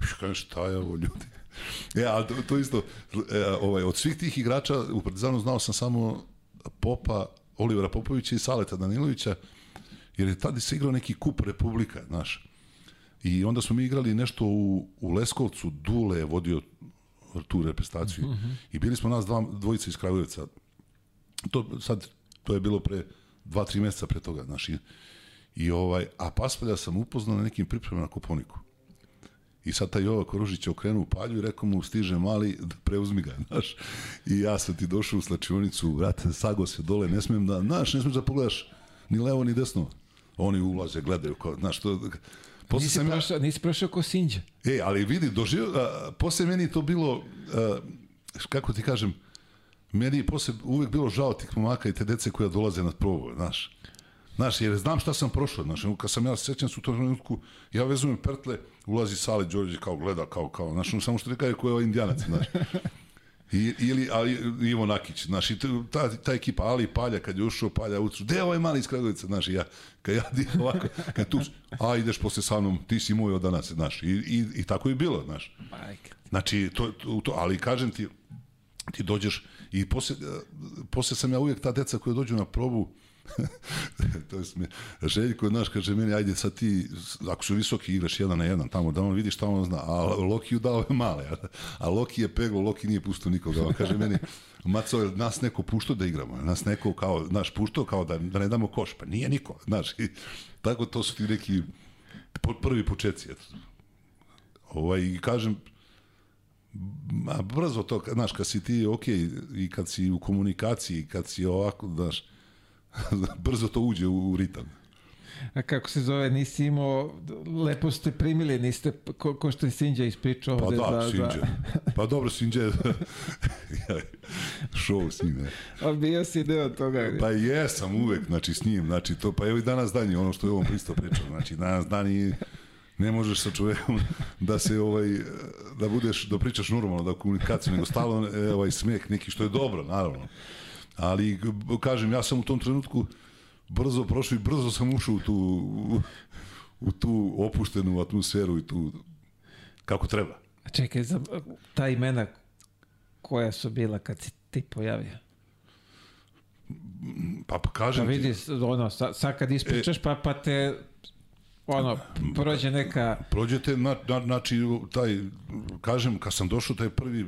Ja kažem, šta je ovo, ljudi? E, ali to, to isto, e, ovaj, od svih tih igrača u Partizanu znao sam samo Popa, Olivera Popovića i Saleta Danilovića, jer je tada se igrao neki kup Republika, znaš. I onda smo mi igrali nešto u, u Leskovcu, Dule je vodio tu reprezentaciju. Mm -hmm. I bili smo nas dva, dvojica iz Kragujevca. To sad, to je bilo pre dva, tri meseca pre toga, znaš. I, i ovaj, a Paspalja sam upoznao na nekim pripremama na Koponiku. I sad taj Jova Koružić je okrenuo u palju i rekao mu, stiže mali, preuzmi ga, znaš. I ja sam ti došao u slačionicu, vrate, sago se dole, ne smijem da, znaš, ne smiješ da pogledaš ni levo ni desno. Oni ulaze, gledaju, kao, znaš, to, Posle Nisi sam ja, nisi prošao ko Sinđa. e, ali vidi, doživio, a, posle meni to bilo, a, kako ti kažem, meni je posle uvek bilo žao tih momaka i te dece koja dolaze na probu, znaš. Znaš, jer znam šta sam prošao, znaš, kad sam ja sećam se u tom trenutku, ja vezujem pertle, ulazi Sale Đorđe kao gleda, kao, kao, znaš, samo što kaže ko je ovaj indijanac, znaš. I, ili ali, Ivo Nakić, znaš, i ta, ta ekipa Ali Palja, kad je ušao Palja utru, gde je ovaj mali iz Kragovica, znaš, ja, kad ja ovako, kad tu, a ideš posle sa mnom, ti si moj od danas, znaš, i, i, i tako je bilo, znaš. Znači, to, to, ali kažem ti, ti dođeš i posle, posle sam ja uvijek ta deca koja dođu na probu, to je sme, Željko, znaš, kaže meni, ajde sad ti, ako su visoki, igraš jedan na jedan tamo, da on vidi šta on zna, a Loki dao je male, a, Loki je peglo, Loki nije pustio nikoga, on kaže meni, Maco, nas neko puštao da igramo, nas neko kao, znaš, puštao kao da, da ne damo koš, pa nije niko, znaš, i, tako to su ti neki prvi početci, eto. Ovaj, i kažem, a brzo to, znaš, kad si ti, ok, i kad si u komunikaciji, kad si ovako, znaš, brzo to uđe u, u ritam. A kako se zove, nisi imao, lepo ste primili, niste, ko, ko što je Sinđa ispričao Pa ovde da, za, Sinđe. za... Pa dobro, Sinđe je show s njim. A bio si deo toga. Pa jesam uvek, znači s njim, znači to, pa evo i danas dan je ono što je ovom pristo pričao, znači danas dan i ne možeš sa čovekom da se ovaj da budeš da pričaš normalno da komunikaciju nego stalno e, ovaj smeh neki što je dobro naravno ali kažem ja sam u tom trenutku brzo prošao i brzo sam ušao u tu u, u tu opuštenu atmosferu i tu kako treba čekaj, za, ta imena koja su bila kad si ti pojavio? pa, pa kažem Pa ti- vidi, ono, sad, sad kad ispričaš, pa, pa te, ono, prođe neka... prođete na, na, znači taj kažem kad sam došao taj prvi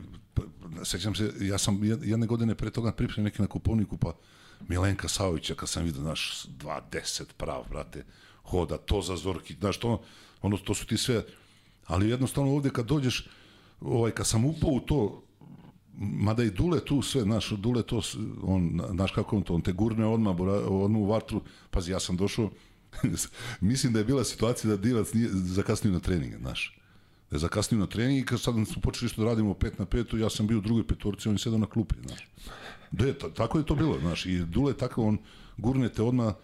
sećam se ja sam jed- jedne godine pre toga pripremio neki na kupovniku pa Milenka Savića kad sam vidio naš 210 prav brate hoda to za Zorki znaš to ono to su ti sve ali jednostavno ovde kad dođeš ovaj kad sam upao u to mada i Dule tu sve, znaš, Dule to, on, znaš kako on to, on te gurne odmah, odmah u vatru, pazi, ja sam došao, mislim da je bila situacija da Divac nije zakasnio na treninge, znaš. Da je zakasnio na trening i kad sad smo počeli što da radimo 5 na 5, ja sam bio u drugoj petorci, on je sedao na klupi, znaš. Da je, ta- tako je to bilo, znaš, i Dule je tako, on gurne te odmah,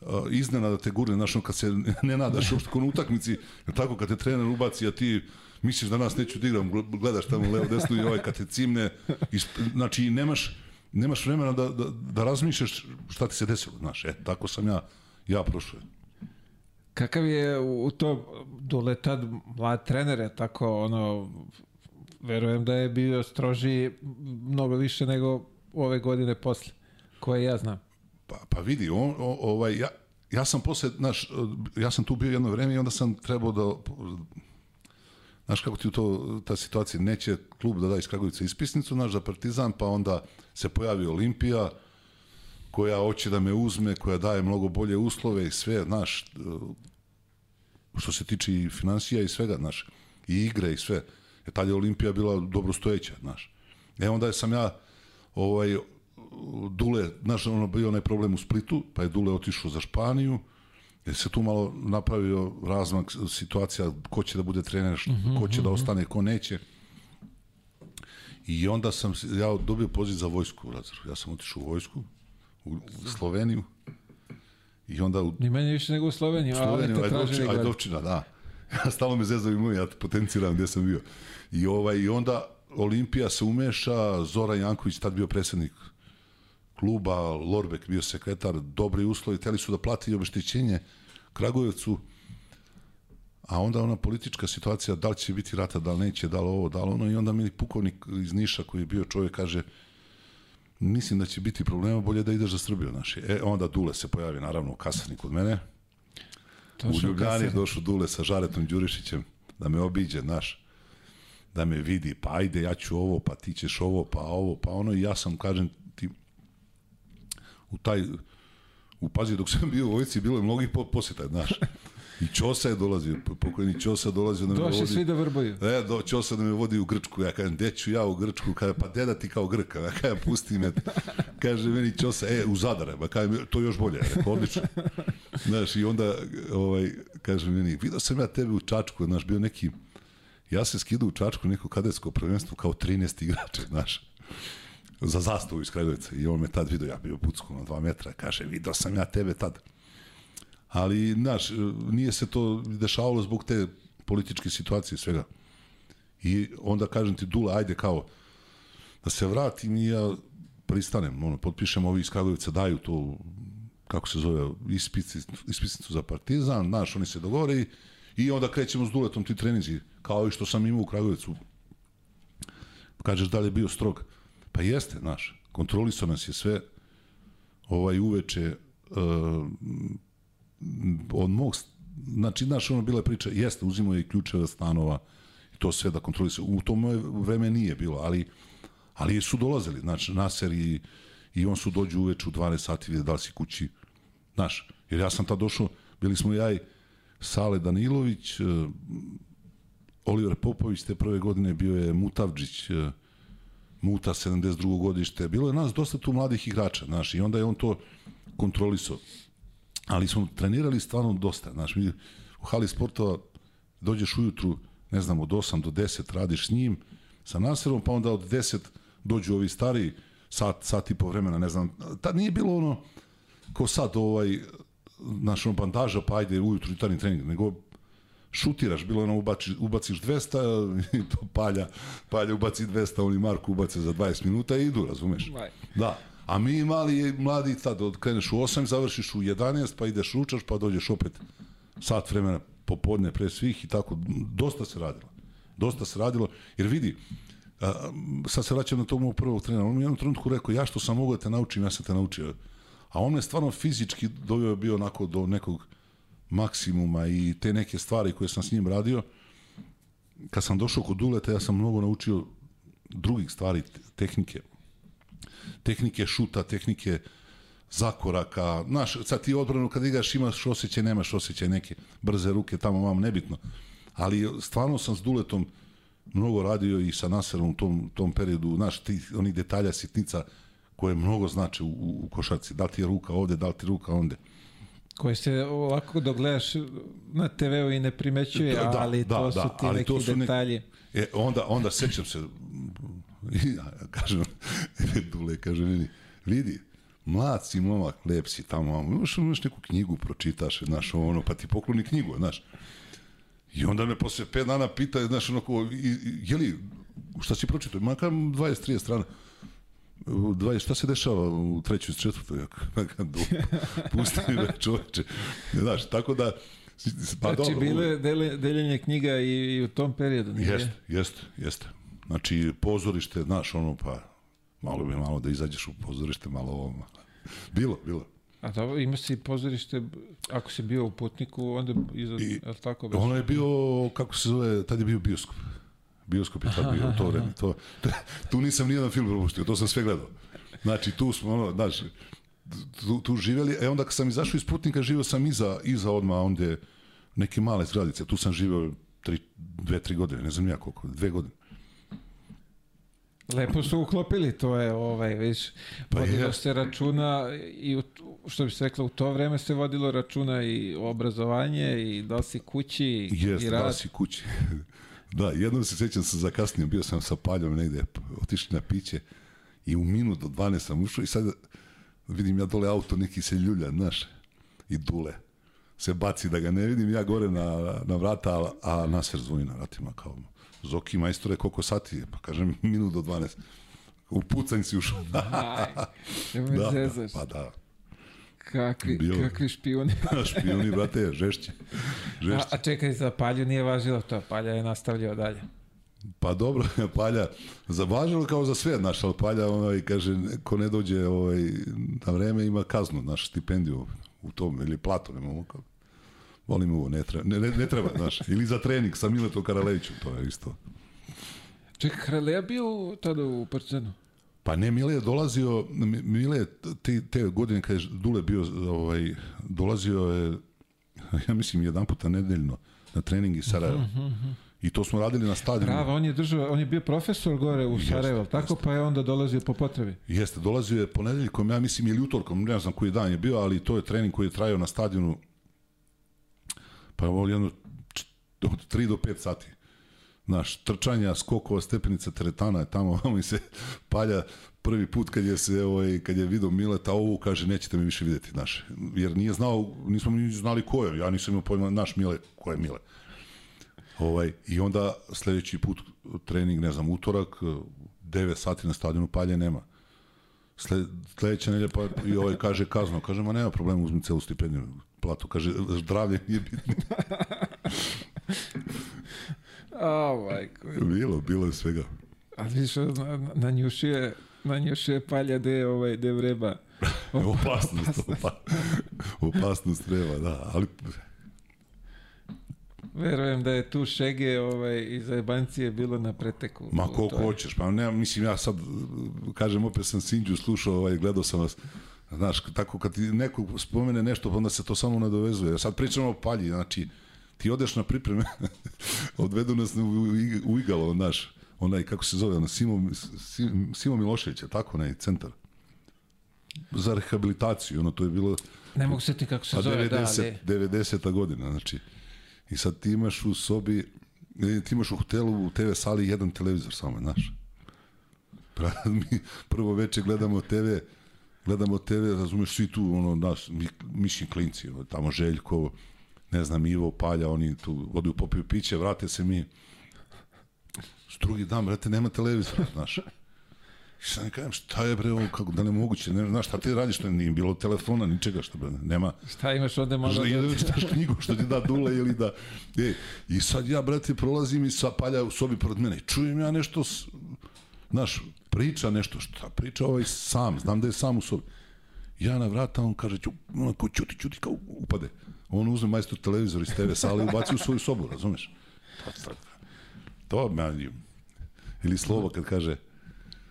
uh, iznenada te gurne, znaš, kad se ne nadaš uopšte kod utakmici, tako kad te trener ubaci, a ti misliš da nas neću da igram, gl- gledaš tamo levo desno i ovaj kad te cimne, isp, znači nemaš, nemaš vremena da, da, da razmišljaš šta ti se desilo, znaš, e, tako sam ja ja prošao. Kakav je u to Dule tad mlad trener je tako ono verujem da je bio stroži mnogo više nego ove godine posle koje ja znam. Pa, pa vidi, on, o, ovaj, ja, ja sam posle, znaš, ja sam tu bio jedno vreme i onda sam trebao da, znaš kako ti to, ta situacija, neće klub da da iz Kragovica ispisnicu, znaš, za Partizan, pa onda se pojavi Olimpija, koja hoće da me uzme, koja daje mnogo bolje uslove i sve, znaš, što se tiče i financija i svega, znaš, i igre i sve. E, tad je Olimpija bila dobro stojeća, znaš. E, onda sam ja, ovaj, Dule, znaš, ono bio onaj problem u Splitu, pa je Dule otišao za Španiju, je se tu malo napravio razmak situacija ko će da bude trener, mm -hmm, ko će da mhm. ostane, ko neće. I onda sam ja dobio poziv za vojsku, Lazar. Ja sam otišao u vojsku, u, u Sloveniju. I onda u... Ni manje više nego u Sloveniju, Sloveniju ali te Ajdovčina, Ajdovčina, da. Ja stalno me zezavi moj, ja potenciram gde sam bio. I, ovaj, I onda Olimpija se umeša, Zoran Janković, tad bio predsednik kluba, Lorbek bio sekretar, dobri uslovi, teli su da plati obeštećenje Kragujevcu, a onda ona politička situacija, da li će biti rata, da li neće, da li ovo, da li ono, i onda mi pukovnik iz Niša koji je bio čovjek kaže, mislim da će biti problema, bolje da ideš za Srbiju, naši. E, onda Dule se pojavi, naravno, u kasarni kod mene. To u Ljubljani došao Dule sa Žaretom Đurišićem da me obiđe, naš, da me vidi, pa ajde, ja ću ovo, pa ti ćeš ovo, pa ovo, pa ono, i ja sam, kažem ti, u taj, u pazi, dok sam bio u vojci, bilo je mnogih posjeta, znaš. I Ćosa je dolazio, pokojni Ćosa dolazio da me Došli vodi. svi da vrbaju. E, do, Ćosa da me vodi u Grčku. Ja kažem, gde ću ja u Grčku? Kaže, pa deda ti kao Grka. Ja kažem, pusti me. Kaže meni Ćosa, e, u Zadar. Pa kažem, to još bolje. Rekao, odlično. Znaš, i onda, ovaj, kaže meni, vidio sam ja tebe u Čačku, znaš, bio neki, ja se skidu u Čačku neko kadetsko prvenstvo kao 13 igrača, znaš za zastavu iz Kragovica i on me tad vidio, ja bio pucko na dva metra, kaže, vidio sam ja tebe tad. Ali, znaš, nije se to dešavalo zbog te političke situacije i svega. I onda kažem ti, Dula, ajde kao, da se vratim i ja pristanem, ono, potpišem ovi iz Kragovica, daju to, kako se zove, ispicicu za partizan, znaš, oni se dogovore i, i onda krećemo s Duletom ti trenizi, kao i što sam imao u Kragovicu. Kažeš da li je bio strog? Pa jeste, znaš, kontrolisao nas je sve, ovaj uveče, uh, od mog, znači, znaš, ono bila priča, jeste, uzimo i ključeve stanova, to sve da kontrolisuje. U to moje vreme nije bilo, ali, ali su dolazili, znači, Naser i, i on su dođu uveče u 12 sati, vide da li si kući, znaš, jer ja sam tad došao, bili smo ja i Sale Danilović, uh, Oliver Popović te prve godine bio je Mutavđić, uh, Muta 72. godište. Bilo je nas dosta tu mladih igrača, znaš, i onda je on to kontrolisao. Ali smo trenirali stvarno dosta, znaš, mi u hali sportova dođeš ujutru, ne znam, od 8 do 10 radiš s njim, sa Naserom, pa onda od 10 dođu ovi stari, sat, sat i po vremena, ne znam, tad nije bilo ono, ko sad ovaj, naš on bandaža, pa ajde ujutru jutarnji trening, nego šutiraš, bilo ono ubaciš, ubaciš 200 i to palja, palja ubaci 200, oni Marko ubace za 20 minuta i idu, razumeš? Da. A mi mali, mladi tad, kreneš u 8, završiš u 11, pa ideš ručaš, pa dođeš opet sat vremena popodne pre svih i tako. Dosta se radilo. Dosta se radilo, jer vidi, a, sad se vraćam na tog mog prvog trenera, on mi u jednom trenutku rekao, ja što sam mogu da te naučim, ja sam te naučio. A on me stvarno fizički doveo bio onako do nekog maksimuma i te neke stvari koje sam s njim radio, kad sam došao kod Duleta, ja sam mnogo naučio drugih stvari, tehnike. Tehnike šuta, tehnike zakoraka. Znaš, sad ti odbranu kad igraš imaš osjećaj, nemaš osjećaj neke brze ruke, tamo vam nebitno. Ali stvarno sam s Duletom mnogo radio i sa Naserom u tom, tom periodu, znaš, ti, oni detalja, sitnica koje mnogo znače u, u košarci. Da li ti je ruka ovde, da li ti je ruka onde koje se ovako dok gledaš na TV-u i ne primećuje, da, ali da, to da, su ti neki to su detalji. Ne, e, onda, onda sećam se, ja, kažem, Dule kaže meni, vidi, mlad si momak, lep si tamo, imaš, imaš neku knjigu, pročitaš, znaš, ono, pa ti pokloni knjigu, znaš. I onda me posle pet dana pita, znaš, onako, je li, šta si pročitao? Makar 20-30 strana. u 20, šta se dešava u trećoj, četvrtoj? Pusti me čoveče. Znaš, tako da, Pa znači, dobro, je deljenje knjiga i, i u tom periodu. Jeste, jeste, jeste. Znači, pozorište, znaš, ono, pa, malo bi malo da izađeš u pozorište, malo ovo. Bilo, bilo. A da, ima si pozorište, ako si bio u putniku, onda iza, I, je tako? Bez... Ono je bio, kako se zove, tad je bio bioskop. Bioskop je tad bio u to vreme. To, tu nisam nijedan film propustio, to sam sve gledao. Znači, tu smo, ono, znači, tu, tu živeli, e onda kad sam izašao iz Putnika, živeo sam iza, iza odma onda neke male zgradice, tu sam živeo tri, dve, tri godine, ne znam ja koliko, dve godine. Lepo su uklopili, to je, ovaj, viš, pa vodilo je. se računa i, u, što bi se rekla, u to vreme se vodilo računa i obrazovanje i da si kući Jest, i rad. da si kući. da, jednom se sećam sam zakasnio, bio sam sa paljom negde, otišli na piće i u minut do 12 sam ušao i sad vidim ja dole auto, neki se ljulja, znaš, i dule se baci da ga ne vidim, ja gore na, na vrata, a, a Nasser zvoni na vratima kao Zoki majstore koliko sati je, pa kažem minut do 12. U pucanj si ušao. Aj, da, zezaš. pa da. Kakvi, Bio, kakvi špijuni. špijuni, brate, žešće. žešće. A, a čekaj, za Palju nije važilo to, Palja je nastavljao dalje. Pa dobro, Palja, zavažilo kao za sve, naš, ali Palja, onaj, kaže, ko ne dođe ovaj, na vreme ima kaznu, naš stipendiju u tom, ili platu, ne mogu kao. Volim ovo, ne treba, ne, ne, ne treba, znaš, ili za trening sa Miletom Karalevićem, to je isto. Čekaj, Karaleja bio tada u Partizanu? Pa ne, Mile je dolazio, Mile te, te godine kad je Dule bio, ovaj, dolazio je, ja mislim, jedan puta nedeljno na trening iz Sarajeva. Uh -huh, uh -huh. I to smo radili na stadionu. Bravo, on je držao, on je bio profesor gore u Sarajevo, tako jeste. pa je onda dolazio po potrebi. Jeste, dolazio je ponedeljkom, ja mislim ili utorkom, ne znam koji dan je bio, ali to je trening koji je trajao na stadionu pa je jedno od 3 do 5 sati. Naš trčanja, skokova, stepenica, teretana je tamo, mi se palja prvi put kad je se ovaj kad je video Mileta ovu kaže nećete me više videti naš jer nije znao nismo ni znali ko je ja nisam imao pojma naš Mile ko je Mile Ovaj, I onda sledeći put trening, ne znam, utorak, 9 sati na stadionu palje nema. Sled, sledeća nedelja pa i ovaj kaže kazno, kaže, ma nema problema, uzmi celu stipendiju, platu, kaže, zdravlje nije bitno. oh, majko. Bilo, bilo je svega. A vidiš, na, na njušije, na njušije palja de, ovaj, de vreba. opasnost, opasnost, opasnost treba, da, ali Verujem da je tu šege ovaj, iz Ebancije bilo na preteku. Ma koliko hoćeš, pa ne, mislim ja sad, kažem, opet sam Sinđu slušao, ovaj, gledao sam vas, znaš, tako kad ti neko spomene nešto, pa onda se to samo nadovezuje. Sad pričamo o palji, znači, ti odeš na pripreme, odvedu nas u, u igalo, znaš, onaj, kako se zove, ono, Simo, Simo Milošević, tako, onaj centar. Za rehabilitaciju, ono, to je bilo... Ne mogu se ti kako se pa zove, 90, da, ali... 90. godina, znači. I sad ti imaš u sobi, ti imaš u hotelu, u TV sali jedan televizor samo, znaš. Mi prvo veče gledamo TV, gledamo TV, razumeš, svi tu, ono, nas, mi, klinci, tamo Željko, ne znam, Ivo, Palja, oni tu odu popiju piće, vrate se mi. S drugi dan, brate, nema televizora, znaš. I sad ne kažem, šta je bre ovo, kako da ne moguće, ne znaš, šta ti radiš, što nije bilo telefona, ničega, što bre, nema. Šta imaš ovde možda? Što da... čitaš knjigu, što ti da dule ili da... E, I sad ja, brate, prolazim i sa palja u sobi pored mene čujem ja nešto, znaš, priča nešto, šta priča ovaj sam, znam da je sam u sobi. Ja na vrata, on kaže, ću, onako, ćuti, ćuti, kao upade. On uzme majstor televizor iz TV sale i ubaci u svoju sobu, razumeš? To, to, to, to, ili slovo kad kaže,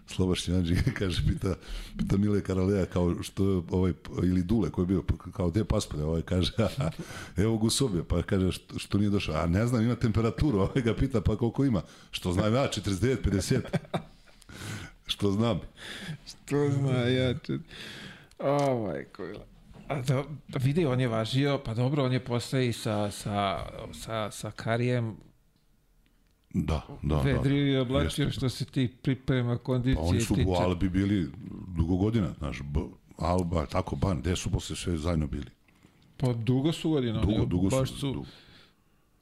Slobaš Janđi kaže, pita, pita Mile Karaleja kao što je ovaj, ili Dule koji je bio, kao gde je paspalja, ovaj kaže, evo ga u sobi, pa kaže, što, što nije došao, a ne znam, ima temperaturu, ovaj ga pita, pa koliko ima, što znam ja, 49, 50, što znam. što zna ja, čet... Ovaj, kojla. A da, vidi, on je važio, pa dobro, on je posle i sa, sa, sa, sa Karijem Da, da, da. Vedri i oblačio što se ti priprema kondicije. Pa oni su tiče. u Albi bili dugo godina, znaš, Alba, tako ban, gde su posle sve zajedno bili? Pa dugo su godina. Dugo, dugo su, su. Dugo.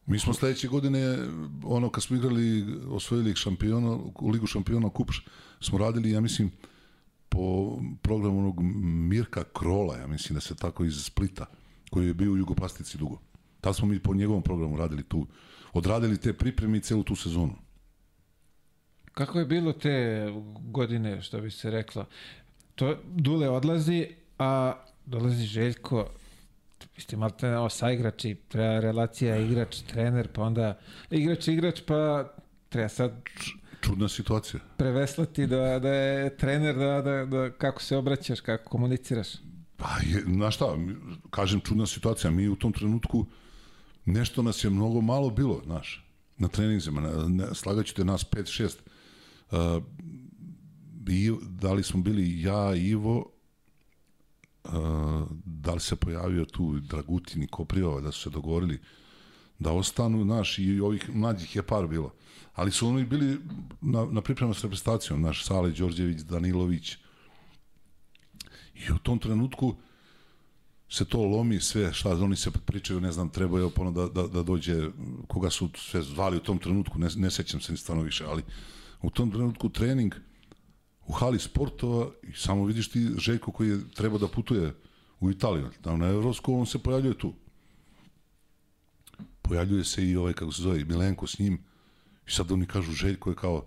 Mi smo sledeće godine, ono, kad smo igrali, osvojili šampiona, Ligu šampiona kup, smo radili, ja mislim, po programu onog Mirka Krola, ja mislim da se tako iz Splita, koji je bio u Jugoplastici dugo. Tad smo mi po njegovom programu radili tu, odradili te pripreme i celu tu sezonu. Kako je bilo te godine, što bi se reklo? To Dule odlazi, a dolazi Željko, vi ste malo te sa igrači, treba relacija igrač, trener, pa onda igrač, igrač, pa treba sad Čudna situacija. preveslati da, da je trener, da, da, da kako se obraćaš, kako komuniciraš. Pa, je, znaš šta, kažem čudna situacija, mi u tom trenutku nešto nas je mnogo malo bilo, znaš, na treninzima, na, na, slagaću te nas 5-6, uh, i, da li smo bili ja, Ivo, da li se pojavio tu Dragutin i Kopriova, da su se dogovorili da ostanu, znaš, i ovih mlađih je par bilo. Ali su oni bili na, na pripremu s reprezentacijom, naš Sale Đorđević, Danilović, I u tom trenutku se to lomi sve, šta oni se pričaju, ne znam, treba je ono da, da, da dođe, koga su sve zvali u tom trenutku, ne, ne sećam se ni stvarno više, ali u tom trenutku trening u hali sportova i samo vidiš ti Željko koji je treba da putuje u Italiju, tamo na Evropsku, on se pojavljuje tu. Pojavljuje se i ovaj, kako se zove, Milenko s njim, i sad oni kažu Željko je kao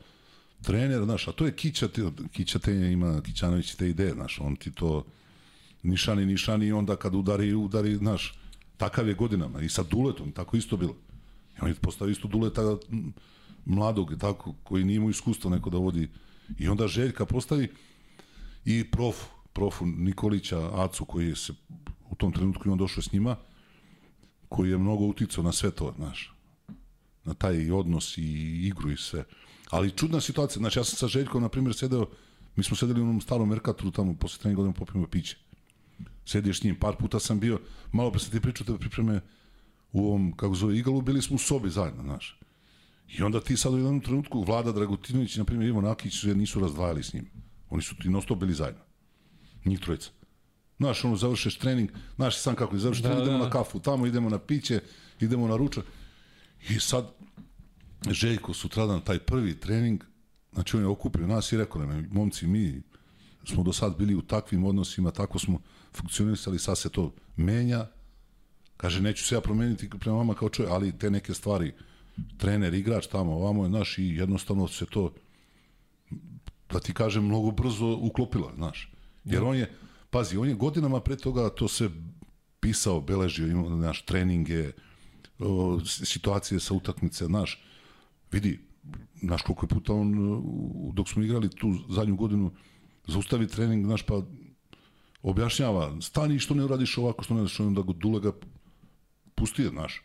trener, znaš, a to je Kića, te, Kića te ima, Kićanović te ideje, znaš, on ti to nišani, nišani i onda kad udari, udari, znaš, takav je godinama i sa Duletom, tako isto bilo. I on je postavio isto Duleta mladog, tako, koji nije imao iskustva neko da vodi. I onda Željka postavi i profu, profu Nikolića, Acu, koji je se u tom trenutku i on došao s njima, koji je mnogo uticao na sve to, znaš, na taj odnos i igru i sve. Ali čudna situacija, znači ja sam sa Željkom, na primjer, sedeo, mi smo sedeli u onom starom Merkatoru tamo, posle treninga godina popijemo piće. Sediš s njim, par puta sam bio, malo pre sam ti pričao da pripreme u ovom, kako zove, Igalu, bili smo u sobi zajedno, znaš. I onda ti sad u jednom trenutku, Vlada Dragutinović, na primjer, Ivo Nakić, nisu razdvajali s njim. Oni su ti non stop bili zajedno. Njih trojica. Znaš, ono, završeš trening, znaš sam kako je, završeš Da, trening, idemo da. na kafu, tamo idemo na piće, idemo na ručak. I sad, Željko sutradan, taj prvi trening, znači on je okupio nas i rekao nam, je, momci, mi smo do sad bili u takvim odnosima, tako smo funkcionisali, sad se to menja. Kaže, neću se ja promeniti prema vama kao čovjek, ali te neke stvari, trener, igrač tamo, ovamo je naš i jednostavno se to, da ti kažem, mnogo brzo uklopilo, znaš. Jer on je, pazi, on je godinama pre toga to sve pisao, beležio, imao, naš, treninge, situacije sa utakmice, znaš, vidi, znaš koliko je puta on, dok smo igrali tu zadnju godinu, zaustavi trening, znaš, pa objašnjava, stani što ne uradiš ovako, što ne uradiš, onda ga Dule ga pustio, znaš.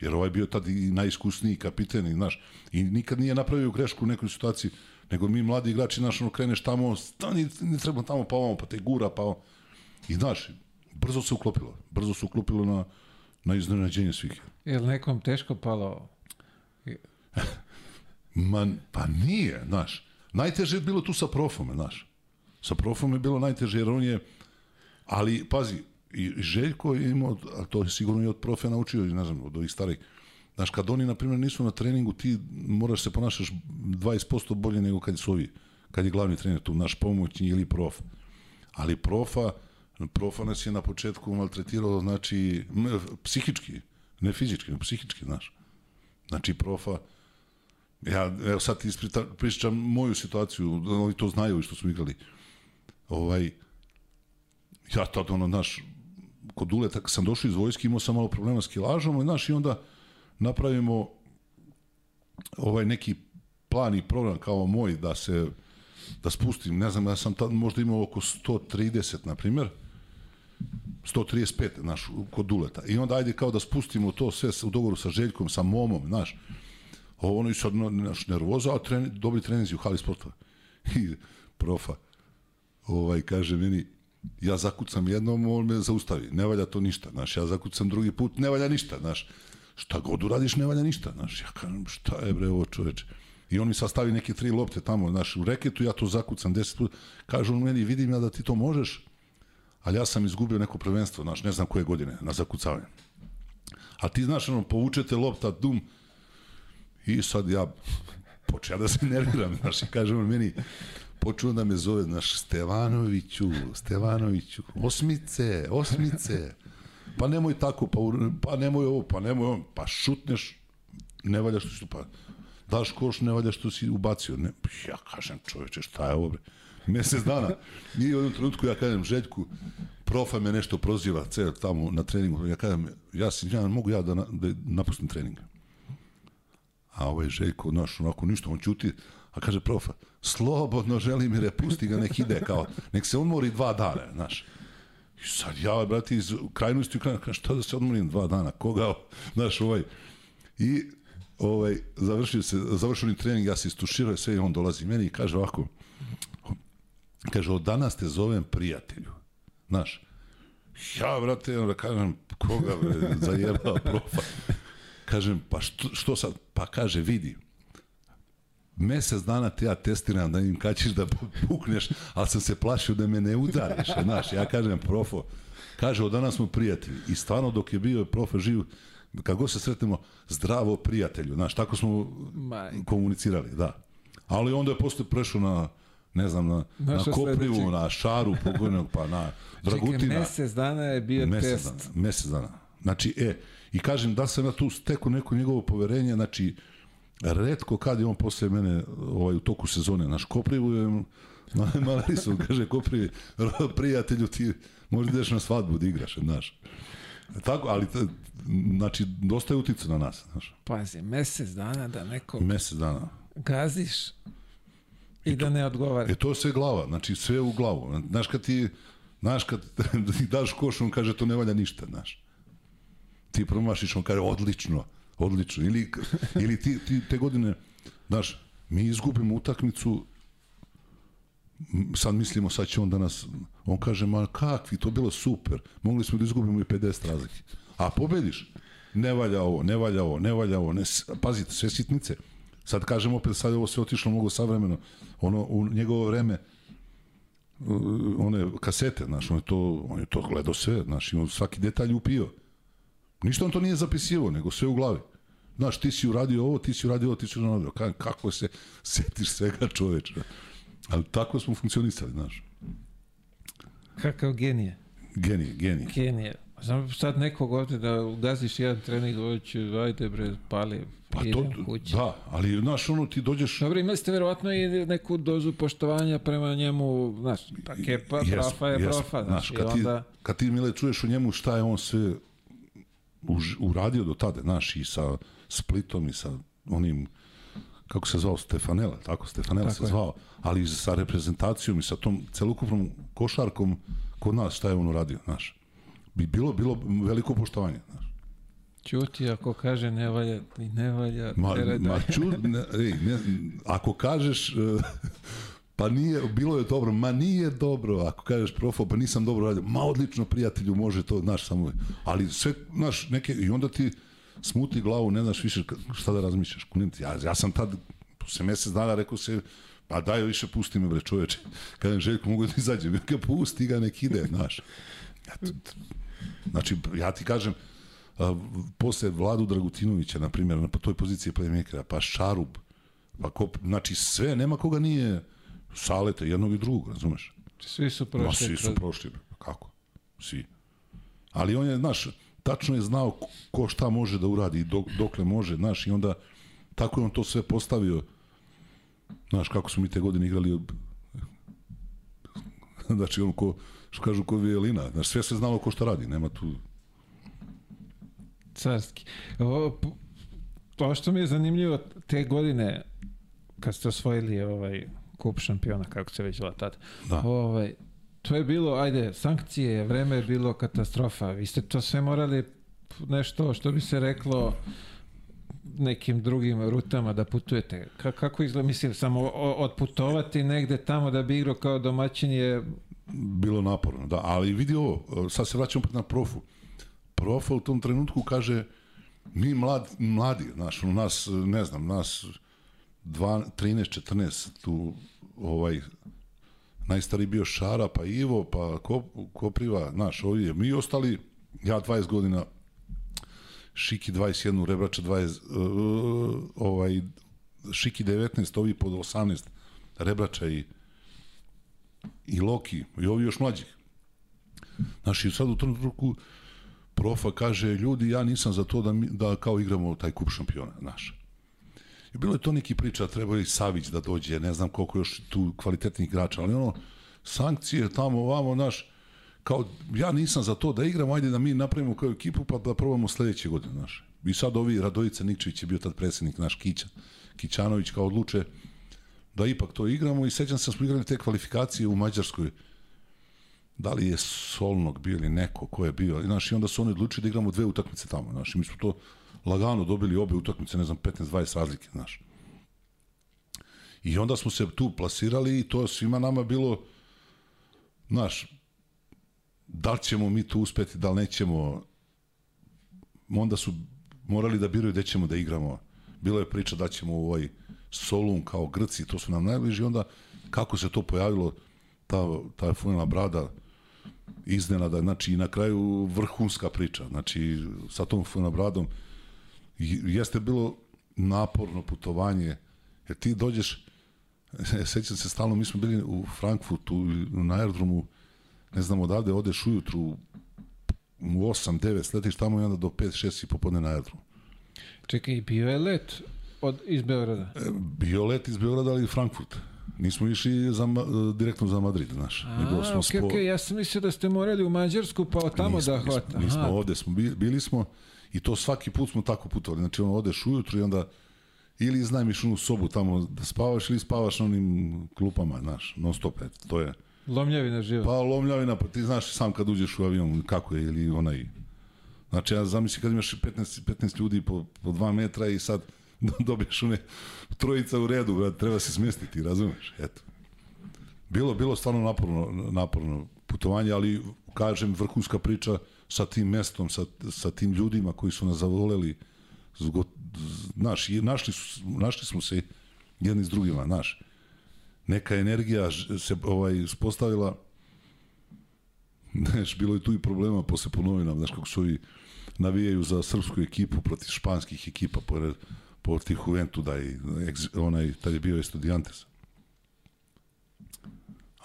Jer ovaj bio tad i najiskusniji kapiten, i, znaš, i nikad nije napravio grešku u nekoj situaciji, nego mi mladi igrači, znaš, ono, kreneš tamo, stani, ne treba tamo, pa ovamo, pa te gura, pa ovo. I, znaš, brzo se uklopilo, brzo se uklopilo na, na iznenađenje svih. Je li nekom teško palo? Man, pa nije, znaš. Najteže je bilo tu sa profom, znaš. Sa profom je bilo najteže, jer on je... Ali, pazi, i Željko je imao, a to je sigurno i od profe naučio, ne znam, od ovih starih. Znaš, kad oni, na primjer, nisu na treningu, ti moraš se ponašaš 20% bolje nego kad su ovi, kad je glavni trener tu, naš pomoćni ili prof. Ali profa, profa nas je na početku maltretirao, znači, psihički, ne fizički, nego psihički, znaš. Znači, profa, Ja, evo sad ti pričam moju situaciju, oni to znaju što su igrali. Ovaj, ja tad, ono, znaš, kod Duleta, kad sam došao iz vojske, imao sam malo problema s kilažom, znaš, i onda napravimo ovaj neki plan i program kao moj da se da spustim, ne znam, ja sam tad možda imao oko 130, na primjer, 135, znaš, kod Duleta. I onda ajde kao da spustimo to sve u dogovoru sa Željkom, sa Momom, znaš, ovo ono i sad naš nervoza, a tren, dobri treninzi u hali sportova. I profa, ovaj, kaže meni, ja zakucam jednom, on me zaustavi, ne valja to ništa, znaš, ja zakucam drugi put, ne valja ništa, znaš, šta god uradiš, ne valja ništa, znaš, ja kažem, šta je bre ovo čoveče, I on mi sastavi neke tri lopte tamo, znaš, u reketu, ja to zakucam deset puta, kaže on meni, vidim ja da ti to možeš, ali ja sam izgubio neko prvenstvo, znaš, ne znam koje godine, na zakucavanje. A ti, znaš, ono, povučete lopta, dum, I sad ja počeo da se nerviram, znaš, i kaže on meni, počeo da me zove, naš Stevanoviću, Stevanoviću, osmice, osmice. Pa nemoj tako, pa, pa nemoj ovo, pa nemoj ovo, pa šutneš, ne valja što si, pa daš koš, ne valja što si ubacio. Ne, ja kažem, čoveče, šta je ovo, bre? Mesec dana. I u jednom trenutku ja kažem, Željku, profa me nešto proziva, cel tamo na treningu. Ja kažem, ja, si, ja mogu ja da, na, da napustim trening. A ovaj Željko, naš, onako ništa, on ćuti, a kaže profa, slobodno želi mi repusti ga, nek ide, kao, nek se odmori dva dana, znaš. I sad ja, brati, iz krajnosti u krajnosti, šta da se odmorim dva dana, koga, znaš, ovaj, i ovaj, završio se, završio trening, ja se istuširao sve i on dolazi meni i kaže ovako, kaže, od danas te zovem prijatelju, znaš, ja, brate, da kažem, koga, bre, zajebao profa, kažem, pa što, što sad, pa kaže, vidi, mesec dana te ja testiram da im kad ćeš da pukneš, ali sam se plašio da me ne udariš, znaš, ja kažem, profo, kaže, od danas smo prijatelji i stvarno dok je bio profo živ, kako se sretnemo, zdravo prijatelju, znaš, tako smo Majka. komunicirali, da. Ali onda je posle prešao na, ne znam, na, Naša na Koprivu, sledeći. na Šaru pokojnog, pa na Dragutina. Čekaj, mesec dana je bio mesec test. Dana, mesec dana. Znači, e, i kažem da sam ja tu stekao neko njegovo poverenje, znači, redko kad je on posle mene ovaj, u toku sezone, naš Koprivu je, Malari su, kaže Koprivi, prijatelju ti možda ideš na svadbu da igraš, znaš. Tako, ali, znači, dosta je utica na nas, znaš. Pazi, mesec dana da neko... Mesec dana. Gaziš i, I da ne odgovara. E, to je sve glava, znači, sve u glavu. Znaš, kad ti, znaš, kad ti daš koš, on kaže, to ne valja ništa, znaš. Ti promašiš, on kaže, odlično, odlično. Ili, ili ti, ti te godine, znaš, mi izgubimo utakmicu, sad mislimo, sad će on da nas, on kaže, ma kakvi, to bilo super, mogli smo da izgubimo i 50 razlike. A pobediš, ne valja ovo, ne valja ovo, ne valja ovo, ne, pazite, sve sitnice. Sad kažem opet, sad ovo sve otišlo mnogo savremeno. Ono, u njegovo vreme, one kasete, znaš, on je to, on je to gledao sve, znaš, on svaki detalj upio. Ništa on to nije zapisivo, nego sve u glavi. Znaš, ti si uradio ovo, ti si uradio ovo, ti si uradio ovo. Kako se setiš svega čoveča. Ali tako smo funkcionisali, znaš. Kakav genije. Genije, genije. Genije. Znam sad nekog ovde da ugaziš jedan trening, doći, ajde bre, pali, pa to, kući. Da, ali znaš, ono ti dođeš... Dobro, imali ste verovatno i neku dozu poštovanja prema njemu, znaš, tak je pa, yes, profa je yes, profa. Znaš, kad, ti, onda... kad ti, Mile, čuješ u njemu šta je on sve uradio do tada, znaš, i sa Splitom i sa onim kako se zvao Stefanela, tako Stefanela tako se je. zvao, ali sa reprezentacijom i sa tom celokupnom košarkom kod nas šta je on uradio, znaš. Bi bilo bilo veliko poštovanje, znaš. Ćuti ako kaže ne valja, ni ne valja. Ma, ma ču, ne, ej, ne, ako kažeš uh, pa nije, bilo je dobro, ma nije dobro, ako kažeš profo, pa nisam dobro radio, ma odlično prijatelju, može to, znaš, samo, ali sve, znaš, neke, i onda ti, smuti glavu, ne znaš više šta da razmišljaš. Kunim ti, ja, ja sam tad, posle mesec dana rekao se, pa daj više pusti me bre čoveče. Kažem Željko mogu da izađem, ja ga pusti ga nek ide, znaš. Ja, znači ja ti kažem a, posle Vladu Dragutinovića na primjer na toj poziciji playmakera, pa Šarub, pa ko, znači sve, nema koga nije Saleta jednog i drugog, razumeš? Svi su prošli. Ma, svi su prošli, kako? Svi. Ali on je, znaš, tačno je znao ko šta može da uradi i dok, dokle može, znaš, i onda tako je on to sve postavio. Znaš, kako smo mi te godine igrali znači, on ko, što kažu, ko vijelina, znaš, sve se znalo ko šta radi, nema tu... Carski. O, to što mi je zanimljivo, te godine, kad ste osvojili ovaj kup šampiona, kako se već zvala tad, da. ovaj, to je bilo, ajde, sankcije, vreme je bilo katastrofa. Vi ste to sve morali nešto, što bi se reklo, nekim drugim rutama da putujete. Ka kako izgleda, mislim, samo odputovati negde tamo da bi igrao kao domaćin je... Bilo naporno, da, ali vidi ovo, sad se vraćamo na profu. Profa u tom trenutku kaže, mi mlad, mladi, znaš, nas, ne znam, nas 2, 13, 14, tu ovaj, najstariji bio Šara, pa Ivo, pa Kopriva, znaš, ovi je, mi ostali, ja 20 godina, Šiki 21, Rebrača 20, uh, ovaj, Šiki 19, ovi pod 18, Rebrača i i Loki, i ovi još mlađi. Znaš, i sad u tom trenutku profa kaže, ljudi, ja nisam za to da, mi, da kao igramo taj kup šampiona, znaš. I bilo je to neki priča, treba i Savić da dođe, ne znam koliko još tu kvalitetnih igrača, ali ono, sankcije tamo, ovamo, znaš, kao, ja nisam za to da igram, ajde da mi napravimo kao ekipu, pa da probamo sledeće godine, znaš. I sad ovi, Radojica Nikčević je bio tad predsednik, naš Kića, Kićanović kao odluče da ipak to igramo i sećam se da smo igrali te kvalifikacije u Mađarskoj, da li je Solnog bio ili neko ko je bio, znaš, i onda su oni odlučili da igramo dve utakmice tamo, znaš, i mi smo to lagano dobili obe utakmice, ne znam, 15-20 razlike, znaš. I onda smo se tu plasirali i to svima nama bilo, znaš, da li ćemo mi tu uspeti, da li nećemo, onda su morali da biraju gde ćemo da igramo. Bilo je priča da ćemo u ovaj Solun kao Grci, to su nam najbliži, onda kako se to pojavilo, ta, ta funela brada, iznenada, znači i na kraju vrhunska priča, znači sa tom funela bradom, jeste bilo naporno putovanje, jer ti dođeš, sećam se stalno, mi smo bili u Frankfurtu na aerodromu, ne znam odavde, odeš ujutru u 8, 9, sletiš tamo i onda do 5, 6 i popodne na aerodromu. Čekaj, bio je let od, iz Beograda? E, bio let iz Beograda, ali i Frankfurt. Nismo išli za, direktno za Madrid, znaš. A, nego smo okay, spo... okay, ja sam mislio da ste morali u Mađarsku pa od tamo nismo, da hvata. Mi smo ovde, smo bili, bili smo i to svaki put smo tako putovali. Znači, ono, odeš ujutru i onda ili iznajmiš onu sobu tamo da spavaš ili spavaš na onim klupama, znaš, non stop, et, to je... Lomljavina živa. Pa lomljavina, pa ti znaš sam kad uđeš u avion kako je, ili onaj... Znači, ja zamisli kad imaš 15, 15 ljudi po, po 2 metra i sad dobiješ one trojica u redu, brad, treba se smestiti, razumeš? Eto. Bilo, bilo stvarno naporno, naporno putovanje, ali kažem, vrhunska priča sa tim mestom, sa, sa tim ljudima koji su nas zavoleli, zgo, znaš, našli, su, našli smo se jedni s drugima, znaš. Neka energija se ovaj, spostavila, znaš, bilo je tu i problema posle po novinama, znaš, kako su ovi navijaju za srpsku ekipu protiv španskih ekipa, pored, protiv Juventuda i onaj, tad je bio Estudiantes.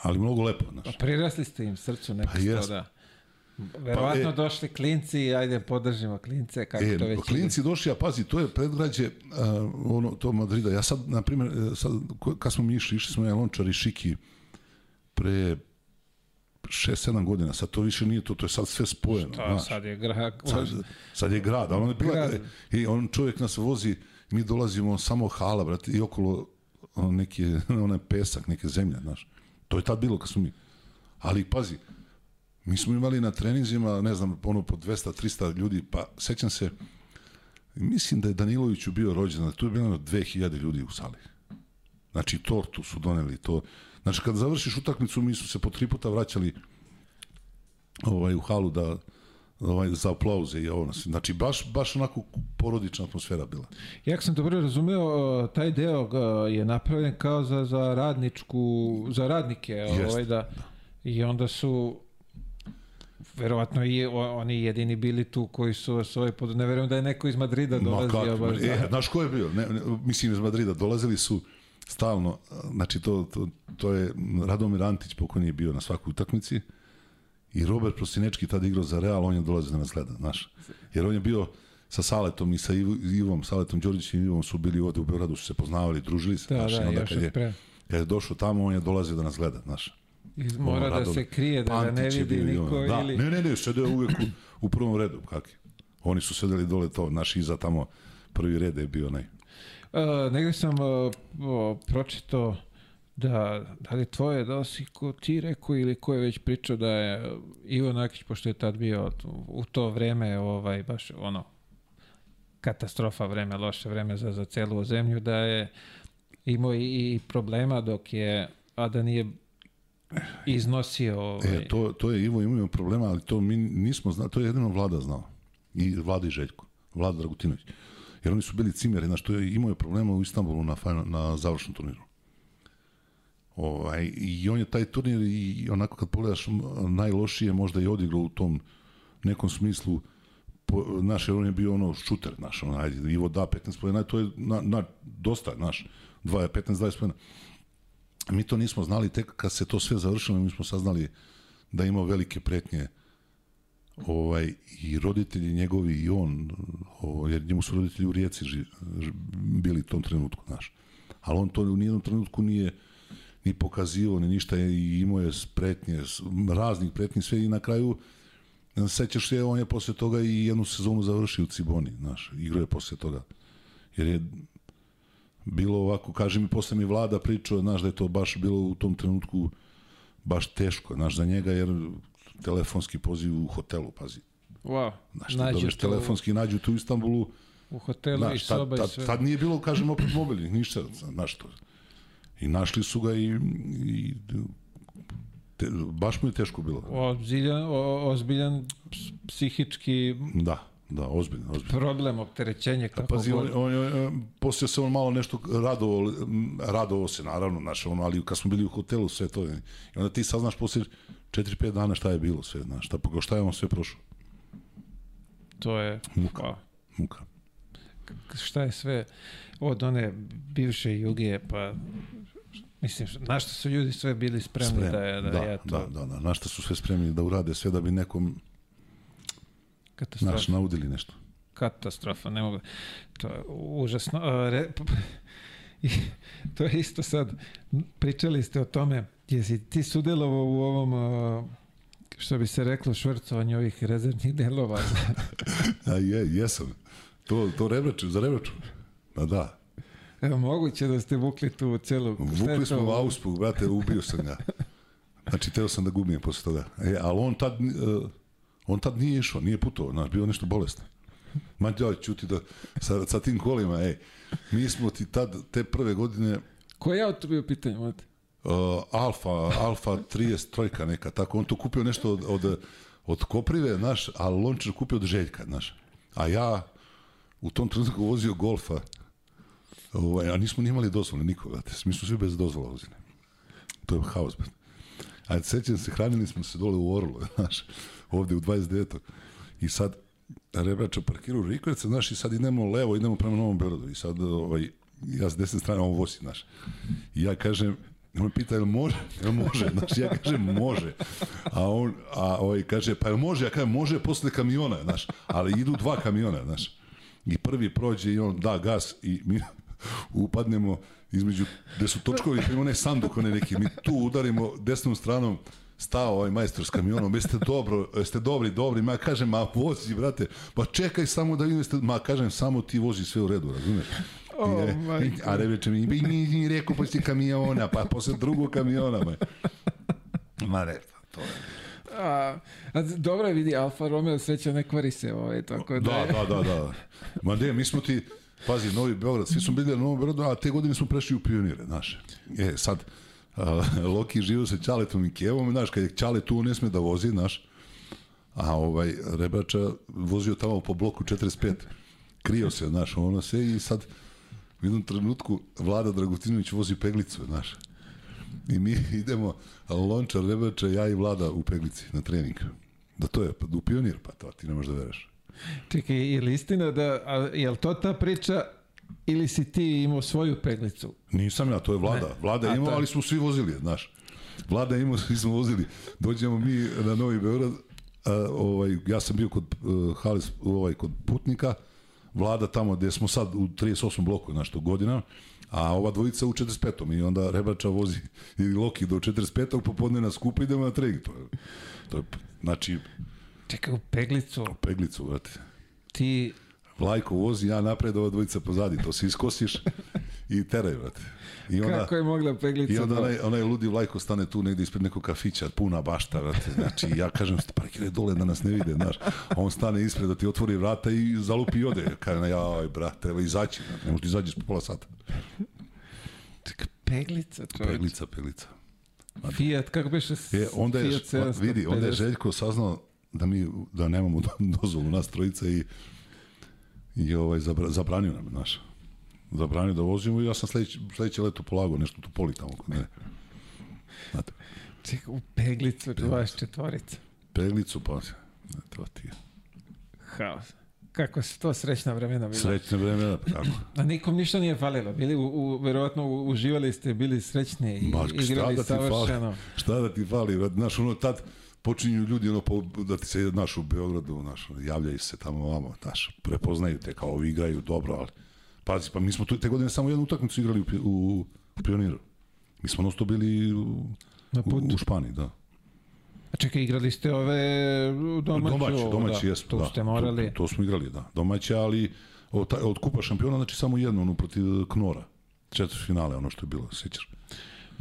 Ali mnogo lepo, znaš. Pa prirasli ste im srcu neko pa da. Verovatno pa, e, došli klinci, ajde podržimo klince, kako e, to već Klinci došli, a pazi, to je predgrađe uh, ono, to Madrida. Ja sad, na primjer, e, sad, kad smo mi išli, išli smo na Lončar i Šiki pre 6-7 godina, sad to više nije to, to je sad sve spojeno. Šta, znaš. sad je grad. Sad, sad je grad, ali on je bila, grad. i on čovjek nas vozi, mi dolazimo samo hala, brate, i okolo on neki, onaj pesak, neke zemlje, znaš. To je tad bilo kad smo mi. Ali, pazi, mi smo imali na treninzima, ne znam, ono po 200-300 ljudi, pa sećam se, mislim da je Daniloviću bio rođen, tu je bilo 2000 ljudi u sali. Znači, tortu su doneli, to. Znači, kad završiš utakmicu, mi su se po tri puta vraćali ovaj, u halu da, ovaj, za aplauze i ovo. Znači, baš, baš onako porodična atmosfera bila. Jak sam dobro razumeo, taj deo je napravljen kao za, za radničku, za radnike, Jest. ovaj, da, i onda su verovatno i oni jedini bili tu koji su vas ovaj pod... Ne verujem da je neko iz Madrida dolazio. Ma kako, e, znaš ko je bio? Ne, ne, mislim iz Madrida. Dolazili su stalno, znači to, to, to je Radomir Antić pokojni je bio na svakoj utakmici i Robert Prostinečki tada igrao za Real, on je dolazio da nas gleda, znaš. Jer on je bio sa Saletom i sa Ivom, Saletom Đorđećem i Ivom su bili ovde u Beogradu, su se poznavali, družili se, da, znaš, da, onda kad je, pre. kad je došao tamo, on je dolazio da nas gleda, znaš. I mora ono, da se krije, da ga ne vidi niko da. ili... Ne, ne, ne, sedeo uvek u, u prvom redu, kakvi. Oni su sedeli dole to, naš iza tamo, prvi red je bio onaj. Uh, negde sam uh, pročito da, da li tvoje, da li si ko ti rekao ili ko je već pričao da je Ivo Nakić, pošto je tad bio u to vreme, ovaj, baš ono, katastrofa vreme, loše vreme za, za celu zemlju, da je imao i, i problema dok je, a da nije iznosio... Ovaj... E, to, to je Ivo imao problema, ali to mi nismo znali, to je jedino Vlada znao. I Vlada i Željko. Vlada Dragutinović. Jer oni su bili cimeri, znaš, to je imao je problema u Istanbulu na, na završnom turniru. Ovaj, I on je taj turnir i onako kad pogledaš najlošije možda i odigrao u tom nekom smislu po, naš, jer on je bio ono šuter, naš, on, ajde, Ivo da 15 pojena, to je na, na, dosta, naš, 15-20 pojena. Mi to nismo znali tek kad se to sve završilo, mi smo saznali da ima velike pretnje ovaj, i roditelji njegovi i on, ovaj, jer njemu su roditelji u Rijeci ži, ži, bili u tom trenutku, znaš. Ali on to u nijednom trenutku nije ni pokazio, ni ništa i imao je pretnje, raznih pretnji, sve i na kraju sećaš se, on je posle toga i jednu sezonu završio u Ciboni, znaš, igrao je posle toga. Jer je bilo ovako, kaže mi, posle mi vlada pričao, znaš, da je to baš bilo u tom trenutku baš teško, znaš, za njega, jer telefonski poziv u hotelu, pazi. Wow. Znaš, ti dobiješ telefonski, nađu tu u Istanbulu, u hotelu znaš, i soba tad, i sve. tad, tad nije bilo, kažem, opet mobilnih, ništa, znaš to. I našli su ga i, i te, baš mu je teško bilo. Ozbiljan, o, ozbiljan ps- psihički Da, da, ozbiljno, ozbiljno. problem, opterećenje, kako Pazi, on, on, on, poslije se on malo nešto radovao, radovao se naravno, znaš, ono, ali kad smo bili u hotelu, sve to, i onda ti saznaš poslije 4-5 dana šta je bilo sve, znaš, šta, šta je on sve prošao. To je, Muka. wow. Muka. šta je sve od one bivše Jugije, pa mislim, na što su ljudi sve bili spremni Sprem, da je, da, da, je to da, da, da, na šta su sve spremni da urade sve da bi nekom, katastrofa. znaš, naudili nešto. katastrofa, ne mogu. To je užasno. A, Re, i to je isto sad, pričali ste o tome, jesi ti sudelovao u ovom, što bi se reklo, švrcovanju ovih rezervnih delova. A je, jesam. To, to rebraču, za rebraču. Pa da. Evo, moguće da ste vukli tu celu... Vukli to? smo u Auspuk, brate, ubio sam ga. Znači, teo sam da gubim posle toga. E, ali on tad, uh, on tad nije išao, nije putovao, znaš, bio nešto bolestan. Ma joj, čuti da, sa, sa tim kolima, ej, mi smo ti tad, te prve godine, Koji je auto bio pitanje, mate? uh, Alfa, Alfa 30 trojka neka, tako, on to kupio nešto od, od, od Koprive, znaš, a Lončar kupio od Željka, znaš. A ja u tom trenutku vozio Golfa, ovaj, a nismo ni imali dozvole nikoga, mi smo svi bez dozvola vozili. To je haos, brate. A sećam se, hranili smo se dole u Orlu, znaš, ovde u 29. I sad, Rebrača parkira u Rikovica, znaš, i sad idemo levo, idemo prema Novom Beorodu. I sad, ovaj, ja s desne strane, on vozi, znaš. I ja kažem, on me pita, jel može? Jel može? Znaš, ja kažem, može. A on, a ovaj kaže, pa jel može? Ja kažem, može posle kamiona, znaš. Ali idu dva kamiona, znaš. I prvi prođe i on da gas i mi upadnemo između, gde su točkovi, pa ima onaj sanduk, onaj neki, mi tu udarimo desnom stranom, stao ovaj majstor s kamionom, jeste dobro, jeste dobri, dobri, ma kažem, ma vozi, brate, pa čekaj samo da vi ste, ma kažem, samo ti vozi sve u redu, razumeš? O, I, majko. a reče mi, mi, mi, mi rekao posle kamiona, pa posle drugog kamiona, ma. Ma ne, pa to je. A, a dobro je vidi, Alfa Romeo sreća ne kvari se, ovaj, tako da, Da, da, da, da. Ma ne, mi smo ti, pazi, Novi Beograd, svi smo bili na Novom Beogradu, a te godine smo prešli u pionire, znaš. E, sad, a, Loki živio sa Ćaletom i Kevom, znaš, kad je Ćale tu, on ne sme da vozi, znaš. A ovaj, Rebrača vozio tamo po bloku 45. Krio se, znaš, ono se i sad u jednom trenutku Vlada Dragutinović vozi peglicu, znaš. I mi idemo, Lončar, Rebrača, ja i Vlada u peglici na trening. Da to je, pa, u pionir, pa to ti ne možeš da veruješ. Čekaj, je li istina da, a, je li to ta priča ili si ti imao svoju peglicu? Nisam ja, to je vlada. Ne. Vlada je imao, to je- ali smo svi vozili, znaš. Vlada je imao, svi smo vozili. Dođemo mi na Novi Beograd, a, ovaj, ja sam bio kod uh, Halis, ovaj, kod putnika, vlada tamo gde smo sad u 38. bloku, znaš, to godina, a ova dvojica u 45. I onda Rebrača vozi ili Loki do 45. popodne nas skupa idemo na trening. To je, to je, znači, Čekaj, u peglicu peglicu, vrati. ti... Vlajko vozi, ja napred, ova dvojica pozadi. To se iskosiš i teraj, vrati. I onda, Kako je mogla peglica? I onda da- onaj, onaj ludi vlajko stane tu negdje ispred nekog kafića, puna bašta, vrate. Znači, ja kažem, parkiraj dole da nas ne vide, znaš. On stane ispred da ti otvori vrata i zalupi i ode. Kaže, jaj, brat, treba izaći. Ne možeš da izađeš po pola sata. Čekaj, peglica, čovječ. Peglica, peglica. Fiat, kako beše E, onda je, Fiat on, vidi, onda je 750? Željko saznao da mi, da nemamo dozvolu nas trojica i i ovaj, zabra, zabranio nam, znaš. Zabranio da vozimo i ja sam sledeće, sledeće leto polagao nešto tu poli tamo kod mene. Znate, Čekaj, u peglicu, vaš četvorica. peglicu, pa, to ti je. Haos. Kako su to srećna vremena bila. Srećne vremena, pa kako? A nikom ništa nije falilo. Bili, u, u, verovatno uživali ste, bili srećni i Ma, šta igrali da ti fali? Šta da ti fali? Znaš, ono, tad počinju ljudi ono, po, da ti se, znaš, u Beogradu, ono, javljaju se tamo ovamo, znaš, prepoznaju te kao ovi igraju dobro, ali pazi, pa mi smo tu, te godine samo jednu utakmicu igrali u, u, u Pioniru. Mi smo non bili u, Na u, putu. u Španiji, da. A čekaj, igrali ste ove domaće, domaći, domaći da, jesmo, tu da. ste morali. To, to, smo igrali, da. Domaće, ali od, od kupa šampiona, znači samo jednu, ono, protiv Knora. Četvrt finale, ono što je bilo, sjećaš?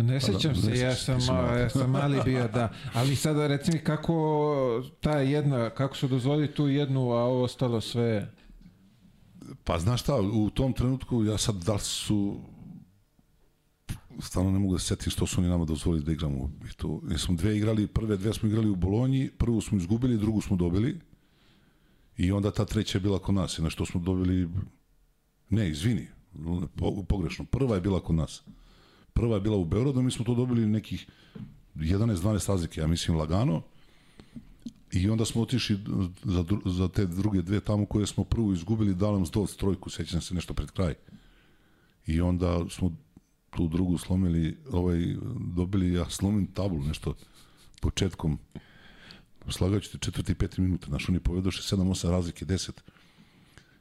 Ne sećam ne se, ja sam, ja sam mali bio, da. Ali sada reci mi kako ta jedna, kako su dozvolili tu jednu, a ovo ostalo sve... Pa znaš šta, u tom trenutku ja sad da li su stvarno ne mogu da se setim što su oni nama dozvolili da igramo i to. Jer smo dve igrali, prve dve smo igrali u Bolonji, prvu smo izgubili, drugu smo dobili i onda ta treća je bila kod nas. Na što smo dobili, ne, izvini, po- pogrešno, prva je bila kod nas. Prva je bila u Beogradu, mi smo to dobili nekih 11-12 razlike, ja mislim lagano. I onda smo otišli za, za te druge dve tamo koje smo prvu izgubili, dali nam Zdolc trojku, sećam se nešto pred kraj. I onda smo tu drugu slomili, ovaj, dobili, ja slomim tablu nešto početkom, slagajući te četvrti i peti minuta, znaš, oni povedoše 7-8 razlike, 10.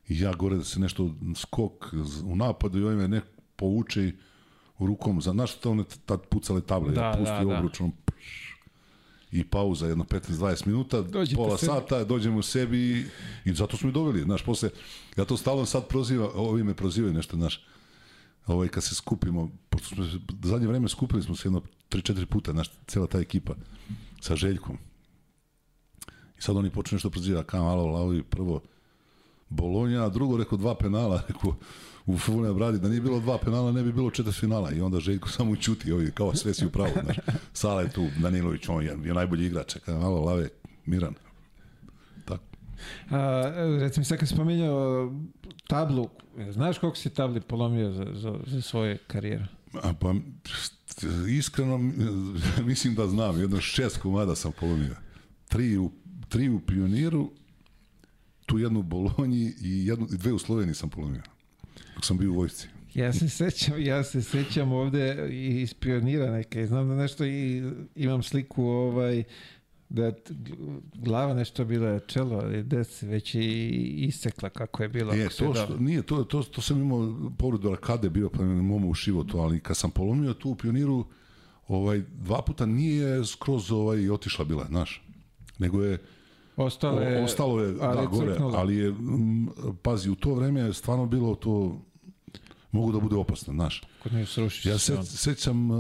I ja gore da se nešto skok u napadu i ovaj me nek povuče i rukom, za, znaš što one tad pucale table, Da, ja pusti da, da. obruč, ono, pš, i pauza jedno 15-20 minuta, Dođete pola sebi. sata, dođemo u sebi i, i zato smo i dobili, znaš, posle, ja to stalno sad proziva, ovi me prozivaju nešto, znaš, ovaj, kad se skupimo, pošto smo zadnje vreme skupili smo se jedno 3-4 puta, znaš, cela ta ekipa sa Željkom. I sad oni počnu nešto proziva, kao malo lavi prvo Bolonja, a drugo rekao dva penala, rekao u Fune bradi, da nije bilo dva penala, ne bi bilo četiri finala. I onda Željko samo čuti, ovi, kao sve si u pravu, znaš. Sala je tu, Danilović, on je, je najbolji igrač, kao malo lave, miran. Tako. A, recimo, sad kad spominjao tablu, znaš koliko si tabli polomio za, za, za svoje karijere? A pa, iskreno, mislim da znam, jedno šest komada sam polomio. Tri u, tri u Pioniru, tu jednu u Bolonji i, jednu, i dve u Sloveniji sam polomio. Dok sam bio u vojsci. Ja se sećam, ja se sećam ovde i iz pionira neke, znam da nešto i imam sliku ovaj da je glava nešto bila čelo i desi već i isekla kako je bilo. E, se to da- što, nije, to, to, to sam imao povredu arkade bio, pa me momo ušivo to, ali kad sam polomio tu u Pioniru, ovaj, dva puta nije skroz ovaj, otišla bila, znaš. Nego je, Ostalo je, ostalo je, ali da, gore, ali je, mm, pazi, u to vreme je stvarno bilo to, mogu da bude opasno, znaš. Kod nje srušić Ja se sećam, uh,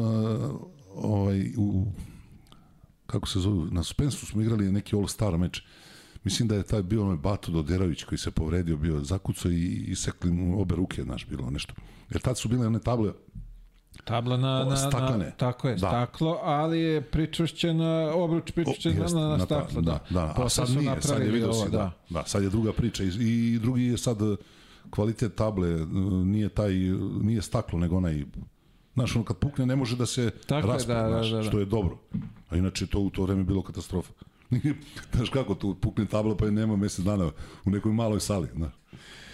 ovaj, u, kako se zove, na Spensu smo igrali neki All-Star meč. Mislim da je taj bio onaj Bato Doderović koji se povredio, bio zakucao i isekli mu obe ruke, znaš, bilo nešto. Jer tad su bile one table, Tabla na, na, na, Staklene. tako je, Da. staklo, ali je pričušćena, obruč pričušćen jeste, na, na, ta- staklo, da. da, da. A sad nije, sad je vidio si, da. da. sad je druga priča i, i drugi je sad eh, kvalitet table, eh, nije taj, nije staklo, nego onaj, znaš, ono kad pukne ne može da se Tako da, da, da, da. što je dobro. A inače to u to vreme bilo katastrofa. znaš kako, tu pukne tabla pa je nema mesec dana u nekoj maloj sali, znaš.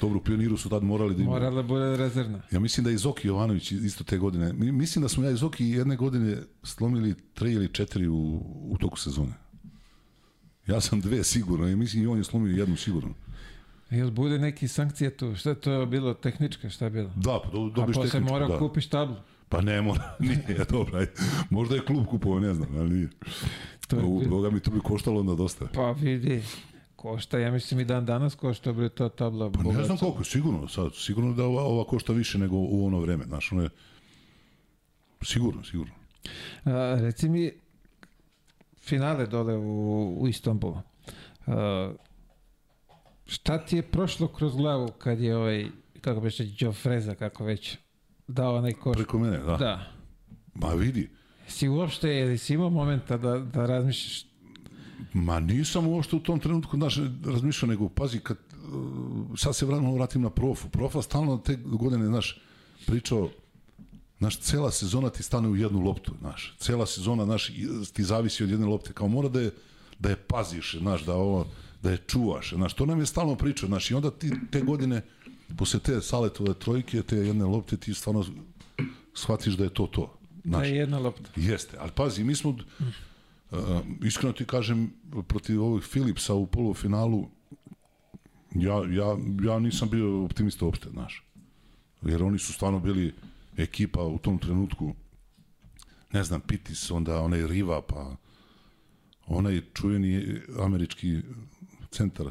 Dobro, u pioniru su tad morali da imaju. Morala bude rezervna. Ja mislim da je Zoki Jovanović isto te godine. Mi- Mislim da smo ja i Zoki jedne godine slomili tri ili četiri u, u toku sezone. Ja sam dve sigurno i mislim i on je slomio jednu sigurno. Jel bude neki sankcije tu? Šta je to bilo? Tehnička, šta je bilo? Da, pa do, A dobiš posle tehničku, mora da. kupiš tablu. Pa ne mora, nije, dobro, ajde. Možda je klub kupovao, ne znam, ali nije. To je Boga mi to bi koštalo onda dosta. Pa vidi, košta, ja mislim i dan danas košta bre ta tabla. Pa ne bogaca. znam koliko, sigurno, sad, sigurno da ova, ova košta više nego u ono vreme, znaš, ono je, sigurno, sigurno. A, reci mi, finale dole u, u Istanbulu. A, šta ti je prošlo kroz glavu kad je ovaj, kako bi se Joe Freza, kako već, dao onaj koš? Preko mene, da. Da. Ma vidi, Si uopšte, jel si imao momenta da, da razmišljaš Ma nisam uopšte u tom trenutku znaš, razmišljao, nego pazi, kad, uh, sad se vratim, vratim na profu. Profa stalno te godine, znaš, pričao, znaš, cela sezona ti stane u jednu loptu, znaš. Cela sezona, znaš, ti zavisi od jedne lopte. Kao mora da je, da je paziš, znaš, da ovo, da je čuvaš. Znaš, to nam je stalno priča. Znaš, i onda ti te godine, posle te saletove trojke, te jedne lopte, ti stvarno shvatiš da je to to. Da Znaš, je jedna lopta. Jeste, ali pazi, mi smo, uh, iskreno ti kažem, protiv ovih Philipsa u polufinalu, ja, ja, ja nisam bio optimista uopšte, znaš. Jer oni su stvarno bili ekipa u tom trenutku, ne znam, Pitis, onda onaj Riva, pa onaj čuveni američki centar,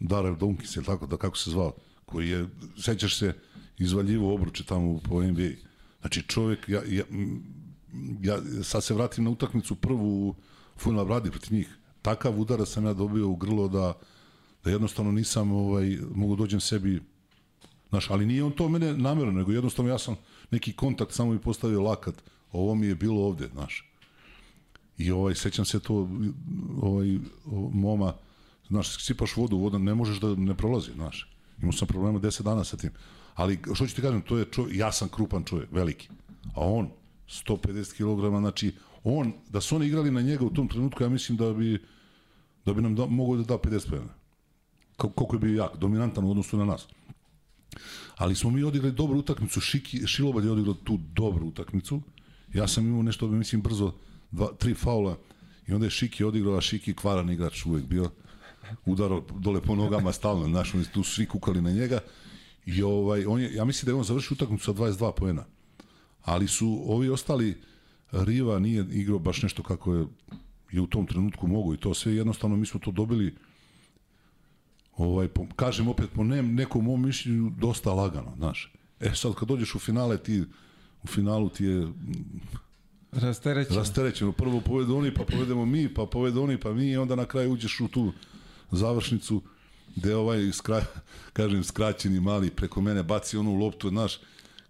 Darrell Dunkis, je tako da kako se zvao, koji je, sećaš se, izvaljivo obruče tamo po NBA. Znači čovjek, ja, ja, ja sad se vratim na utakmicu prvu u Funla Bradi protiv njih. Takav udara sam ja dobio u grlo da, da jednostavno nisam ovaj, mogu dođem sebi Znaš, ali nije on to mene namerno, nego jednostavno ja sam neki kontakt samo mi postavio lakat. Ovo mi je bilo ovde, znaš. I ovaj, sećam se to, ovaj, moma, znaš, sipaš vodu, voda ne možeš da ne prolazi, znaš. Imao sam problema 10 dana sa tim. Ali, što ću ti kažem, to je čovjek, ja sam krupan čovjek, veliki. A on, 150 kg, znači, on, da su oni igrali na njega u tom trenutku, ja mislim da bi, da bi nam da, mogao da da 50 pojena. Koliko je bio jak, dominantan u odnosu na nas. Ali smo mi odigrali dobru utakmicu, Šiki, Šilobad je odigrao tu dobru utakmicu. Ja sam imao nešto, mislim, brzo, dva, tri faula i onda je Šiki odigrao, a Šiki kvaran igrač uvek bio. Udaro dole po nogama stalno, znaš, oni su svi kukali na njega. I ovaj, on je, ja mislim da je on završio utakmicu sa 22 poena. Ali su ovi ostali, Riva nije igrao baš nešto kako je, je u tom trenutku mogu i to sve jednostavno mi smo to dobili ovaj, po, kažem opet po ne, nekom mom mišljenju dosta lagano, znaš. E sad kad dođeš u finale ti u finalu ti je Rasterećeno. rasterećeno. Prvo povedu oni, pa povedemo mi, pa povedu oni, pa mi i onda na kraju uđeš u tu završnicu gde ovaj, skra, kažem, skraćeni mali preko mene baci onu loptu, znaš,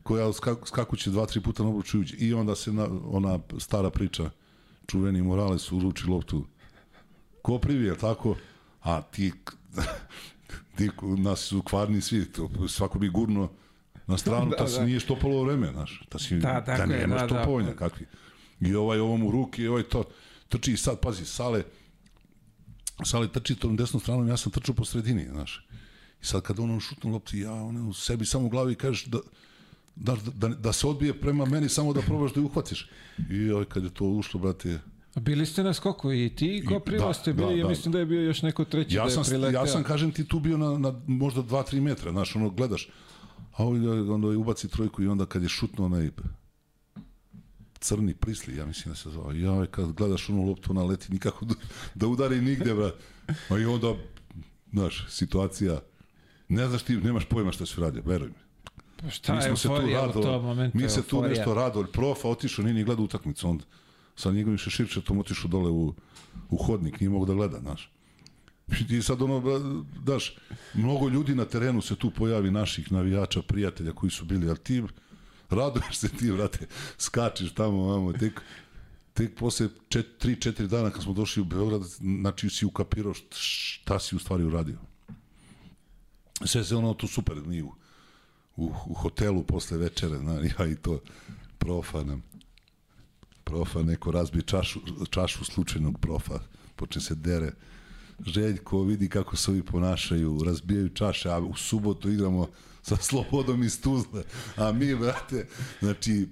koja skak, skakuće dva, tri puta na obruču uđe. I onda se na, ona stara priča, čuveni Morales uruči loptu ko privi, tako? A ti, ti nas su kvarni svi, to, svako bi gurno na stranu, Da, da, ta se da. nije štopalo vreme, znaš. Ta si, Da, tako da je, nema da, da. štopovanja, kakvi. I ovaj ovom u ruki, i ovaj to, trči i sad, pazi, Sale, Sale trči tom desnom stranom, ja sam trčao po sredini, znaš. I sad kad on šutnu loptu, ja ono, u sebi samo u glavi kažeš da, da, da, da se odbije prema meni samo da probaš da je uhvatiš. I ovaj, kad je to ušlo, brate, Bili ste na skoku i ti Koprivo da, ste bili, da, ja da. mislim da je bio još neko treći Ja da je sam, prileteo. ja sam, kažem ti, tu bio na, na možda 2-3 metra, znaš, ono, gledaš, a ovaj onda ubaci trojku i onda kad je šutno onaj crni prisli, ja mislim da se zove, ja, kad gledaš onu loptu, ona leti nikako da, da udari nigde, bra. A i onda, znaš, situacija, ne znaš ti, nemaš pojma šta se radi, veruj mi. Pa šta mi je smo se tu momentu? mi se tu euforija. nešto rado, profa otišao, nije ni gledao utakmicu, on sa njegovim šeširčetom otišao dole u, u hodnik, nije mogu da gleda, znaš. I sad ono, daš, mnogo ljudi na terenu se tu pojavi, naših navijača, prijatelja koji su bili, ali ti raduješ se ti, brate, skačeš tamo, vamo, tek, tek posle 3-4 dana kad smo došli u Beograd, znači si ukapirao št- šta si u stvari uradio. Sve se ono tu super, mi u, u, hotelu posle večere, na, ja i to profa nam profa, neko razbije čašu, čašu slučajnog profa, počne se dere. Željko vidi kako se ovi ponašaju, razbijaju čaše, a u subotu igramo sa slobodom iz Tuzle, a mi, brate, znači,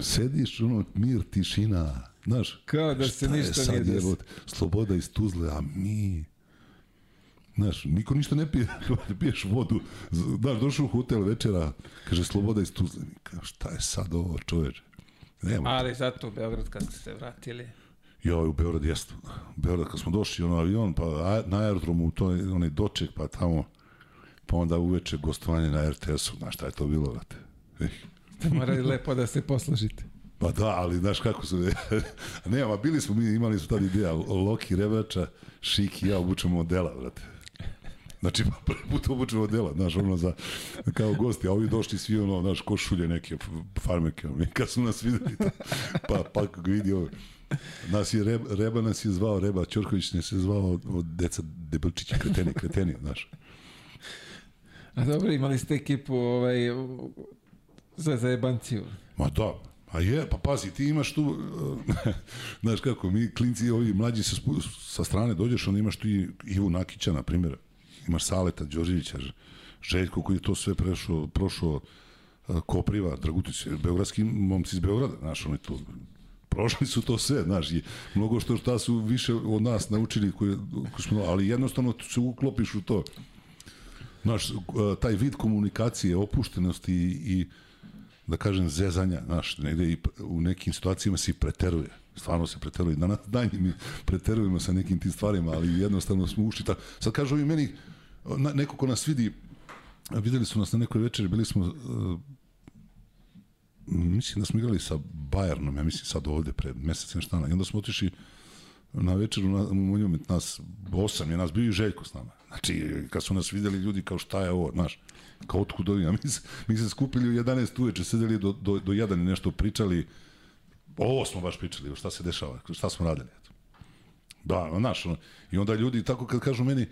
sediš, ono, mir, tišina, znaš, Kao da se ništa nije desilo. sloboda iz Tuzle, a mi, Znaš, niko ništa ne pije, piješ vodu. Znaš, došao u hotel večera, kaže, sloboda iz Tuzle. Mi Kao, šta je sad ovo, čoveče? Nema. Ali zato u Beograd kad ste se vratili. Ja, u Beograd jeste. U Beograd kad smo došli, ono avion, pa a- na aerodromu, to je onaj doček, pa tamo, pa onda uveče gostovanje na RTS-u. Znaš šta je to bilo, vrate? Eh. Ste morali lepo da se poslužite. Pa da, ali znaš kako su... ne, ma bili smo, mi imali smo tad ideja, Loki Rebača, Šik i ja obučemo modela, vrate. Znači, pa prvi put obučemo modela, znaš, ono za, kao gosti, a ovi došli svi, ono, znaš, košulje neke, farmerke, ono, kad su nas videli, to, pa, pa vidi ovo, nas je, Reba, Reba nas je zvao, Reba Ćorković nas je zvao od, od deca Debelčići, kreteni, kreteni, znaš. A dobro, imali ste ekipu ovaj, za zajebanciju. Ma da, Pa je, pa pazi, ti imaš tu, znaš kako, mi klinci, ovi mlađi sa, sa strane dođeš, onda imaš tu i Ivu Nakića, na primjer, imaš Saleta, Đorđevića, Željko koji je to sve prešao, prošao Kopriva, Dragutić, beogradski momci iz Beograda, znaš, oni tu prošli su to sve, znaš, i mnogo što šta su više od nas naučili, koje, koje smo, ali jednostavno se uklopiš u to. Znaš, taj vid komunikacije, opuštenosti i, i da kažem, zezanja, znaš, negde i u nekim situacijama se i preteruje. Stvarno se preteruje. Na danje mi preterujemo sa nekim tim stvarima, ali jednostavno smo ušli tako. Sad kažu i meni, neko ko nas vidi, videli su nas na nekoj večeri, bili smo uh, mislim da smo igrali sa Bayernom, ja mislim sad ovde pred mesec nešto dana. I onda smo otišli na večeru na, u monument nas osam je nas bio i Željko s nama. Znači, kad su nas videli ljudi kao šta je ovo, znaš, kao otkud ovi, a mi se, mi se skupili u 11 uveče, sedeli do, do, do jedan i nešto pričali, ovo smo baš pričali, šta se dešava, šta smo radili. Eto. Da, znaš, i onda ljudi tako kad kažu meni,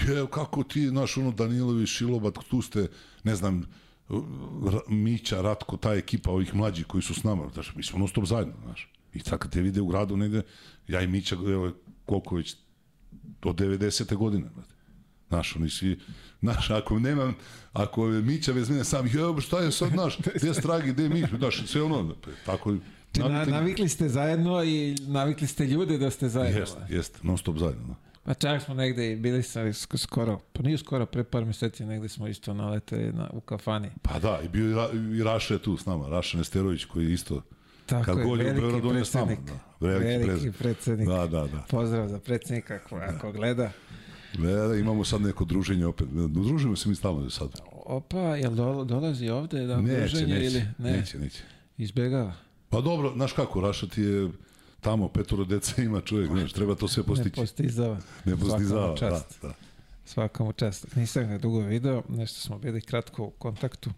je, kako ti, znaš, ono, Danilović, Šilobat, tu ste, ne znam, Mića, Ratko, ta ekipa ovih mlađih koji su s nama, znaš, mi smo non stop zajedno, znaš. I sad kad te vide u gradu negde, ja i Mića, evo, koliko već, od 90. godine, znate. Znaš, oni svi, znaš, ako nemam, ako je Mića bez mene sam, je, šta je sad, znaš, gde je Stragi, gde je Mića, znaš, sve ono, tako, Na, navikli ste zajedno i navikli ste ljude da ste zajedno. Jeste, jeste, non stop zajedno. Da. Pa čak smo negde i bili sa skoro, pa nije skoro, pre par meseci negde smo isto naleteli na, u kafani. Pa da, i bio i, Ra, i Raša je tu s nama, Raša Nesterović koji je isto Tako kad je, god je u Beogradu, on je s nama. Da, veliki, Veliki predsednik. Da, da, da. Pozdrav za predsednika ako, ako gleda. Ne, da, imamo sad neko druženje opet. Družimo se mi stalno sad. Opa, jel do, dolazi ovde da Neće, druženje neće, ili ne? neće, neće. Izbegava. Pa dobro, znaš kako, Raša ti je tamo petoro deca ima čovjek, znaš, treba to sve Ne postići. postizava. Ne postizava, Svaka mu da, da. Svaka mu čast. Nisam ga dugo video, nešto smo bili kratko u kontaktu,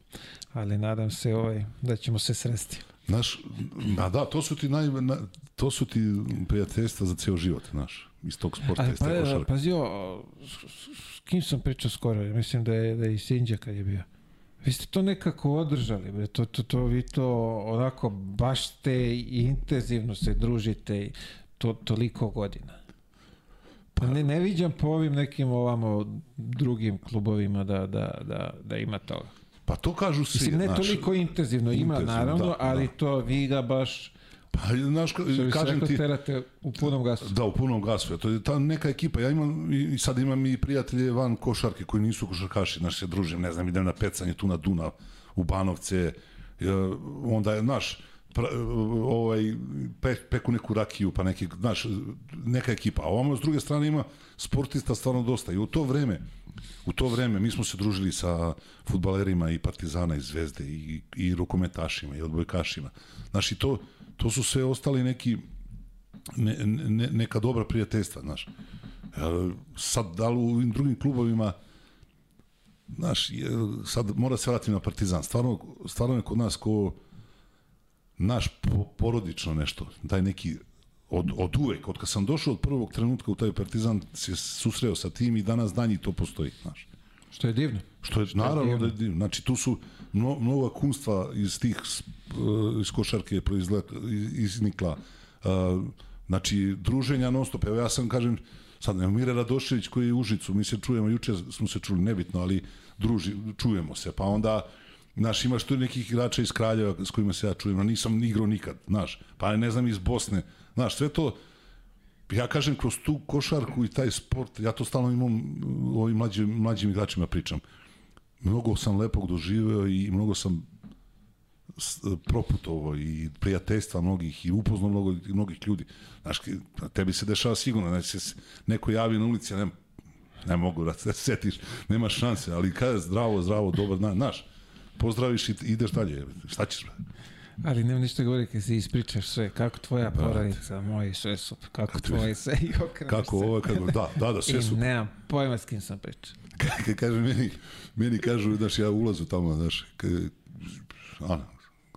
ali nadam se ovaj, da ćemo se sresti. Znaš, ma da, to su ti naj, na, to su ti prijateljstva za ceo život, znaš, iz tog sporta, Ali iz te pa, košarke. pazi, o, s, s kim sam pričao skoro? Mislim da je, da je i Sinđa kad je bio. Vi ste to nekako održali, bre. To, to, to, vi to onako baš ste intenzivno se družite i to, toliko godina. Pa ne, ne viđam po ovim nekim ovamo drugim klubovima da, da, da, da ima toga. Pa to kažu svi, Mislim, ne znaš. toliko intenzivno, ima intenzivno, naravno, da, ali da. to vi ga baš, Pa, znaš, ka- kažem rekao, ti, terate u punom gasu. Da, u punom gasu. To je ta neka ekipa. Ja imam, i i sad imam i prijatelje van košarke koji nisu košarkaši, znaš, se družim, ne znam, idem na pecanje tu na Dunav, u Banovce, e, onda je, znaš, pra, ovaj, pe, peku neku rakiju, pa neki, znaš, neka ekipa. A ovamo s druge strane ima sportista stvarno dosta. I u to vreme, u to vreme mi smo se družili sa futbalerima i Partizana i Zvezde i, i rukometašima i odbojkašima. Znaš, i to, to su sve ostali neki ne, ne, neka dobra prijateljstva, znaš. E, sad, da li u drugim klubovima, znaš, je, sad mora se vratiti na Partizan. Stvarno, stvarno je kod nas ko naš po, porodično nešto, taj neki od, od uvek, od kad sam došao od prvog trenutka u taj Partizan se susreo sa tim i danas danji to postoji, znaš. Što je divno. Što je naravno da je divno. Znači tu su mno, mnoga kunstva iz tih uh, iz košarke proizle, iznikla. Uh, znači druženja non stop. Evo ja sam kažem sad ne Mire Radošević koji je u Užicu, mi se čujemo juče smo se čuli nebitno, ali druži, čujemo se. Pa onda Znaš, imaš tu nekih igrača iz Kraljeva s kojima se ja čujem, a nisam igrao nikad, znaš. Pa ne znam iz Bosne. Znaš, sve to, ja kažem, kroz tu košarku i taj sport, ja to stalno imam u ovim mlađim, mlađim igračima pričam. Mnogo sam lepog doživeo i mnogo sam proputovao i prijateljstva mnogih i upoznao mnogo, mnogih ljudi. Znaš, ki- tebi se dešava sigurno, znači se neko javi na ulici, ja ne, mogu da se setiš, nema šanse, ali kada je zdravo, zdravo, dobar dan, znaš, pozdraviš i ideš dalje, šta ćeš? Ali nema ništa govori kad si ispričaš sve, kako tvoja porodica, moji sve kako tvoji sve i okreneš Kako se. ovo, kako, da, da, da, sve I su, nemam pojma s kim sam pričao. Kad kaže meni, meni kažu, znaš, ja ulazu tamo, znaš, k, ano,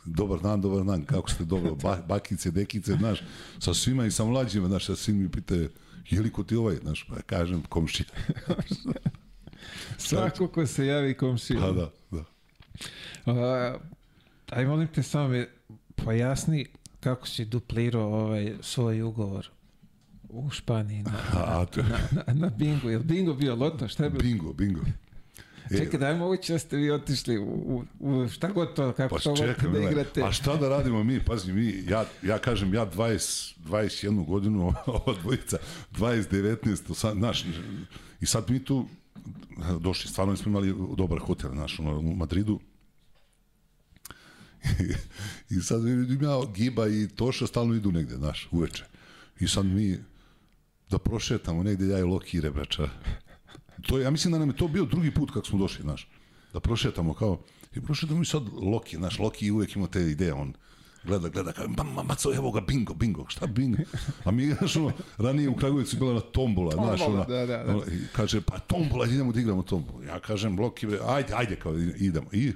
dobar dan, dobar dan, kako ste dobro, ba, bakice, dekice, znaš, sa svima i sa mlađima, znaš, sa svima mi pitaju, je li ko ti ovaj, znaš, pa kažem, komšija. Svako ko se javi komšija. Pa da, da. Uh, aj molim te samo mi pojasni kako si duplirao ovaj svoj ugovor u Španiji na, A, to, na, na, na bingo. Je li bingo bio loto? Šta je bilo? bingo, bingo. E, Čekaj, daj moguće da ste vi otišli u, u, šta god to, kako Pa to čekaj, da igrate. a šta da radimo mi? Pazi, mi, ja, ja kažem, ja 20, 21 godinu, ova dvojica, 20, 19, sad, znaš, i sad mi tu došli, stvarno smo imali dobar hotel, znaš, ono, u Madridu, I, i sad vidim ja, Giba i Toša stalno idu negde, znaš, uveče. I sad mi da prošetamo negde, ja i Loki i Rebrača. To ja mislim da nam je to bio drugi put kako smo došli, znaš. Da prošetamo kao, i prošetamo i sad Loki, znaš, Loki uvek ima te ideje, on gleda, gleda, kao, ma, ma, maco, evo ga, bingo, bingo, šta bingo? A mi, znaš, ono, ranije u Kragujevcu je bila na tombola, znaš, Tombola, ona, da, da, da. ono, i kaže, pa tombola, idemo da igramo tombolu. Ja kažem, Loki, ajde, ajde, kao, idemo. I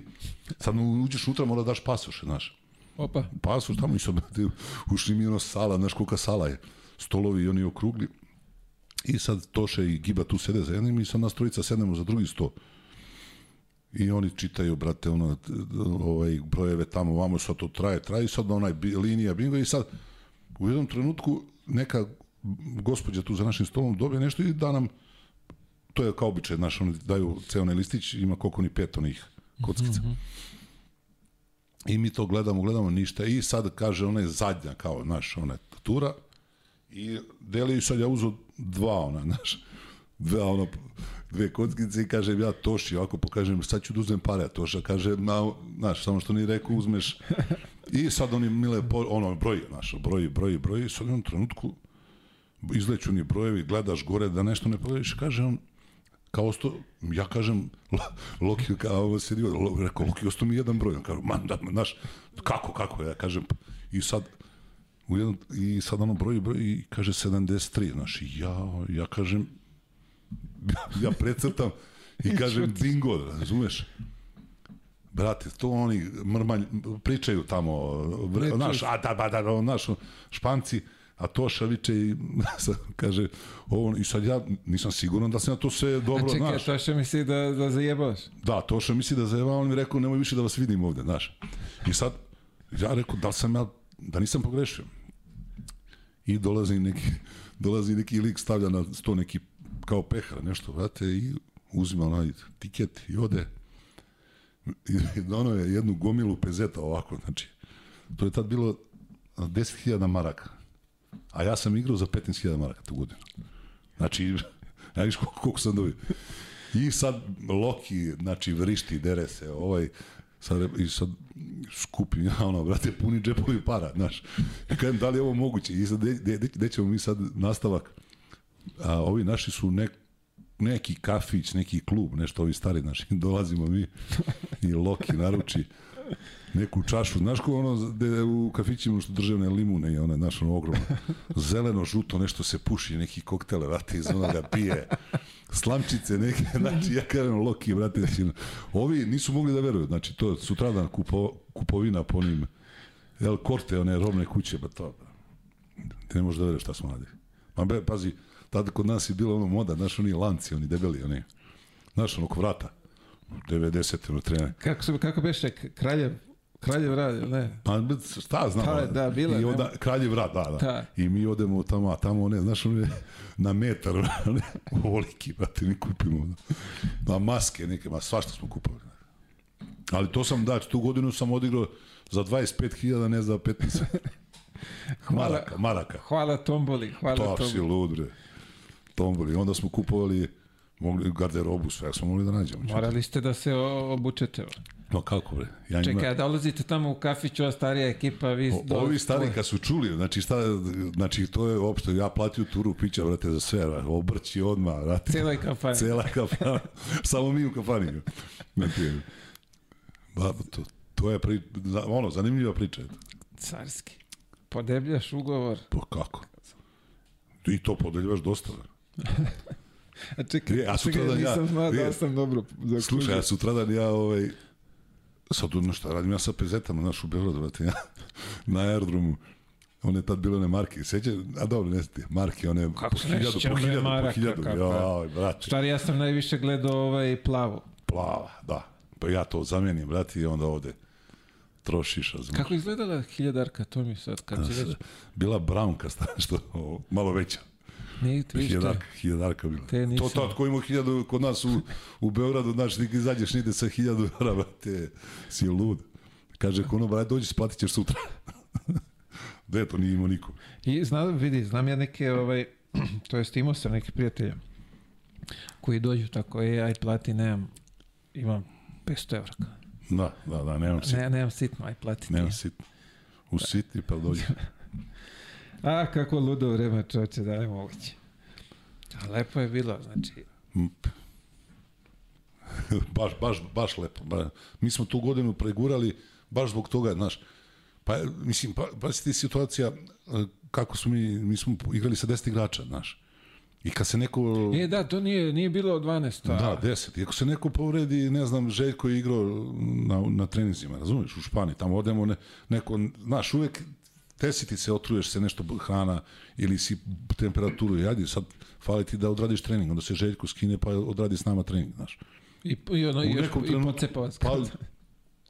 sad mu uđeš unutra, mora da daš pasoše, znaš Opa, pasoš tamo i sad ušli mi ono sala, znaš kolika sala je, stolovi oni okrugli. I sad Toše i Giba tu sede za jednim i sad nas trojica sednemo za drugi sto. I oni čitaju, brate, ono, ovaj, brojeve tamo, vamo, sad to traje, traje, i sad onaj linija bingo i sad u jednom trenutku neka gospođa tu za našim stolom dobije nešto i da nam, to je kao običaj, znaš, oni daju ceo onaj listić, ima koliko ni pet onih kockica. I mi to gledamo, gledamo ništa. I sad kaže ona je zadnja kao naš ona tura i deli sad ja uzo dva ona, znaš, dva ono, dve kockice i kažem ja Toši, ovako pokažem, sad ću da uzmem pare, a Toša kaže, na, znaš, samo što ni rekao, uzmeš. I sad oni mile, ono, broji, znaš, broji, broji, broji, i sad u jednom trenutku izleću ni brojevi, gledaš gore da nešto ne pogledaš, kaže on, kao osto, ja kažem, Lo- Loki, kao ovo se dio, rekao, Loki, ostao mi jedan broj, on kaže, man, da, znaš, kako, kako, ja kažem, i sad, u jednom, i sad ono broji, broji, i kaže 73, znaš, i ja, ja kažem, ja precrtam i kažem bingo, razumeš? Brate, to oni mrmanj, pričaju tamo, vre, znaš, a da, ba, da, da, znaš, španci, a Toša viče i kaže, ovo, i sad ja nisam siguran da sam ja to sve dobro, čekaj, znaš. to što misli da, da zajebavaš? Da, Toša misli da zajeva, on mi rekao, nemoj više da vas vidim ovde, znaš. I sad, ja rekao, da sam ja, da nisam pogrešio. I dolazi neki, dolazi neki lik, stavlja na sto neki, kao pehar, nešto, vrate, i uzima onaj tiket i ode. I dono je jednu gomilu pezeta ovako, znači, to je tad bilo 10.000 maraka. A ja sam igrao za 15.000 maraka tu godinu. Znači, ja viš koliko, koliko sam dobio. I sad Loki, znači, vrišti, dere se, ovaj, sad, i sad skupim ja, ono, brate, puni džepovi para, znaš. I kažem, da li je ovo moguće? I sad, gde ćemo mi sad nastavak? A ovi naši su nek, neki kafić, neki klub, nešto ovi stari naši, dolazimo mi i Loki naruči neku čašu, znaš ko ono gde u kafićima što drže one limune i one, znaš, ono ogromno, zeleno, žuto, nešto se puši, neki koktele, vrate, iz onoga pije, slamčice neke, znači, ja kažem, Loki, vrate, znači, ovi nisu mogli da veruju, znači, to sutradan kupo, kupovina po onim, El Korte, one robne kuće, ba to, ti ne možeš da veruješ šta smo radili. Ma be, pazi, tada kod nas je bilo ono moda, znaš, oni lanci, oni debeli, oni, znaš, ono, oko vrata, 90. ono, trener. Kako, se, kako beše, kraljev, kraljev radi, ne? Pa šta znam. Da, da, bila I onda kraljev rad, da, da, Da. I mi odemo tamo, a tamo one, znaš, one na metar, one voliki, brate, mi kupimo. Na maske neke, ma svašta smo kupovali. Ali to sam, da, tu godinu sam odigrao za 25.000, ne za 15. Hvala, Maraka, maraka. hvala Tomboli, hvala To Tomboli. lud, bre. Tomboli. Onda smo kupovali mogli garderobu, sve smo mogli da nađemo. Morali ste da se obučete. Ma kako, bre? Ja Čekaj, njima- a dolazite tamo u kafić, ova starija ekipa, vi... O, ovi stari kad su čuli, znači šta, znači to je uopšte, ja platio turu pića, brate, za sve, brate, obrći odmah, brate. Celoj kampanji. Cela kafana, samo mi u kafani. Znači, ba, to, to je pri, ono, zanimljiva priča. Carski. Podebljaš ugovor. Pa kako? I to podeljivaš dosta. A čekaj, Je, a čekaj, sutradan ja- nisam znao da je. sam dobro zaokružio. Slušaj, ja sutradan ja, ovaj, sad ono šta radim, ja sa pezetama, znaš, u Beogradu, brate, ja, na aerodromu, one je tad bile one marke, seća, a dobro, ne znam ti, marke, one Kako po se hiljadu, po hiljadu, po hiljadu, kako joj, brate, Stvari, ja sam najviše gledao ovaj plavu. plava, da, pa ja to zamenim, brate, i onda ovde, trošiš, razumiješ. Kako izgledala hiljadarka, to mi sad, kad si već... Bila brownka, što, o, malo veća. Nije, ti vidiš te. Hiljadarka, hiljadarka bila. Te nisam- To tad ko ima hiljadu kod nas u, u Beogradu, znaš, ti izađeš nide sa hiljadu eura, brate, si lud. Kaže, kono, brate, dođi, splatit ćeš sutra. Gde to nije imao niko. I znam, vidi, znam ja neke, ovaj, to jest imao sam neke prijatelje koji dođu tako, e, aj plati, nemam, imam 500 evra. Da, da, da, nemam sit, Ne, nemam sitno, aj plati ti. nemam sit. U siti, pa dođi. A, kako ludo vreme, čovječe, da je moguće. A lepo je bilo, znači, baš, baš, baš lepo. Ba, mi smo tu godinu pregurali baš zbog toga, znaš. Pa, mislim, pa, pa ti situacija e, kako smo mi, mi smo igrali sa 10 igrača, znaš. I kad se neko... E, da, to nije, nije bilo 12. A, Da, 10. I ako se neko povredi, ne znam, Željko je igrao na, na treninzima, razumiješ, u Španiji, tamo odemo, ne, neko, znaš, uvek desiti se, otruješ se nešto hrana ili si temperaturu i ajde, sad fali ti da odradiš trening, onda se Željko skine pa odradi s nama trening, znaš. I, i, ono, i, još, nekom i trenutku- pocepa vas. Pa,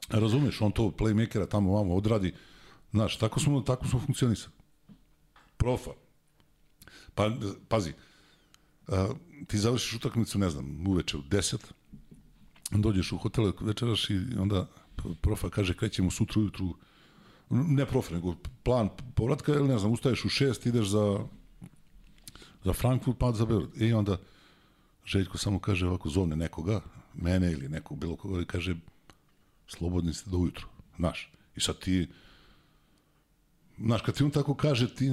razumeš, on to playmakera tamo vamo odradi. Znaš, tako smo, tako smo funkcionisali. Profa. Pa, pazi, a, ti završiš utakmicu, ne znam, uveče u 10, dođeš u hotel, večeraš i onda profa kaže krećemo sutra ujutru, ne profa, nego plan povratka, ili ne znam, ustaješ u 6, ideš za za Frankfurt, pa za Beograd. I onda Željko samo kaže ovako, zovne nekoga, mene ili nekog bilo koga i kaže slobodni ste do ujutru, znaš. I sad ti, znaš, kad ti on tako kaže, ti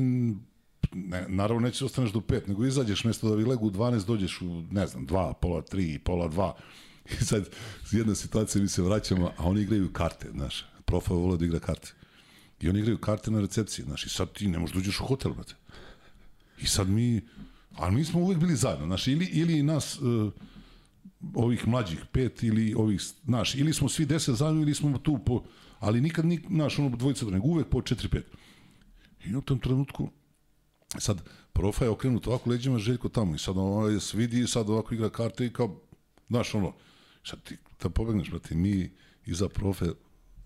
ne, naravno nećeš da ostaneš do pet, nego izađeš mjesto da bi legu u 12, dođeš u, ne znam, dva, pola tri, pola dva. I sad, jedna situacija, mi se vraćamo, a oni igraju karte, znaš. Profa vole da igra karte. I oni igraju karte na recepciji, znaš, i sad ti ne možeš da uđeš u hotel, brate. I sad mi, ali mi smo uvek bili zajedno, znaš, ili, ili nas, uh, ovih mlađih pet ili ovih, znaš, ili smo svi deset zajedno ili smo tu po, ali nikad, nik, znaš, ono dvojica, nego uvek po četiri, pet. I u tom trenutku, sad, profa je okrenut ovako leđima, Željko tamo, i sad ono se vidi, i sad ovako igra karte i kao, znaš, ono, sad ti da pobegneš, brate, mi iza profe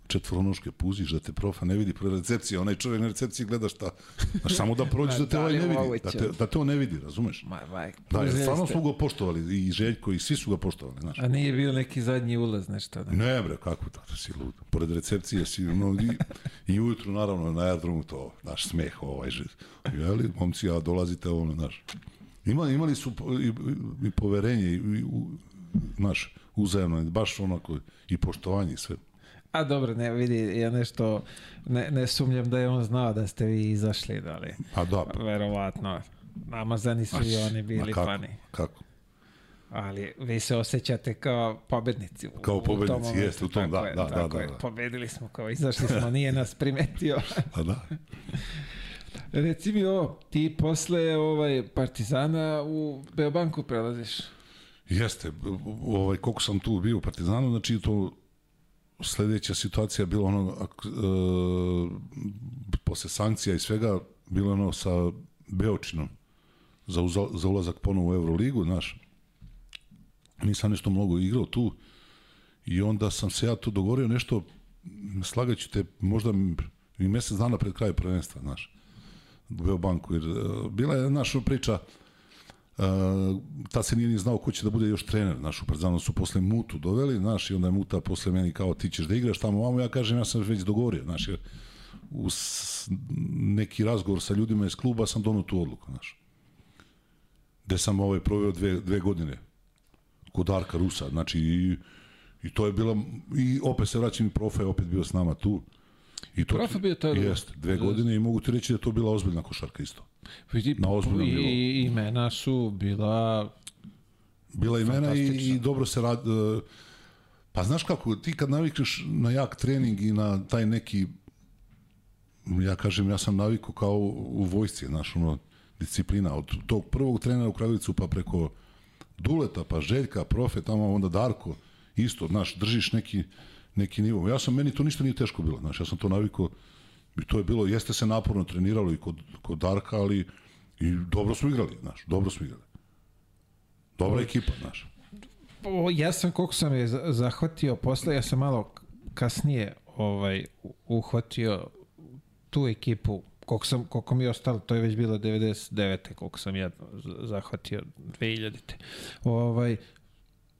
četvoronoške puziš da te profa ne vidi pre recepcije, onaj čovjek na recepciji gleda šta, znaš, samo da prođe da te Da ovaj li ne vidi, da te, da te on ne vidi, razumeš? Ma, vaj, Da, jer uzeli stvarno smo ga poštovali, i Željko, i svi su ga poštovali, znaš. A nije bio neki zadnji ulaz, nešto, da. Ne bre, kako to, to si lud. Pored recepcije si, no, i, i ujutru naravno na aerodromu to, naš smeh ovaj, že, jeli, momci, a dolazite ono, znaš. Ima, imali su i, i, i poverenje, i, i u, naš, uzajemno, baš onako, i poštovanje i sve. A dobro, ne, vidi, ja nešto, ne, ne sumnjam da je on znao da ste vi izašli, da li, A da, verovatno, namazani su i oni bili kako, fani. kako? Ali vi se osjećate kao pobednici. U, Kao pobednici, jeste, u tom, da, je, da, da, da, da. Pobedili smo, kao izašli smo, nije nas primetio. A da. Reci mi ovo, ti posle ovaj, Partizana u Beobanku prelaziš. Jeste, ovaj, koliko sam tu bio u Partizanu, znači to sledeća situacija je bila ono, ak, e, posle sankcija i svega, bilo ono sa Beočinom za, za ulazak ponovo u Euroligu, znaš. Nisam nešto mnogo igrao tu i onda sam se ja tu dogovorio nešto, slagaću te možda i mesec dana pred kraj prvenstva, znaš, Beobanku, jer e, bila je naša priča, ta se nije ni znao ko će da bude još trener, znaš, u Partizanu su posle Mutu doveli, znaš, i onda je Muta posle meni kao ti ćeš da igraš tamo vamo, ja kažem ja sam već dogovorio, znaš, jer u neki razgovor sa ljudima iz kluba sam donao tu odluku, znaš. Gde sam ovaj proveo dve, dve godine kod Darka Rusa, znači i, i to je bila, i opet se vraćam i profa je opet bio s nama tu. I to, Profa bio tada? Jeste, dve godine i mogu ti reći da je to bila ozbiljna košarka isto. Vidi, Na ozbiljnom nivou. i imena su bila Bila imena i, i dobro se rad... Pa znaš kako, ti kad navikneš na jak trening i na taj neki, ja kažem, ja sam navikao kao u vojsci, znaš, ono, disciplina. Od tog prvog trenera u Kragovicu pa preko Duleta, pa Željka, Profe, tamo onda Darko, isto, znaš, držiš neki, neki nivo. Ja sam, meni to ništa nije teško bilo, znaš, ja sam to navikao i to je bilo, jeste se naporno treniralo i kod, kod Darka, ali i dobro smo igrali, znaš, dobro smo igrali. Dobra ekipa, znaš. O, ja sam, koliko sam je za- zahvatio posle, ja sam malo kasnije ovaj uhvatio tu ekipu koliko, sam, koliko mi je ostalo, to je već bilo 99. koliko sam ja zahvatio 2000. Ovaj,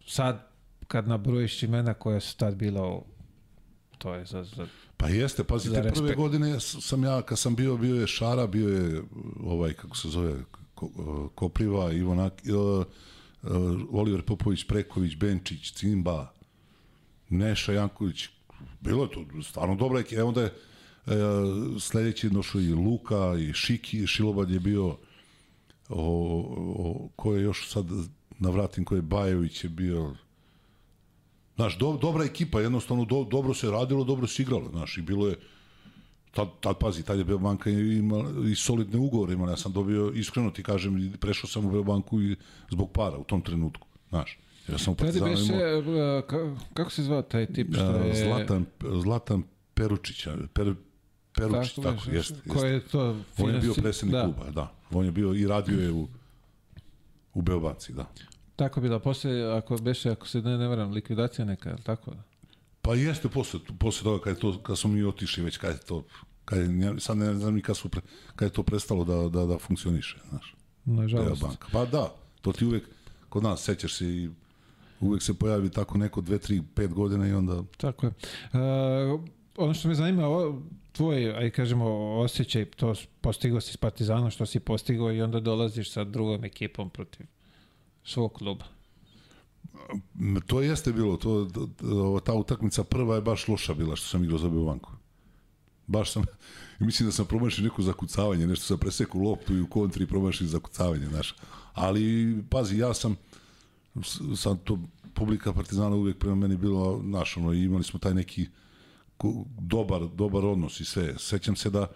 sad, kad nabrojiš imena koja su tad bila, to je za, za Pa jeste, pazite, prve godine sam ja, kad sam bio, bio je Šara, bio je, ovaj, kako se zove, Kopriva, Ivonak, uh, Oliver Popović, Preković, Benčić, Cimba, Neša Janković, bilo je to stvarno ekipa. Evo da je e, sledeći došao i Luka i Šiki, Šilobad je bio o, o, ko je još sad navratim, ko je Bajović je bio Znaš, do, dobra ekipa, jednostavno do, dobro se radilo, dobro se igralo, znaš, i bilo je, tad, tad pazi, tad je Beobanka imala i solidne ugovore imala, ja sam dobio, iskreno ti kažem, prešao sam u Beobanku i zbog para u tom trenutku, znaš. Ja sam u Partizanu imao... kako se zvao taj tip što je... Zlatan, Zlatan Peručić, per, Peručić, tako, tako jeste. Ko je to? On je bio predsednik da. kluba, da. On je bio i radio je u, u Beobanci, da. Tako bila, posle, ako beše, ako se ne, ne varam, likvidacija neka, je tako? Pa jeste posle, posle toga, kad, to, kad smo mi otišli već, kad je to, kad je, sad ne znam ni kad, su pre, kad je to prestalo da, da, da funkcioniše, znaš. Nažalost. Banka. Pa da, to ti uvek, kod nas, sećaš se i uvek se pojavi tako neko dve, tri, pet godina i onda... Tako je. Uh, ono što me zanima, o, tvoj, aj kažemo, osjećaj, to postigao si s Partizanom, što si postigao i onda dolaziš sa drugom ekipom protiv svog kluba. To jeste bilo, to, ta utakmica prva je baš loša bila što sam igrao za Beovanku. Baš sam, mislim da sam promašio neko zakucavanje, nešto sam presekao loptu i u kontri promašio zakucavanje, znaš. Ali, pazi, ja sam, sam to, publika Partizana uvek prema meni bilo, znaš, ono, imali smo taj neki dobar, dobar odnos i sve. Sećam se da,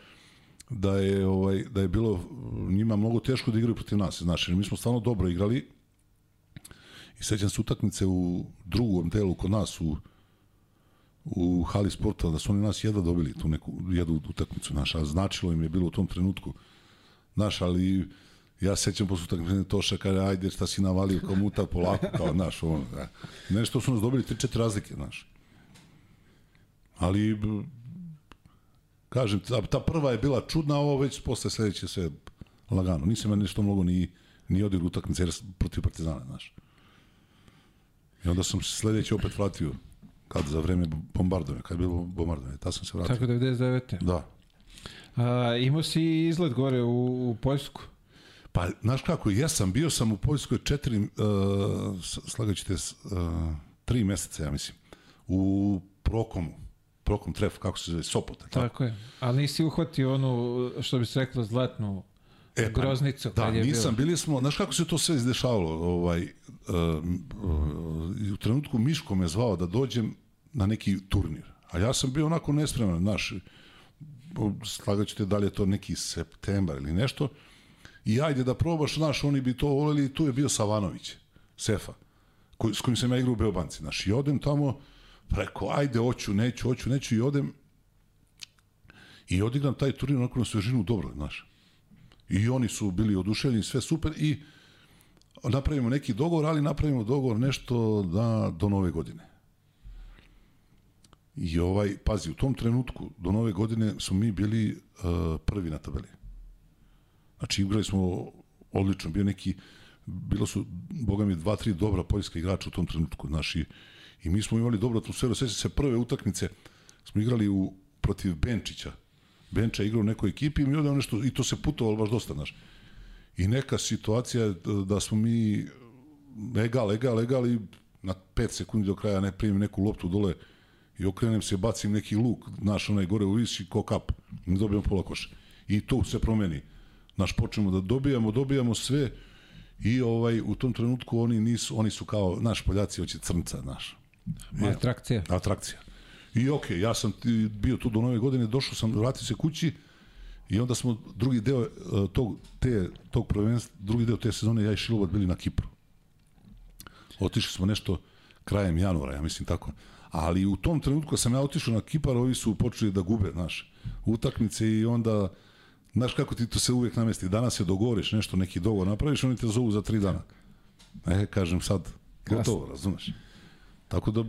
da je ovaj da je bilo njima mnogo teško da igraju protiv nas, znači mi smo stvarno dobro igrali, I sećam se utakmice u drugom delu kod nas u u hali sporta, da su oni nas jedva dobili tu neku jednu utakmicu naša, značilo im je bilo u tom trenutku. Naš, ali ja sećam posle utakmice Toša kaže ajde šta si navalio kao muta polako kao naš ono da. nešto su nas dobili 3 4 razlike naš ali kažem ta, ta prva je bila čudna ovo već posle sledeće sve lagano nisam ja nešto mnogo ni ni odigrao utakmice protiv Partizana znaš I onda sam se sledeći opet vratio kad za vreme bombardovanja, kad je bilo bombardovanje, ta sam se vratio. Tako 99. Da. A, imao si izlet gore u, u Poljsku? Pa, znaš kako, jesam, bio sam u Poljskoj četiri, uh, slagaćete, uh, tri meseca, ja mislim, u Prokomu, Prokom tref, kako se zove, Sopot. Tako, tako je, ali nisi uhvatio onu, što bi se reklo, zlatnu E, pa, groznicu. Da, nisam, bilo. bili smo, znaš kako se to sve izdešavalo, ovaj, u trenutku Miško me zvao da dođem na neki turnir, a ja sam bio onako nespreman, znaš, slagaću te da li je to neki septembar ili nešto, i ajde da probaš, znaš, oni bi to voleli, tu je bio Savanović, Sefa, koji, s kojim sam ja igrao u Beobanci, znaš, i odem tamo, preko, ajde, hoću, neću, hoću, neću, i odem, i odigram taj turnir onako na svežinu dobro, znaš. I oni su bili oduševljeni, sve super i napravimo neki dogovor, ali napravimo dogovor nešto da, do nove godine. I ovaj, pazi, u tom trenutku, do nove godine, smo mi bili uh, prvi na tabeli. Znači, igrali smo odlično, bio neki, bilo su, boga mi, dva, tri dobra poljska igrača u tom trenutku, znači, i mi smo imali dobru atmosferu, sveća se prve utakmice, smo igrali u, protiv Benčića, Benča igrao u nekoj ekipi i mi nešto, i to se putovalo baš dosta, znaš. I neka situacija da smo mi egal, egal, egal i na 5 sekundi do kraja ne primim neku loptu dole i okrenem se, bacim neki luk, naš onaj gore u vis i ko kap, ne dobijamo pola koša. I to se promeni. Naš počnemo da dobijamo, dobijamo sve i ovaj u tom trenutku oni nisu, oni su kao, naš Poljaci hoće crnca, naš. Atrakcija. Atrakcija. I okej, okay, ja sam bio tu do nove godine, došao sam, vratio se kući i onda smo drugi deo e, tog, te, tog prvenstva, drugi deo te sezone, ja i Šilovat bili na Kipru. Otišli smo nešto krajem januara, ja mislim tako. Ali u tom trenutku sam ja otišao na Kipar, ovi su počeli da gube, znaš, utakmice i onda, znaš kako ti to se uvek namesti, danas se dogovoriš nešto, neki dogovor napraviš, oni te zovu za tri dana. E, kažem sad, gotovo, razumeš? Tako da,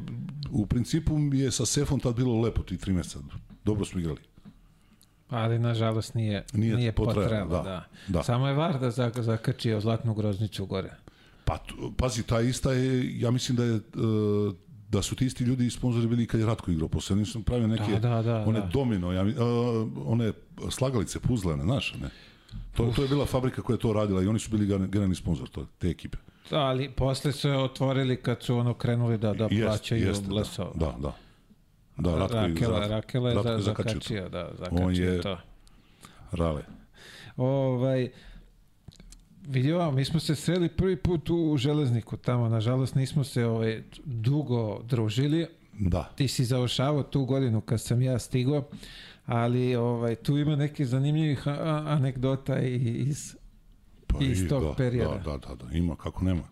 u principu je sa Sefom tad bilo lepo ti tri meseca. Dobro smo igrali. Ali, nažalost, nije, Nije nije, potrajalo, da, Da, da. Samo je Varda za, zakačio zlatnu groznicu gore. Pa, pazi, ta ista je, ja mislim da je, e, da su ti isti ljudi i sponzori bili kad je Ratko igrao. Posle oni su pravili neke, Da, da, da, one da. domino, ja, e, one slagalice, puzlene, znaš, ne? To, to je bila fabrika koja je to radila i oni su bili generalni- sponsor to, te ekipe. Da, ali posle su je otvorili kad su ono krenuli da, da Jest, plaćaju jeste, Blesov. Da, da. Da, Ratko je Rakela, za- Rakela je Ratko za, je zakačio to. da, zakačio On je- to. Rale. Ovaj, vidio, mi smo se sreli prvi put u železniku tamo, nažalost nismo se ovaj, dugo družili, Da. ti si završavao tu godinu kad sam ja stigao, ali ovaj, tu ima nekih zanimljivih anegdota iz Pa Iz i- tog da, perioda. Da, da, da, ima, kako nema.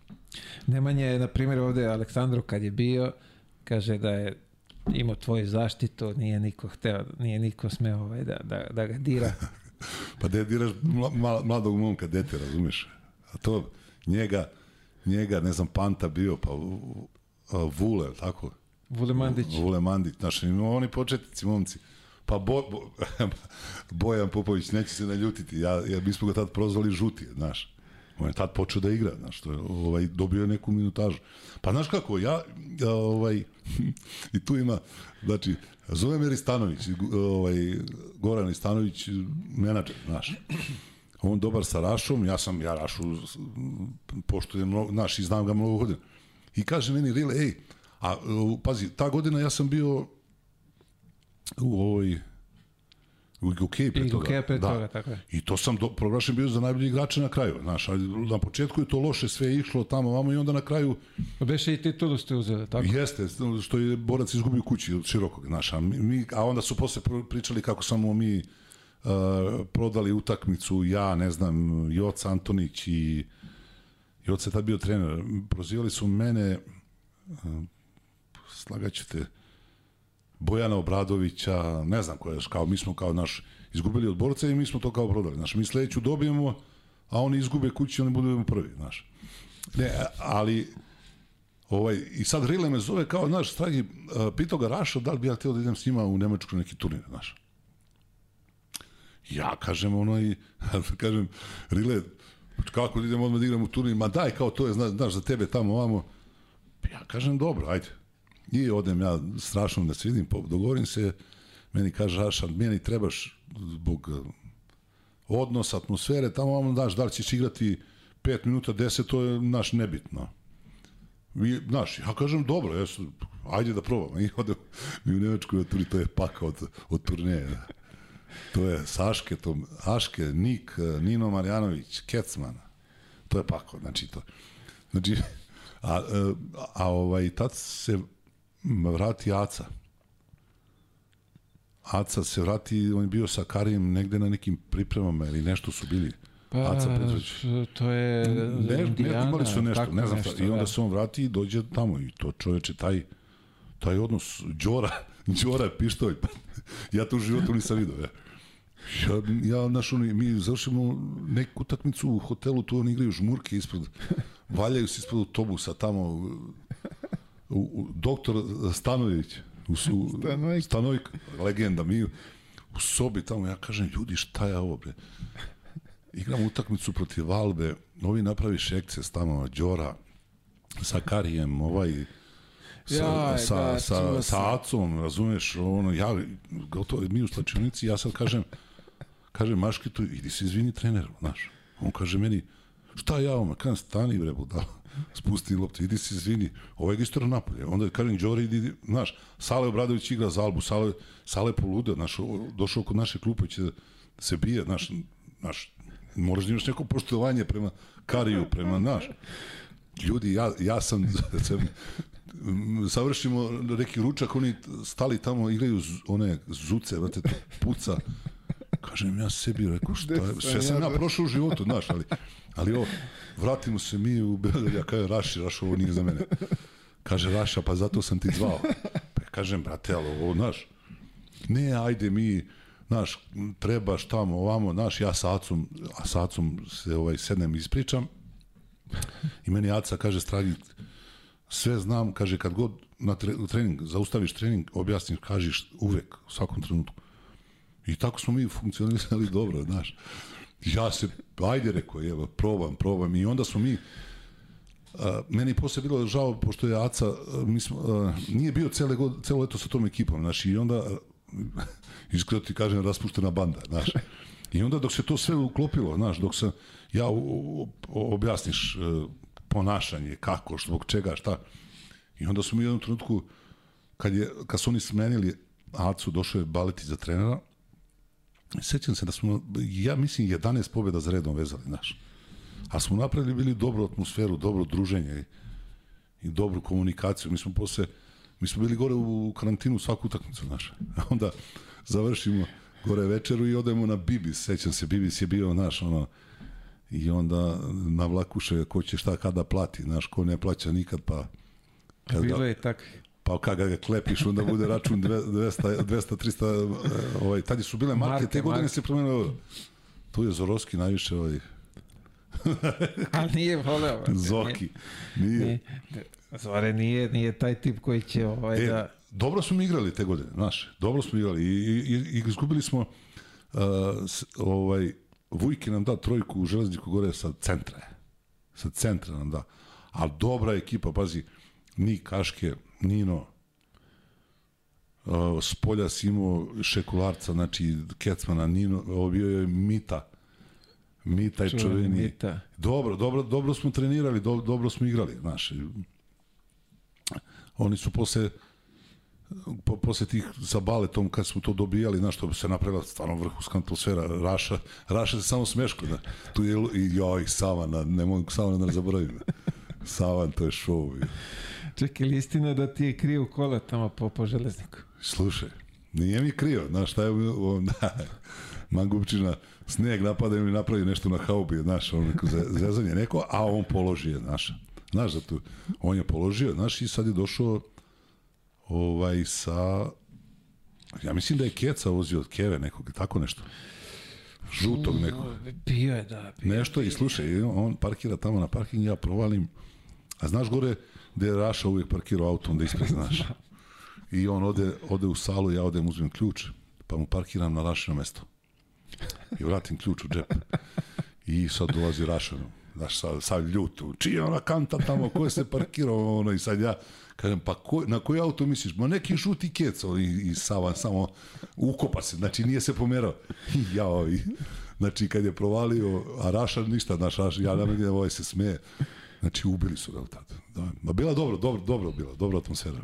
Nemanje je, na primjer, ovde Aleksandro kad je bio, kaže da je imao tvoju zaštitu, nije niko hteo, nije niko smeo ovaj, da, da, da ga dira. Pa da diraš mla, mla- mladog momka, dete, razumeš? A to, njega, njega, ne znam, Panta bio, pa a, Vule, tako? Vule Mandić. Vule Mandić, znaš, oni početnici, momci. Pa Bo, Bo, Bojan Popović, neće se naljutiti, ja, ja, mi smo ga tad prozvali žuti, znaš. On je tad počeo da igra, znaš, to je, ovaj, dobio je neku minutažu. Pa znaš kako, ja, ovaj, i tu ima, znači, zove me Ristanović, ovaj, Goran Ristanović, menadžer, znaš. On dobar sa Rašom, ja sam, ja Rašu poštujem, mnogo, znaš, i znam ga mnogo godina. I kaže meni, Rile, ej, a, pazi, ta godina ja sam bio u ovoj u Gokeji pre toga. Gokeja pre da. toga, tako je. I to sam do, proglašen bio za najbolji igrača na kraju. Znaš, ali na početku je to loše sve išlo tamo, vamo i onda na kraju Pa Beše i titulu ste uzeli, tako? Jeste, što je borac izgubio kući od širokog, znaš, a, mi, a onda su posle pr- pričali kako samo mi uh, prodali utakmicu, ja, ne znam, Joca Antonić i Joca je tad bio trener, prozivali su mene, uh, slagaću te, Bojana Obradovića, ne znam ko je, kao, mi smo kao naš, izgubili od borca i mi smo to kao prodali, znaš, mi sledeću dobijemo, a oni izgube kući, oni budemo prvi, znaš. Ne, ali Ovaj, I sad Rile me zove kao, znaš, stragi, uh, pitao ga Rašo da li bi ja htio da idem s njima u Nemačku neki turnir, znaš. Ja kažem ono i, kažem, Rile, kako da idem odmah da igram u turnir, ma daj, kao to je, znaš, znaš za tebe tamo, ovamo. Ja kažem, dobro, ajde. I odem ja strašno da se vidim, dogovorim se, meni kaže Raša, meni trebaš zbog uh, odnosa, atmosfere, tamo ovamo, znaš, da li ćeš igrati 5 minuta, 10, to je naš nebitno. Mi, znaš, ja kažem, dobro, jesu, ajde da probamo. I ode mi u Nemačku na turi, to je paka od, od turneje. To je Saške, to, Aške, Nik, Nino Marjanović, Kecman. To je pako, znači to. Znači, a, a, a ovaj, tad se vrati Aca. Aca se vrati, on je bio sa Karijem negde na nekim pripremama ili nešto su bili. Pa, Aca Petrović. to je Ne, ne, Indijana, imali su nešto, ne znam nešto, šta. I onda da. se on vrati i dođe tamo i to čoveče, taj, taj odnos Đora, Đora pištolj, pa ja to u životu nisam vidio, ja. Ja, ja naš, oni, mi završimo neku utakmicu u hotelu, tu oni igraju žmurke ispred, valjaju se ispred autobusa tamo, u, u, doktor Stanojević, u, su, Stanojk. Stanojk, legenda, mi u sobi tamo, ja kažem, ljudi, šta je ovo, bre? Igram utakmicu protiv Valbe, ovi napravi šekces tamo, Đora, sa Karijem, ovaj, sa, Jaj, sa, da, sa, sa. Acom, razumeš, ono, ja, gotovo, mi u slačionici, ja sad kažem, kažem Maškitu, idi se izvini treneru, znaš. On kaže meni, šta ja ovome, kažem, stani bre, budala, spusti loptu, idi se izvini, ovaj ga istora napolje. Onda kažem, Đori, idi, znaš, Sale Obradović igra za Albu, Sale, Sale polude, znaš, došao kod naše klupe, će da se bije, znaš, znaš, moraš da imaš neko poštovanje prema Kariju, prema, znaš, ljudi, ja, ja sam, sam m, savršimo neki ručak, oni stali tamo, igraju z- one zuce, vrate, puca. Kažem ja sebi, rekao, šta je, sve sam ja, bre? prošao u životu, znaš, ali, ali ovo, vratimo se mi u Beograd, ja kažem, Raši, Raš, ovo nije za mene. Kaže, Raša, pa zato sam ti zvao. Pa kažem, brate, ali ovo, znaš, ne, ajde mi, znaš, trebaš tamo, ovamo, znaš, ja sa Acom, a sa Acom se ovaj, sednem i ispričam, i meni Aca kaže, stragi, sve znam, kaže, kad god na tre, trening, zaustaviš trening, objasniš, kažeš uvek, u svakom trenutku. I tako smo mi funkcionisali dobro, znaš. Ja se, ajde rekao, evo, probam, probam. I onda smo mi, a, meni posle bilo žao, pošto je Aca, mi smo, a, nije bio cele, god, celo leto sa tom ekipom, znaš, i onda, iskreno ti kažem, raspuštena banda, znaš. I onda dok se to sve uklopilo, znaš, dok se, ja u, u, objasniš uh, ponašanje, kako, zbog čega, šta. I onda su mi u jednom trenutku, kad, je, kad su oni smenili Acu, došao je Baleti za trenera, sećam se da smo, ja mislim, 11 pobjeda za redom vezali, znaš. A smo napravili bili dobru atmosferu, dobro druženje i, i dobru komunikaciju. Mi smo posle, mi smo bili gore u karantinu svaku utakmicu, znaš. A onda završimo gore večeru i odemo na Bibis, sećam se, Bibis je bio, naš, ono, i onda na vlakuše ko će šta kada plati, znaš, ko ne plaća nikad, pa... Kad Bilo je tako. Pa kada ga klepiš, onda bude račun 200, 200 300, ovaj, tad su bile marke, marke te godine marke. se promenilo. Tu je Zorovski najviše ovaj, Ali nije voleo. Zoki. Nije. nije. Zore nije, nije taj tip koji će ovaj e, da... Dobro smo igrali te godine, znaš. Dobro smo igrali i, i, i izgubili smo uh, ovaj, Vujki nam da trojku u Železniku gore sa centra. Sa centra nam da. Ali dobra ekipa, pazi, ni Kaške, Nino, uh, Spolja si imao Šekularca, znači Kecmana, Nino, ovo bio je Mita, Mita i čuveni. Mita. Dobro, dobro, dobro smo trenirali, do, dobro smo igrali, znaš. Oni su posle po, posle tih sa baletom kad smo to dobijali, znaš, što se napravila stvarno vrhunska atmosfera, Raša, Raša se samo smeško, da. Tu je i joj, Savana, ne mogu Savana da ne zaboravim. Savan, to je show. Čekaj, li istina da ti je krio kola tamo po, po železniku? Slušaj, nije mi krio, znaš, šta je on, da, Mangupčina, sneg napada ili napravi nešto na haubi, znaš, on zezanje neko, a on položi je, znaš. Znaš da tu, on je položio, znaš, i sad je došao ovaj, sa, ja mislim da je Keca vozio od Keve nekog, tako nešto. Žutog nekog. Bio je, da. Bio, nešto bio. i slušaj, on parkira tamo na parking, ja provalim, a znaš gore gde je Raša uvijek parkirao auto, onda ispred, znaš. I on ode, ode u salu, ja odem, uzmem ključ, pa mu parkiram na Rašino mesto. I vratim ključ u džep. I sad dolazi Raša, znaš, sad, sad ljut, čija ona kanta tamo, ko je se parkirao, ono, i sad ja, Kažem, pa ko, na koji auto misliš? Ma neki žuti keco i, i Sava samo ukopa se, znači nije se pomerao. ja, i, znači kad je provalio, a Raša ništa, naš Raša, ja nam gdje ovaj se smeje. Znači, ubili su ga od tada. Da. Ma bila dobro, dobro, dobro bila, dobra atmosfera.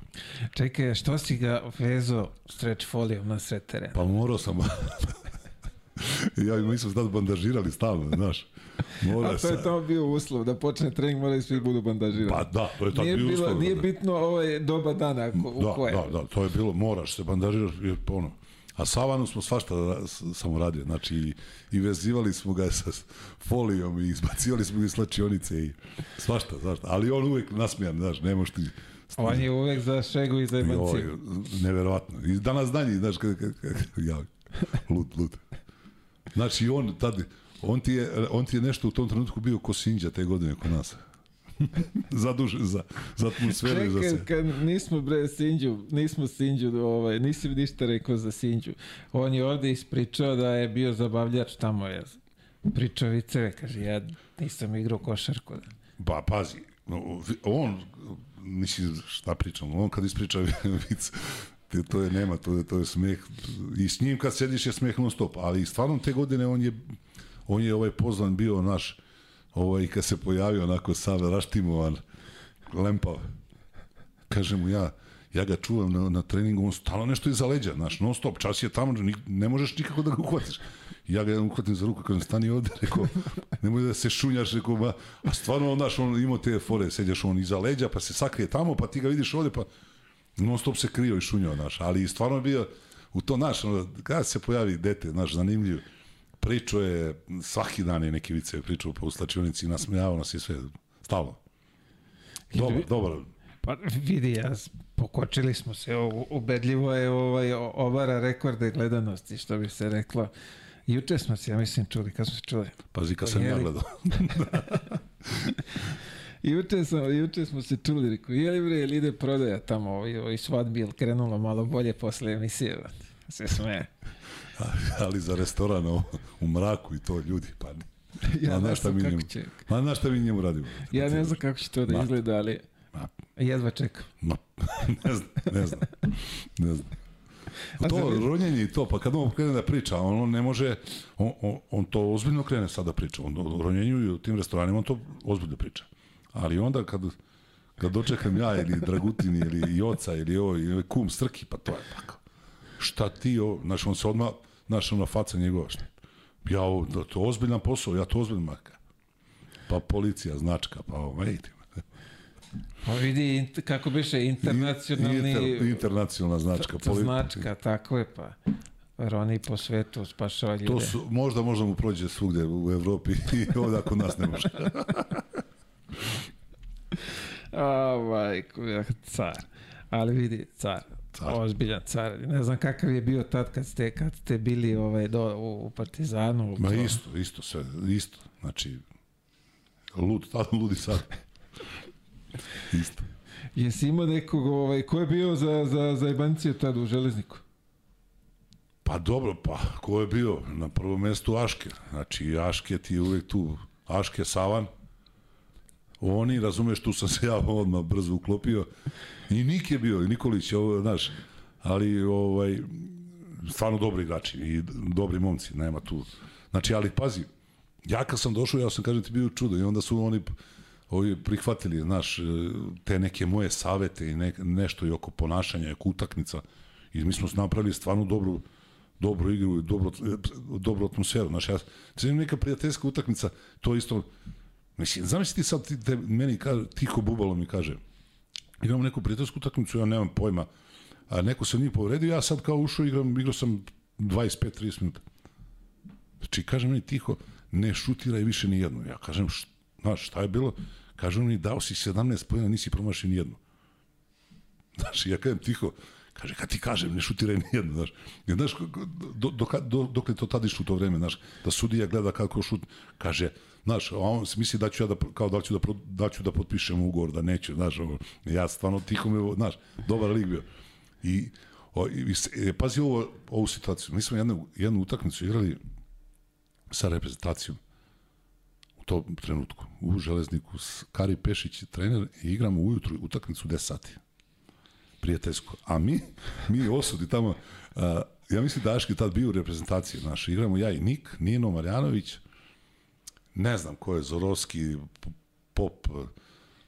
Čekaj, što si ga vezo stretch folijom na sred terena? Pa morao sam. ja mi smo sad bandažirali stalno, znaš. Mora A to je to bio uslov, da počne trening, mora da svi budu bandažirani. Pa da, to je tako bio bilo, uslov. Nije da. bitno ovaj doba dana ko, da, u koje. Da, da, to je bilo, moraš se bandažiraš, ono, A Savanu smo svašta samo radio, znači i, vezivali smo ga sa folijom i izbacivali smo ga iz slačionice i svašta, svašta. Ali on uvek nasmijan, znaš, ne možeš ti... On je uvek za šegu i za emanciju. Neverovatno. I danas danji, znaš, kako, kako, ja, lud, lud. Znači, on tad, on ti, je, on ti je nešto u tom trenutku bio ko Sinđa te godine kod nas. zadužen za, za atmosferu Čekaj, za se. kad nismo bre Sinđu, nismo Sinđu, ovaj, nisi ništa rekao za Sinđu. On je ovde ispričao da je bio zabavljač tamo, je pričao viceve, kaže, ja nisam igrao košarku. Da. Ba, pazi, on, nisi šta pričam, on kad ispriča vic, to je nema, to je, to je smeh, i s njim kad sediš je smeh non stop, ali stvarno te godine on je, on je ovaj pozvan bio naš, ovaj, kad se pojavio onako sad raštimovan, lempav, kažem mu ja, ja ga čuvam na, na treningu, on stalo nešto iza leđa, znaš, non stop, čas je tamo, ne možeš nikako da ga uhvatiš. Ja ga jedan uhvatim za ruku, kažem, stani ovde, rekao, nemoj da se šunjaš, rekao, ba, a stvarno, znaš, on imao te fore, sedjaš on iza leđa, pa se sakrije tamo, pa ti ga vidiš ovde, pa non stop se krio i šunjao, znaš, ali stvarno je bio u to, znaš, ono, kada se pojavi dete, znaš, zanimljiv, pričao je, svaki dan je neki vice pričao po ustačionici i nasmejavao nas i sve, stalno. Dobar, dobar. Pa vidi, ja, pokočili smo se, ubedljivo je ovaj, ovara rekorde gledanosti, što bi se reklo. Juče smo se, ja mislim, čuli, kad smo se čuli? Pazi, kad sam ja gledao. Juče, sam, juče smo se čuli, rekao, je li bre, ide prodaja tamo, ovi, ovi svadbi, ili krenulo malo bolje posle emisije. Se smeje. ali za restoran o, u mraku i to ljudi, pa ne. Ja ne znam kako njemu, će, ma znaš šta mi njemu radimo? ja ne znam kako će to da Ma. izgleda, ali Ma, jedva čekam. ma, ne znam, ne znam, ne znam. A To za- ronjenje i to, pa kad on krene da priča, on ne može, on, on, on to ozbiljno krene sad da priča. On o ronjenju i u tim restoranima on to ozbiljno priča. Ali onda kad, kad dočekam ja ili Dragutin ili Joca ili ovo, ili kum Strki, pa to je tako. Šta ti ovo, znaš, on se odmah, znaš, ona faca njegova? Ja ovo, to, to je ozbiljan posao, ja to ozbiljno maka. Pa policija, značka, pa ovo, vidite. Pa vidi, int, kako biše, internacionalni Inter, internacionalna značka. poli- značka, tako je, pa. Roni po svetu spašava ljude. To su, možda možda mu prođe svugde u Evropi i ovdje kod nas ne može. A, majko, car. Ali vidi, car. Car. Ozbiljan car. Ne znam kakav je bio tad kad ste, kad ste bili ovaj, do, u, u Partizanu. Ma to- isto, isto sve, isto. Znači, lud, tad ludi sad. Isto. Jesi imao nekog, ovaj, ko je bio za, za, za jebanciju tad u železniku? Pa dobro, pa ko je bio na prvom mestu Aške? Znači, Aške ti je uvek tu. Aške, Savan, oni, razumeš, tu sam se ja odmah brzo uklopio. I Nik je bio, i Nikolić, ovo, znaš, ali ovaj, stvarno dobri igrači i dobri momci, nema tu. Znači, ali pazi, ja kad sam došao, ja sam, kažem ti, bio čudo i onda su oni ovi prihvatili, znaš, te neke moje savete i ne, nešto i oko ponašanja, oko utakmica. I mi smo napravili stvarno dobru, dobru igru i dobru, dobru atmosferu. Znaš, ja, znači, neka prijateljska utakmica, to isto, mislim, zamisli ti sad, ti, te, meni kaže, tiho bubalo mi kaže, igramo neku prijateljsku utakmicu, ja nemam pojma, a neko se nije povredio, ja sad kao ušao, igram, igrao sam 25-30 minuta. Znači, kaže meni tiho, ne šutiraj više ni jednu. Ja kažem, š, znaš, šta je bilo? Kaže mi, dao si 17 pojena, nisi promašio ni jednu. Znaš, ja kažem tiho, kaže, kad ti kažem, ne šutiraj ni jednu, znaš. Ja, znaš, do, do, do, dok je to tad išlo to vreme, znaš, da sudija gleda kako šut, kaže, znaš, on se misli da ću ja da, kao da ću da, da ću da potpišem ugovor, da neću, znaš, ono, ja stvarno tiho me, znaš, dobar lig bio. I, o, i, e, pazi ovo, ovu situaciju, mi smo jednu, jednu utakmicu igrali sa reprezentacijom u tom trenutku u železniku Kari Pešić trener i igramo ujutru utakmicu 10 sati prijateljsko. A mi, mi osudi tamo, a, ja mislim da Aški tad bio u reprezentaciji naš, igramo ja i Nik, Nino Marjanović, ne znam ko je, Zorovski, Pop,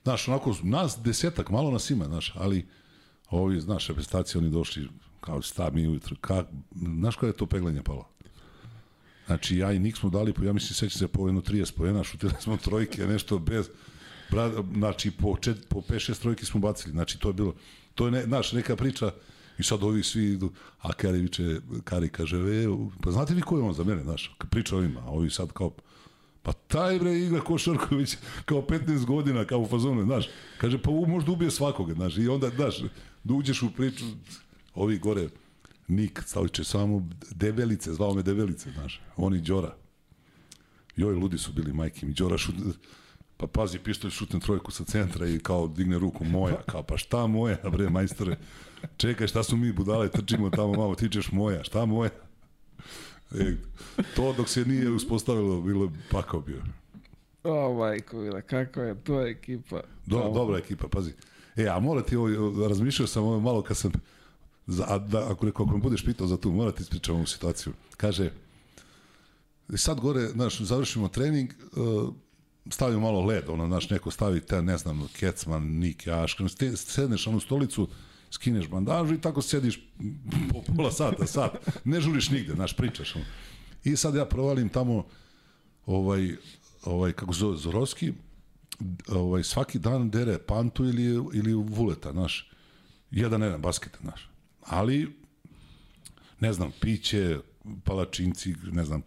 znaš, onako, nas desetak, malo nas ima, znaš, ali ovi, znaš, reprezentacije, oni došli kao sta mi ujutru, ka, znaš koja je to peglanje palo? Znači, ja i Nik smo dali, po, ja mislim, sećam se po jedno 30 pojena, šutirali smo trojke, nešto bez, bra, znači, po, čet, po 5-6 trojke smo bacili, znači, to je bilo, to je, ne, znaš, neka priča, i sad ovi svi idu, a Kari viče, Kari kaže, e, pa znate vi ko je on za mene, znaš, priča ovima, a ovi sad kao, pa taj bre igra košarković kao 15 godina, kao u fazonu, znaš, kaže, pa u možda ubije svakoga, znaš, i onda, znaš, da uđeš u priču, ovi gore, Nik, staviće samo debelice, zvao me debelice, znaš, oni Đora. Joj, ludi su bili majke mi, Đora šut, pa pazi, pištolj šutne trojku sa centra i kao digne ruku moja, kao pa šta moja, bre, majstore, čekaj, šta su mi budale, trčimo tamo malo, ti ćeš moja, šta moja? E, to dok se nije uspostavilo, bilo pakao bio. O, majko, bila, kakva je to ekipa. Do, Tamo. dobra ekipa, pazi. E, a mora ti ovo, razmišljao sam ovo malo kad sam, za, a da, ako, ako me budeš pitao za tu, mora ti ispričam ovu situaciju. Kaže, sad gore, znaš, završimo trening, uh, stavimo malo led, ono, znaš, neko stavi, te, ne znam, Kecman, Nik, Jaškan, ste- sedneš na onu stolicu, skineš bandažu i tako sediš po pola sata, sat. Ne žuriš nigde, znaš, pričaš. I sad ja provalim tamo ovaj, ovaj kako zove, Zorovski, ovaj, svaki dan dere pantu ili, ili vuleta, znaš. Jedan, jedan basket, znaš. Ali, ne znam, piće, palačinci, ne znam,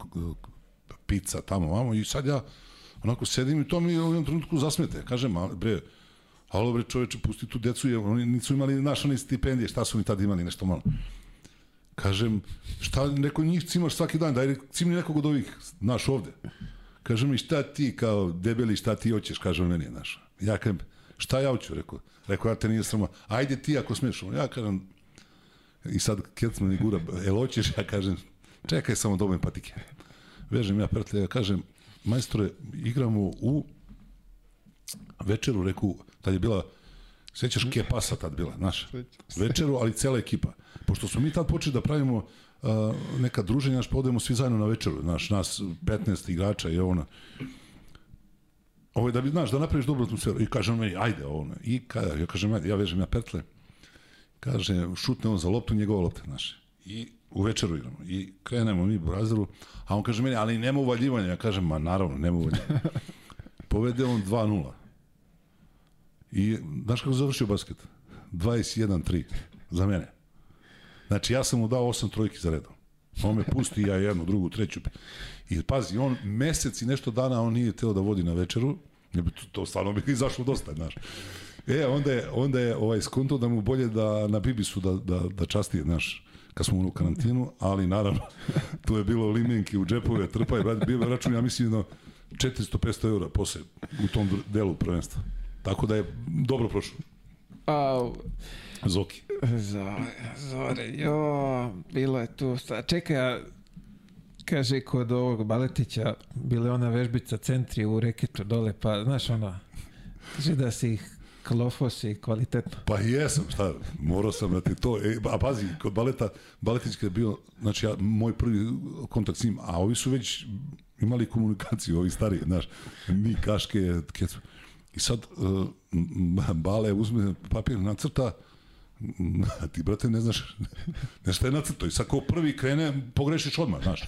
pizza tamo, vamo, i sad ja onako sedim i to mi u jednom trenutku zasmete. Kažem, bre, alo bre čoveče, pusti tu decu, jer oni nisu imali naš oni stipendije, šta su oni tad imali, nešto malo. Kažem, šta neko njih cimaš svaki dan, daj cimni nekog od ovih, naš ovde. kaže mi, šta ti kao debeli, šta ti hoćeš, kaže meni, znaš. Ja kažem, šta ja hoću, rekao. Rekao, ja te nije sramo. Ajde ti ako smiješ. Ja kažem, i sad Kecman i gura, jel hoćeš? Ja kažem, čekaj samo dobijem patike. Vežem ja prtle, ja kažem, majstore, igramo u večeru, reku, tad je bila, sećaš Kepasa tad bila, znaš, večeru, ali cela ekipa. Pošto smo mi tad počeli da pravimo uh, neka druženja, znaš, pa odemo svi zajedno na večeru, znaš, nas 15 igrača i ono. Ovo je da bi, znaš, da napraviš dobru atmosferu. I kažem meni, ajde, ono. I kada, ja kažem, ajde, ja vežem ja pertle, kaže, šutne on za loptu, njegova lopta, znaš. I u večeru igramo. I krenemo mi Brazilu, a on kaže meni, ali nema uvaljivanja. Ja kažem, ma naravno, nema uvaljivanja. Povede on 2-0. I znaš kako završio basket? 21-3 za mene. Znači, ja sam mu dao osam trojki za redom. On me pusti, ja jednu, drugu, treću. I pazi, on mesec i nešto dana on nije teo da vodi na večeru. To, stvarno bi izašlo dosta, znaš. E, onda je, onda je ovaj skonto da mu bolje da na Bibisu da, da, da časti, znaš, kad smo u karantinu, ali naravno, tu je bilo limenke u džepove, trpaj, bio račun, ja mislim, no, 400-500 eura posle u tom delu prvenstva. Tako da je dobro prošlo. A, Zoki. Zore, zore, jo, bilo je tu, sta- čekaj, kaže kod ovog Baletića, bila je ona vežbica centri u reketu dole, pa znaš ono, kaže da si ih klofos i kvalitetno. Pa jesam, šta, morao sam da ti to, e, a pazi, kod baleta, baletić kad je bio, znači ja, moj prvi kontakt s njim, a ovi su već imali komunikaciju, ovi stariji, znaš, mi kaške, kecu. I sad, uh, Bale uzme papir, nacrta, ti, brate, ne znaš, ne šta je nacrto. I sad ko prvi krene, pogrešiš odmah, znaš.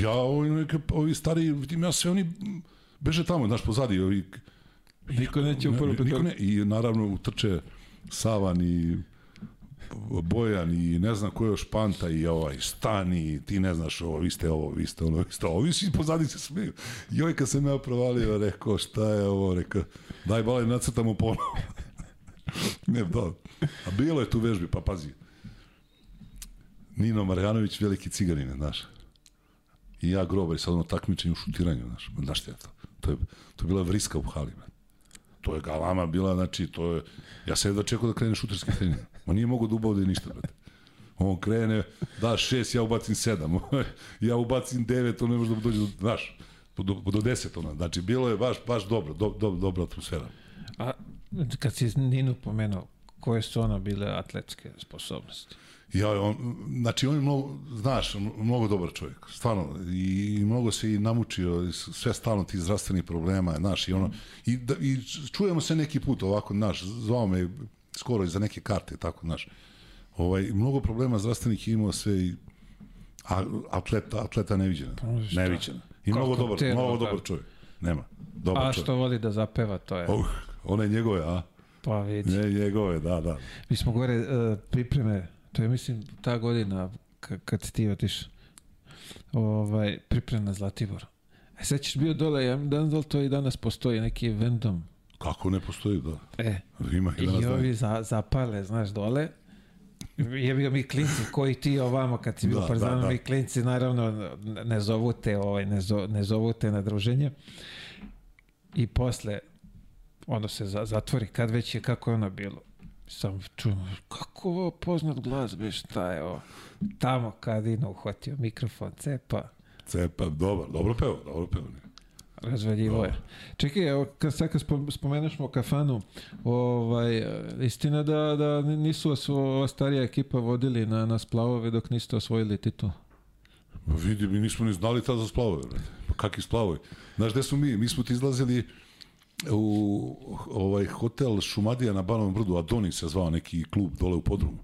Ja, ovi, neke, ovi stari, vidim ja sve oni beže tamo, znaš, pozadi, ovi, Niko neće u prvu niko petorku. ne, I naravno utrče Savan i Bojan i ne znam ko je još Panta i ovaj Stan i ti ne znaš ovo, vi ste ovo, vi ste ono, vi ste ovo, vi svi pozadi se smiju. I ovaj kad sam ja provalio, rekao šta je ovo, rekao daj bale nacrtamo ponovo. ne, da. A bilo je tu vežbi, pa pazi. Nino Marjanović, veliki ciganin, znaš. I ja grobar, sad ono takmičenje u šutiranju, znaš. Znaš šta to? To je, to je bila vriska u hali, man. To je galama bila, znači, to je... Ja sam jedva čekao da krene šuterski trening. Ma nije mogo da ubavde ništa, brate. On krene, da šest, ja ubacim sedam. ja ubacim devet, on ne može da dođe do, znaš, do, do deset, ona. Znači, bilo je baš, baš dobro, do, do, dobra atmosfera. A kad si Ninu pomenuo, koje su ono bile atletske sposobnosti? Ja, on, znači on je mnogo, znaš, mnogo dobar čovjek, stvarno, i, i mnogo se i namučio, sve stalno tih zdravstvenih problema, znaš, i ono, i, da, i čujemo se neki put ovako, znaš, zvao me skoro i za neke karte, tako, znaš, ovaj, mnogo problema zdravstvenih imao sve i a, atleta, atleta neviđena, šta? neviđena. I Kako mnogo dobar, mnogo dobar čovjek, nema, dobar A čovjek. što voli da zapeva, to je. Oh, one njegove, a? Pa vidi. Ne, njegove, da, da. Mi smo gore uh, pripreme, to je mislim ta godina ka- kad ti otišao. Ovaj, priprema na Zlatibor. E sad ćeš bio dole, ja znam da li to i danas postoji, neki vendom. Kako ne postoji, da. E, Ima i i ovi za, zapale, znaš, dole. Je bio mi klinci koji ti ovamo kad si bio Da, u Partizanu, da, da. mi klinci naravno ne zovu te, ovaj, ne, zo, ne zovu te na druženje. I posle ono se za, zatvori, kad već je, kako je ono bilo. Sam čuo, kako ovo poznat glas, be, šta je ovo? Tamo kad Ino uhvatio mikrofon, cepa, Cepa, dobar, dobro peo, dobro peo. Razvaljivo je. Čekaj, evo, kad sad kad spom- spomenušmo kafanu, ovaj, istina da, da nisu vas ova starija ekipa vodili na, na splavove dok niste osvojili titul. Ma vidi, mi nismo ni znali tada za splavove, brate. Pa kakvi splavovi? Znaš gde smo mi? Mi smo ti izlazili u ovaj hotel Šumadija na Banovom brdu, Adonis se zvao neki klub dole u podrumu.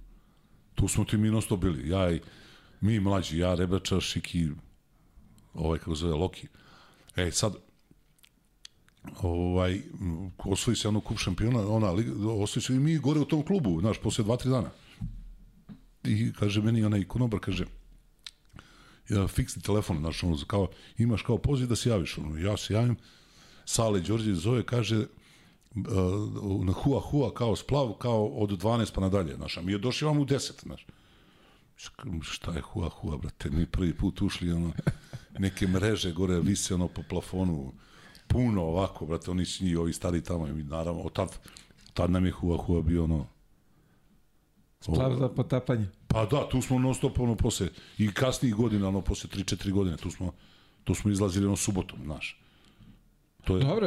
Tu smo ti mi non stop bili. Ja i mi mlađi, ja, Rebača, Šiki, ovaj kako se zove, Loki. Ej, sad, ovaj, osvoji se ono kup šampiona, ona, osvoji se i mi gore u tom klubu, znaš, posle dva, tri dana. I kaže meni onaj konobar, kaže, ja, fiksni telefon, znaš, ono, kao, imaš kao poziv da se javiš, ono, ja se javim, Sale Đorđević zove, kaže, uh, na hua hua kao splav, kao od 12 pa nadalje, znaš, a mi je došli vam u 10, znaš. Šta je hua hua, brate, mi prvi put ušli, ono, neke mreže gore vise ono po plafonu, puno ovako, brate, oni su njih, ovi stari tamo, i naravno, od tad, tad nam je Hua Hua bio ono, Splav za potapanje. Pa da, tu smo non stop ono posle i kasnijih godina, ono posle 3-4 godine, tu smo tu smo izlazili ono subotom, znaš. To je Dobro,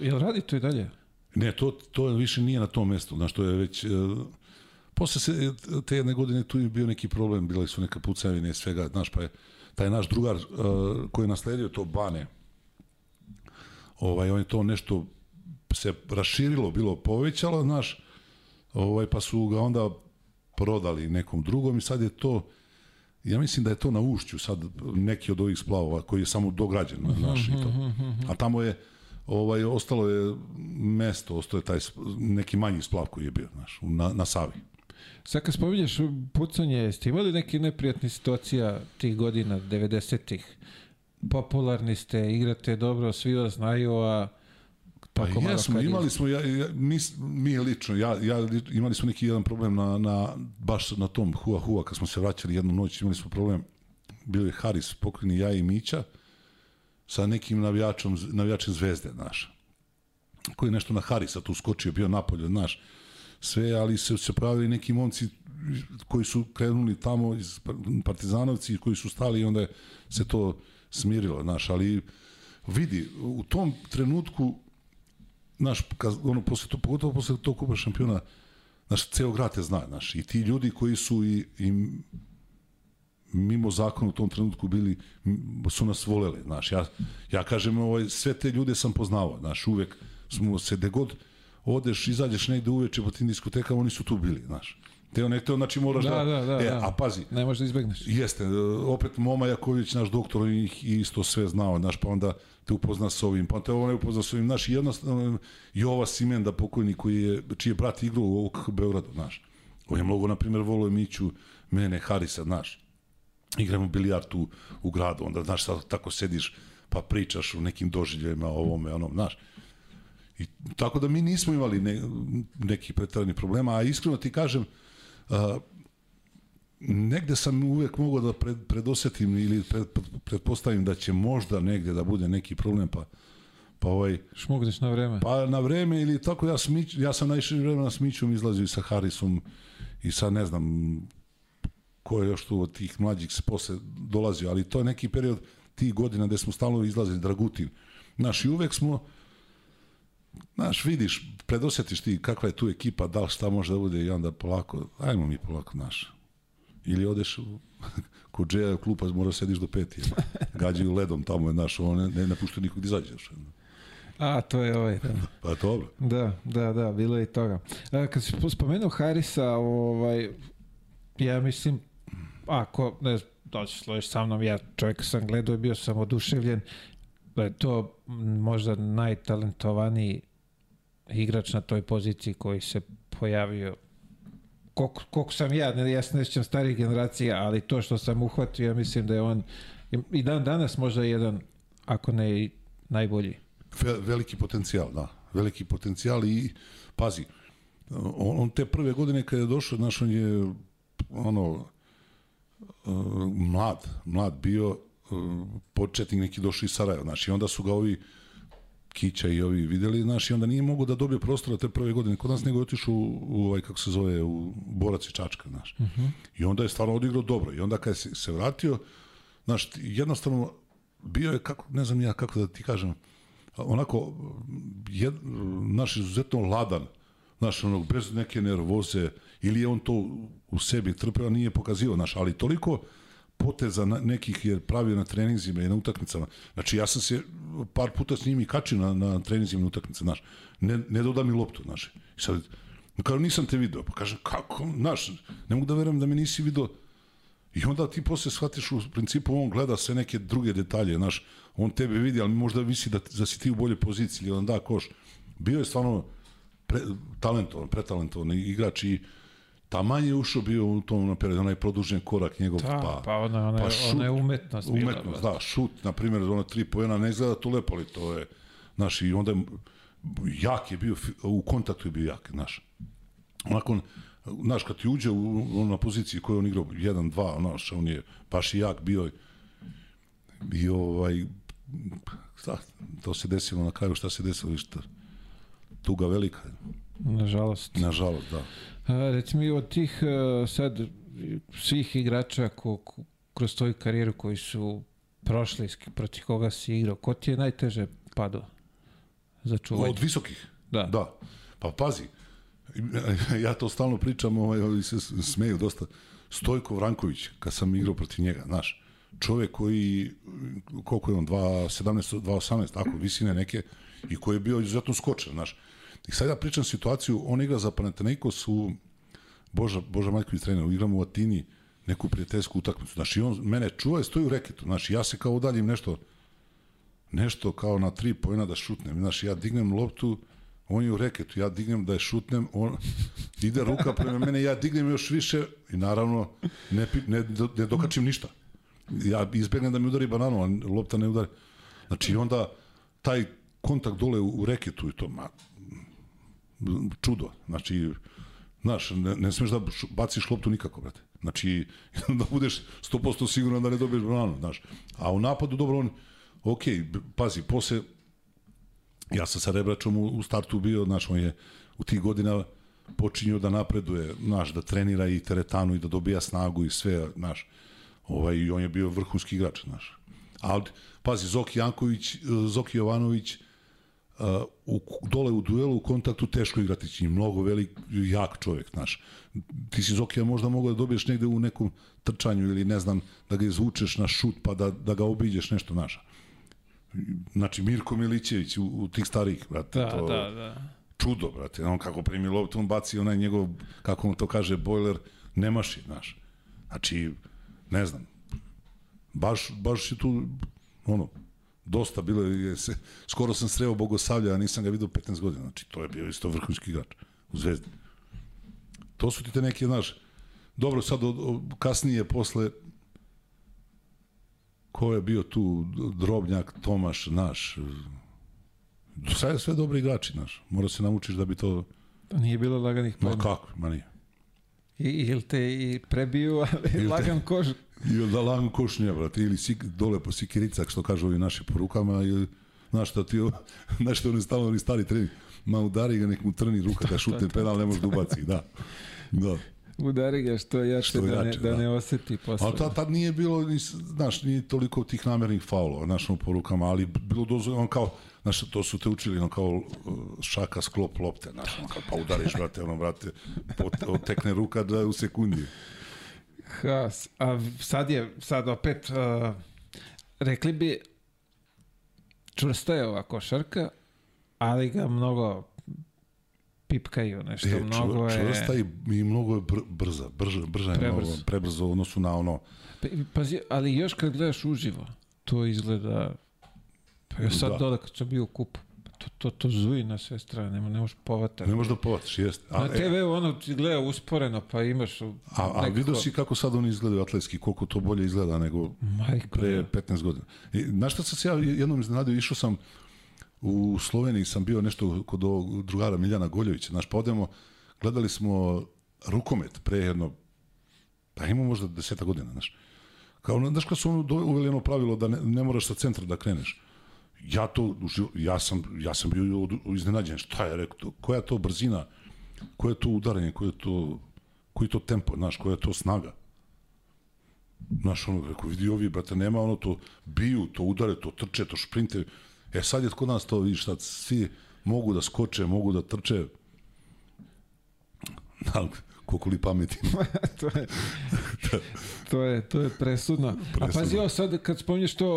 jel radi to i dalje? Ne, to to više nije na tom mestu, znaš, to je već uh, posle se te jedne godine tu je bio neki problem, bile su neka pucavine i svega, znaš, pa je taj naš drugar uh, koji je nasledio to Bane, ovaj, on je to nešto se raširilo, bilo povećalo, znaš, ovaj, pa su ga onda prodali nekom drugom i sad je to ja mislim da je to na ušću sad neki od ovih splavova koji je samo dograđen uh -huh, naš i to. A tamo je ovaj ostalo je mesto, ostao je taj neki manji splav koji je bio naš na, na Savi. Sad kad spominješ pucanje, jeste imali neke neprijatne situacija tih godina, 90-ih? Popularni ste, igrate dobro, svi vas znaju, a Pa jesmo, imali smo, ja, ja, mi, mi lično, ja, ja, imali smo neki jedan problem na, na, baš na tom Hua Hua, kad smo se vraćali jednu noć, imali smo problem, bio je Haris, pokojni ja i Mića, sa nekim navijačom, navijačem zvezde, znaš, koji nešto na Harisa tu skočio, bio napolje, znaš, sve, ali se, se pravili neki momci koji su krenuli tamo iz partizanovci koji su stali i onda se to smirilo, znaš, ali vidi, u tom trenutku znaš, kad, ono, posle to, pogotovo posle tog kupa šampiona, znaš, ceo grad te zna, znaš, i ti ljudi koji su i, i mimo zakona u tom trenutku bili, su nas voleli, znaš, ja, ja kažem, ovaj, sve te ljude sam poznavao, znaš, uvek smo se, de god odeš, izađeš negde uveče po tim diskotekama, oni su tu bili, znaš. Te ne, to znači moraš da... Da, da, da, e, da. A pazi. Ne možeš da izbegneš. Jeste, opet Moma Jaković, naš doktor, ih isto sve znao, znaš, pa onda te upozna s ovim, pa te ovo ne upozna s ovim, znaš, jednostavno, Jova Simenda, pokojni, koji je, čiji je brat igrao u ovog Beogradu, znaš. On je mnogo, na primjer, volio Miću, mene, Harisa, znaš. Igramo bilijard u, u gradu, onda, znaš, sad tako sediš, pa pričaš o nekim doživljajima, ovome, onom, znaš. I tako da mi nismo imali ne, nekih pretarani problema, a iskreno ti kažem, a, negde sam uvek mogao da pred, predosetim ili pred, pretpostavim da će možda negde da bude neki problem, pa pa ovaj šmugneš na vreme. Pa na vreme ili tako ja smić, ja sam najviše vremena s Mićom izlazio i sa Harisom i sa ne znam ko je još tu od tih mlađih se posle dolazio, ali to je neki period tih godina gde smo stalno izlazili Dragutin. Naš i uvek smo Znaš, vidiš, predosjetiš ti kakva je tu ekipa, da li šta može da bude i onda polako, ajmo mi polako, naš. Ili odeš u, kod Džeja u klupa, mora da sediš do peti. Gađaju ledom tamo, znaš, on ne, ne, ne pušta nikog da izađeš. A, to je ovaj, da. Pa dobro. Da, da, da, bilo je i toga. A, kad si spomenuo Harisa, ovaj, ja mislim, ako, ne znam, doći složiš sa mnom, ja čovjek sam gledao i bio sam oduševljen da je to možda najtalentovaniji igrač na toj poziciji koji se pojavio koliko, koliko sam ja, ne, ja se nećem starih generacija, ali to što sam uhvatio, ja mislim da je on i dan danas možda jedan, ako ne i najbolji. Veliki potencijal, da. Veliki potencijal i pazi, on, on te prve godine kada je došao, znaš, on je ono uh, mlad, mlad bio uh, početnik neki došli iz Sarajeva, znači onda su ga ovi Kića i ovi videli, znaš, i onda nije mogo da dobije prostora te prve godine kod nas, nego je otišao u, u, ovaj, kako se zove, u Borac i Čačka, znaš. Uh -huh. I onda je stvarno odigrao dobro. I onda kad se, se vratio, znaš, jednostavno, bio je, kako, ne znam ja kako da ti kažem, onako, jed, naš izuzetno ladan, znaš, onog, bez neke nervoze, ili je on to u sebi trpeo, nije pokazio, znaš, ali toliko poteza nekih je pravio na treninzima i na utakmicama. Znači, ja sam se par puta s njim i kačio na, na treninzima i na utakmice, znaš. Ne, ne doda mi loptu, znaš. I sad, kao nisam te video, pa kažem, kako, znaš, ne mogu da verujem da me nisi video. I onda ti posle shvatiš u principu on gleda sve neke druge detalje, znaš, on tebe vidi, ali možda visi da, da si ti u boljoj poziciji ili on da koš. Bio je stvarno pre, talentovan, pretalentovan igrač i Taman je ušao bio u tom periodu, onaj produžen korak njegov, da, pa, pa ona, ona, pa šut, ona je umetnost. Umetnost, da, šut, na primjer, ona tri pojena, ne izgleda to lepo, ali to je, znaš, i onda je, jak je bio, u kontaktu je bio jak, znaš. Onako, znaš, kad ti uđe u, na poziciji koju on igrao, jedan, dva, znaš, on je baš i jak bio. I ovaj, šta, to se desilo na kraju, šta se desilo, i šta, tuga velika, Nažalost. nažalost, da. A, recimo i od tih uh, sad svih igrača ko, kroz tvoju karijeru koji su prošli, protiv koga si igrao, ko ti je najteže padao za čuvanje? Od visokih? Da. Da. Pa pazi, ja to stalno pričam, ovaj, ovi se smeju dosta. Stojko Vranković, kad sam igrao protiv njega, znaš, čovek koji, koliko je on, 2.17, 2.18, tako, visine neke, i koji je bio izuzetno skočan, znaš. I sad ja pričam situaciju, on igra za Panathinaikos u, Boža, Boža Majković trener, igramo u Atini, neku prijateljsku utakmicu, znaš, i on mene čuva i stoji u reketu, znaš, ja se kao udaljim nešto, nešto kao na tri pojena da šutnem. Znaš, ja dignem loptu, on je u reketu, ja dignem da je šutnem, on ide ruka prema mene, ja dignem još više i naravno ne, ne, ne dokačim ništa. Ja izbegnem da mi udari bananu, a lopta ne udari. Znači onda taj kontakt dole u, u reketu i to, ma, čudo. Znači, znaš, ne, ne smeš da baciš loptu nikako, brate. Znači, da budeš 100% siguran da ne dobiješ bananu, znaš. A u napadu, dobro, on, ok, pazi, posle, ja sam sa Rebračom u, u startu bio, znaš, on je u tih godina počinio da napreduje, znaš, da trenira i teretanu i da dobija snagu i sve, znaš, ovaj, on je bio vrhunski igrač, znaš. Ali, pazi, Zoki Janković, eh, Zoki Jovanović, uh, u, dole u duelu u kontaktu teško igrati s njim, mnogo velik, jak čovjek, znaš. Ti si Zokija možda mogao da dobiješ negde u nekom trčanju ili ne znam, da ga izvučeš na šut pa da, da ga obiđeš nešto, znaš. Znači, Mirko Milićević u, u tih starijih, brate, Da, to da, da. čudo, brate. On kako primi loptu, on baci onaj njegov, kako on to kaže, bojler, nemaši, znaš. Znači, ne znam, baš, baš je tu, ono, dosta bilo je, se, skoro sam sreo Bogosavlja, a nisam ga vidio 15 godina, znači to je bio isto vrhunski igrač u Zvezdi. To su ti te neke, znaš, dobro, sad od, od, kasnije, posle, ko je bio tu, Drobnjak, Tomaš, naš, sve, sve dobri igrači, znaš, mora se naučiš da bi to, Nije bilo laganih ma pojma. kako, ma nije. I, ili te i prebiju, ali te- lagan kož. Ili da lagan koš nije, brate, ili sik, dole po sikiricak, što kažu ovi naši po rukama, ili, znaš šta ti, znaš što oni stalno oni stari trening, ma udari ga, nek mu trni ruka, da šutne penal, ne može da ubaci, da. Da. Udari ga što jače Što da, ne, jače, da, da. ne oseti posle. Ali tad, tad nije bilo, ni znaš, nije toliko tih namernih faulova, znaš, ono, po rukama, ali bilo dozvoljeno, kao, znaš, to su te učili, ono, kao uh, šaka, sklop, lopte, znaš, ono, kao, pa udariš, brate, ono, brate, pot, otekne ruka da u sekundi. Ha, a sad je, sad opet, uh, rekli bi, čvrsta je ova košarka, ali ga mnogo pipkaju, nešto, E, mnogo je... čvrsta i, i mnogo je br, brza, brža, brža je Prebrzo. mnogo, prebrzo u odnosu na ono, Pa, Pazi, ali još kad gledaš uživo, to izgleda... Pa još sad Da. dole kad sam bio u kupu, to, to, to zuji na sve strane, nema, ne možeš povatati. ne možeš da povatiš, jeste. A, Na e, TV ono ti gleda usporeno, pa imaš a, a vidio si kako sad oni izgledaju atletski, koliko to bolje izgleda nego Majko, pre 15 godina. I, znaš šta sam se ja jednom iznenadio, išao sam u Sloveniji, sam bio nešto kod ovog drugara Miljana Goljovića, znaš, pa odemo, gledali smo rukomet pre jedno, pa ima možda deseta godina, znaš. Kao, znaš kad su ono uveli ono pravilo da ne, ne moraš sa centra da kreneš. Ja to, ja sam, ja sam bio iznenađen, šta je rekao, koja je to brzina, koje je to udaranje, koje je to, koji je to tempo, znaš, koja je to snaga. Znaš, ono, rekao, vidi ovi, brate, nema ono to, biju, to udare, to trče, to šprinte. E sad je kod nas to, vidiš, sad svi mogu da skoče, mogu da trče. Ali, koliko li pameti. to je, to je, to je presudno. A Presudno. pazi, ovo sad kad spominješ to,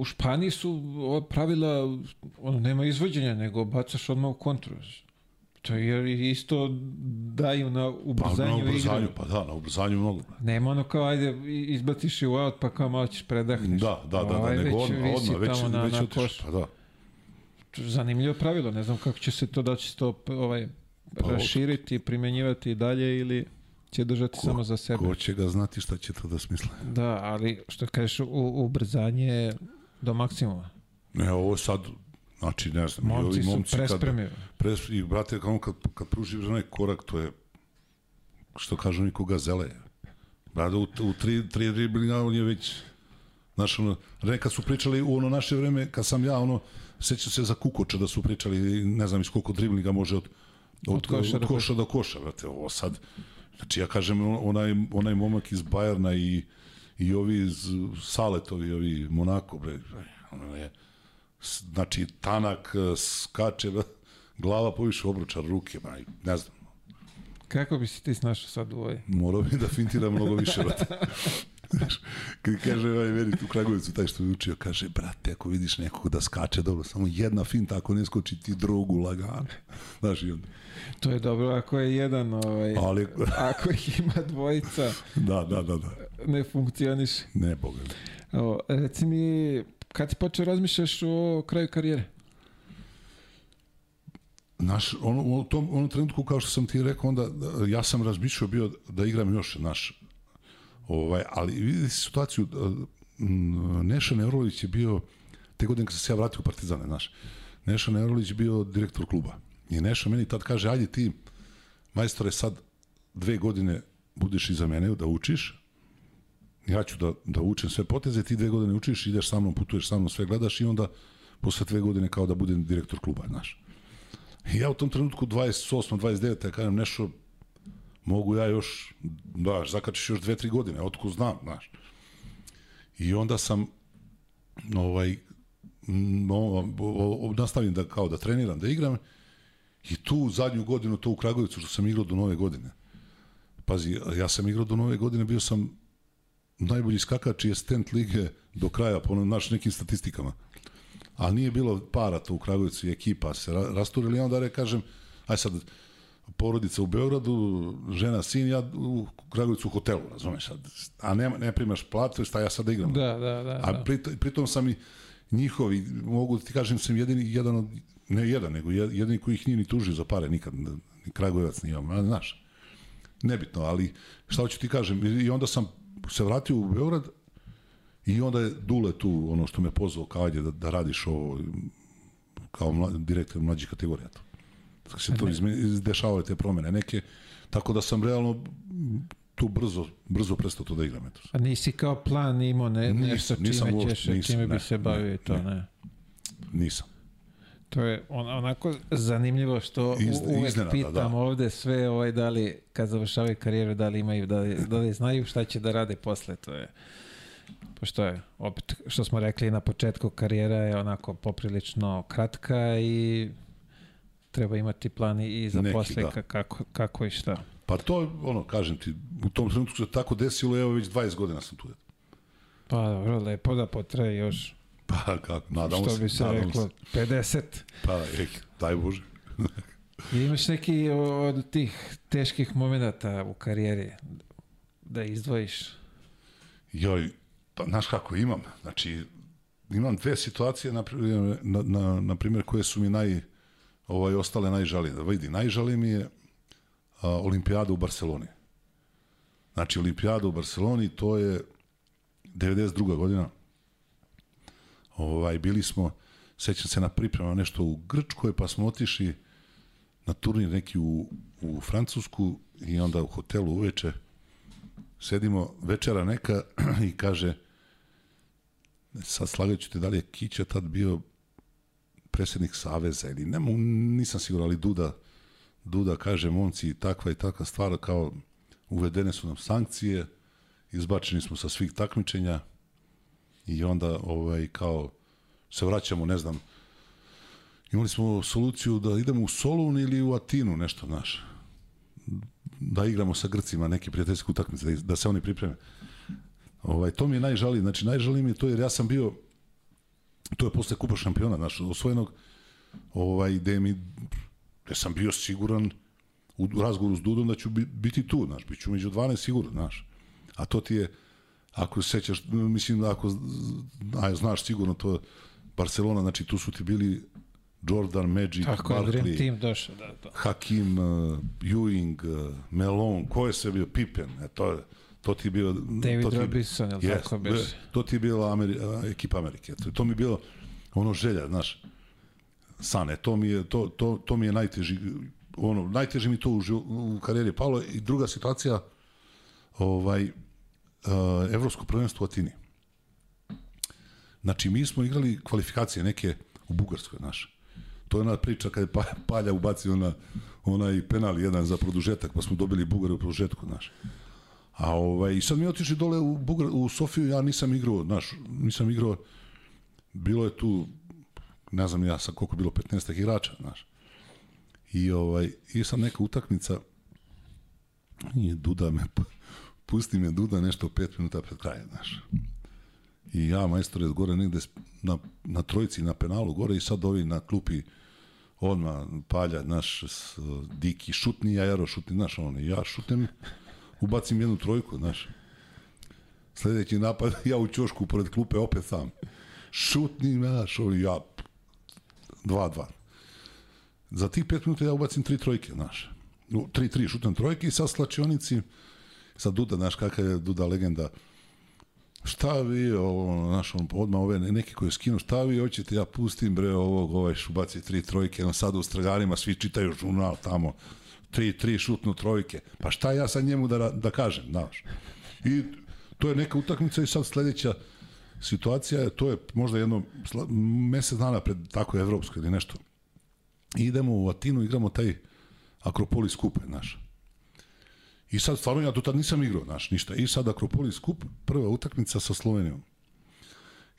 u, Španiji su ova pravila, ono, nema izvođenja, nego bacaš odmah u kontru. To je isto daju na Pa ubrzanju, na ubrzanju, igre. pa da, na ubrzanju mnogo. Nema ono kao, ajde, izbaciš je u out, pa kao malo ćeš predahneš. Da, da, da, da, Ovaj nego već odmah, visi odmah, već, na, već na koš. pa da. Zanimljivo pravilo, ne znam kako će se to da će se to ovaj, Pa, raširiti, primenjivati i dalje ili će držati samo za sebe. Ko će ga znati šta će to da smisle? Da, ali što kažeš, u, ubrzanje do maksimuma. Ne, ovo sad, znači, ne znam, Momci su momci kad, prespremio. pres, i brate, kao kad, kad pružiš onaj korak, to je, što kažu niko gazele. Brate, u, u tri, tri driblinga on je već, Znaš, ono, re, kad su pričali u ono naše vreme, kad sam ja, ono, sećam se za Kukoča da su pričali, ne znam iz koliko driblinga može od, od, koša od do koša do koša, brate, ovo sad, znači ja kažem, onaj, onaj momak iz Bajerna i, i ovi iz Saletovi, ovi Monako, bre, ono je, znači, tanak, skače, bre, glava poviše obručar, ruke, ba, ne znam, Kako bi se ti snašao sad u ovoj? morao bi da fintira mnogo više, brate. Znaš, kad kaže ovaj meni u Kragujevcu, taj što je učio, kaže, brate, ako vidiš nekog da skače dobro, samo jedna finta, ako ne skoči ti drugu lagano. Znaš, i onda, To je dobro ako je jedan, ovaj, ali, ako ih ima dvojica, da, da, da, da, ne funkcioniše. ne, boga. Evo, reci mi, kad ti počeo razmišljaš o kraju karijere? Naš, ono, u tom onom trenutku, kao što sam ti rekao, onda da, ja sam razmišljao bio da igram još naš, ovaj, ali vidi situaciju, m, Neša Nevrolić je bio, te godine kad sam se ja vratio u Partizane, znaš, Neša Nevrolić je bio direktor kluba. I Neša meni tad kaže, ajde ti, majstore, sad dve godine budeš iza mene da učiš, ja ću da, da učim sve poteze, ti dve godine učiš, ideš sa mnom, putuješ sa mnom, sve gledaš i onda posle dve godine kao da budem direktor kluba, znaš. I ja u tom trenutku 28, 29, ja kažem nešto, mogu ja još, da, zakačiš još dve, tri godine, otko znam, znaš. I onda sam, ovaj, o, o, nastavim da, kao da treniram, da igram, i tu zadnju godinu, to u Kragujevcu, što sam igrao do nove godine. Pazi, ja sam igrao do nove godine, bio sam najbolji skakač i asistent lige do kraja, po naš nekim statistikama. Ali nije bilo para to u Kragujevcu i ekipa se ra- rasturili, onda re, kažem, aj sad, porodica u Beogradu, žena, sin, ja u Kragujevcu u hotelu, razumeš, sad, a ne, ne primaš platu, šta ja sad da igram? Da, da, da. A da. pritom, pritom sam i njihovi, mogu da ti kažem, sam jedini, jedan od, ne jedan, nego jed- jedini koji ih nije ni tužio za pare, nikad, ni Kragujevac nije, znaš, nebitno, ali šta hoću ti kažem, i onda sam se vratio u Beograd i onda je Dule tu, ono što me pozvao, kao ajde da, da radiš ovo, kao mla, direktor mlađih kategorija. To. Tako se to izme, te promene neke, tako da sam realno tu brzo, brzo prestao to da igram. Eto. A nisi kao plan imao ne, Nisam, nešto nisam čime, uopšte, ćeš, nisam, čime bi ne, se bavio ne, to, ne. ne. Nisam. To je on, onako zanimljivo što Iz- uvek iznenada, pitam da. ovde sve ovaj, da li kad završavaju karijeru da li imaju, da li, da li znaju šta će da rade posle, to je pošto je, opet, što smo rekli na početku, karijera je onako poprilično kratka i treba imati plan i za Neki, posle da. ka- kako, kako i šta. Pa to, ono, kažem ti, u tom trenutku se tako desilo, evo već 20 godina sam tu. Pa dobro, lepo da potraje još, Pa kako, nadamo što se. bi se reklo, 50. Pa, ej, daj Bože. I imaš neki od tih teških momenata u karijeri da izdvojiš? Joj, pa, znaš kako imam, znači, imam dve situacije, na, na, na, na primjer, koje su mi naj, ovaj, ostale najžalije. Da vidi, najžalije mi je a, olimpijada u Barceloni. Znači, olimpijada u Barceloni, to je 92. godina. Ovaj, bili smo, sećam se na priprema nešto u Grčkoj, pa smo otišli na turnir neki u, u Francusku i onda u hotelu uveče sedimo večera neka i kaže sad slagaću te da li je Kića tad bio predsjednik Saveza ili ne, nisam siguran, ali Duda Duda kaže, momci, takva i takva stvar, kao uvedene su nam sankcije, izbačeni smo sa svih takmičenja i onda ovaj, kao se vraćamo, ne znam, imali smo soluciju da idemo u Solun ili u Atinu, nešto, znaš, da igramo sa Grcima neki prijateljsku utakmicu, da, da se oni pripreme. Ovaj, to mi je najžalije, znači najžalije mi je to jer ja sam bio, to je posle kupa šampiona, znaš, osvojenog, ovaj, gde mi, gde sam bio siguran u razgovoru s Dudom da ću bi, biti tu, znaš, bit ću među 12 sigurno, znaš. A to ti je, ako se sećaš, mislim da ako, aj, znaš sigurno to, Barcelona, znači tu su ti bili Jordan, Magic, Tako je, Dream Barkley, Team došao, da, to. Hakim, uh, Ewing, uh, Melon, ko je sve bio? Pippen, e, to, je- to ti je bio... David to ti Robinson, jel Jest, tako beše? To ti je bila Ameri, a, ekipa Amerike. To, to mi je bilo ono želja, znaš, sane, to mi je, to, to, to mi je najteži, ono, najteži mi to u, u karijeri palo. I druga situacija, ovaj, uh, evropsko prvenstvo u Atini. Znači, mi smo igrali kvalifikacije neke u Bugarskoj, znaš. To je ona priča kada je Pa- Palja ubacio na onaj penal jedan za produžetak, pa smo dobili Bugare u produžetku, znaš. A ovaj, i sad mi otišli dole u, Bugar, u Sofiju, ja nisam igrao, znaš, nisam igrao, bilo je tu, ne znam ja sad koliko je bilo, 15 igrača, znaš. I, ovaj, i sam neka utakmica, i Duda me, pusti me Duda nešto pet minuta pred krajem, znaš. I ja, majstore, gore negde na, na trojici, na penalu gore i sad ovi na klupi odmah palja, naš s, Diki šutni, ja Jaro šutni, znaš, on, ja šutem, ubacim jednu trojku, znaš. Sledeći napad, ja u ćošku pored klupe opet sam. Šutni, znaš, on, ja, 2-2. Za tih pet minuta ja ubacim tri trojke, znaš. 3-3 šutam trojke i sad slačionici, sad Duda, znaš kakav je Duda legenda, šta vi, ovo, znaš, on, odmah ove neki koji skinu, šta vi hoćete, ja pustim, bre, ovog, ovaj šubaci tri trojke, on sad u stragarima svi čitaju žurnal tamo, tri, tri šutnu trojke, pa šta ja sad njemu da, da kažem, znaš. I to je neka utakmica i sad sledeća situacija, to je možda jedno mesec dana pred tako evropsko ili nešto. I idemo u Atinu, igramo taj Akropolis kupe, znaš. I sad stvarno ja do tad nisam igrao, znaš, ništa. I sad Akropolis kup, prva utakmica sa Slovenijom.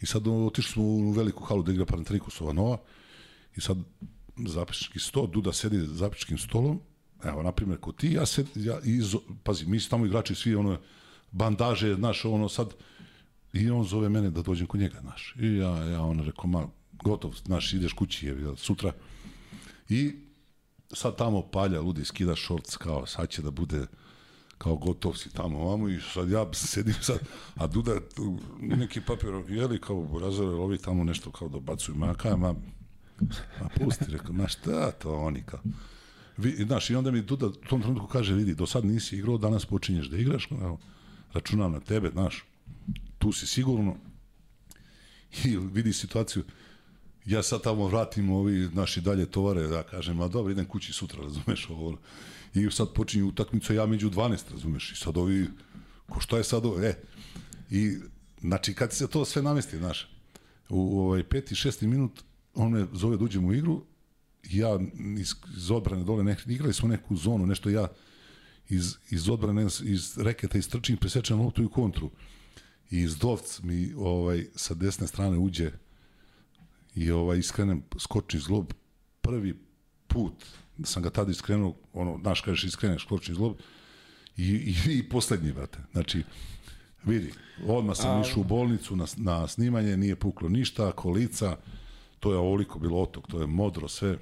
I sad otišli smo u veliku halu da igra Panathinaikosova Nova. I sad zapički sto, Duda sedi za zapičkim stolom. Evo, na primjer, ko ti, ja sed, ja, iz, pazi, mi tamo igrači svi, ono, bandaže, znaš, ono, sad, i on zove mene da dođem kod njega, znaš. I ja, ja on rekao, ma, gotov, znaš, ideš kući, je, sutra. I sad tamo palja, ludi, skida šorc, kao, sad će da bude kao gotov si tamo ovamo i sad ja sedim sad, a Duda neki papir, jeli kao razore, ovi tamo nešto kao dobacuju, ma kaj, ma, ma pusti, rekao, ma šta to oni kao. Vi, znaš, i onda mi Duda u tom trenutku kaže, vidi, do sad nisi igrao, danas počinješ da igraš, evo, računam na tebe, znaš, tu si sigurno, i vidi situaciju, ja sad tamo vratim ovi naši dalje tovare, da kažem, a dobro, idem kući sutra, razumeš ovo. I sad počinju utakmicu, ja među 12, razumeš, i sad ovi, ko šta je sad ovo, e, i, znači, kad se to sve namesti, znaš, u, ovaj peti, šesti minut, on me zove da uđem u igru, ja iz, iz odbrane dole, nek, igrali smo neku zonu, nešto ja iz, iz odbrane, iz reketa istrčim, presečem loptu i kontru. I iz dovc mi ovaj, sa desne strane uđe i ovaj iskrenem skočni zlob prvi put da sam ga tada iskrenuo ono znaš kažeš iskreneš skočni zlob i, i, i poslednji brate. Znači vidi odmah sam išao u bolnicu na, na snimanje nije puklo ništa kolica to je ovoliko bilo otok to je modro sve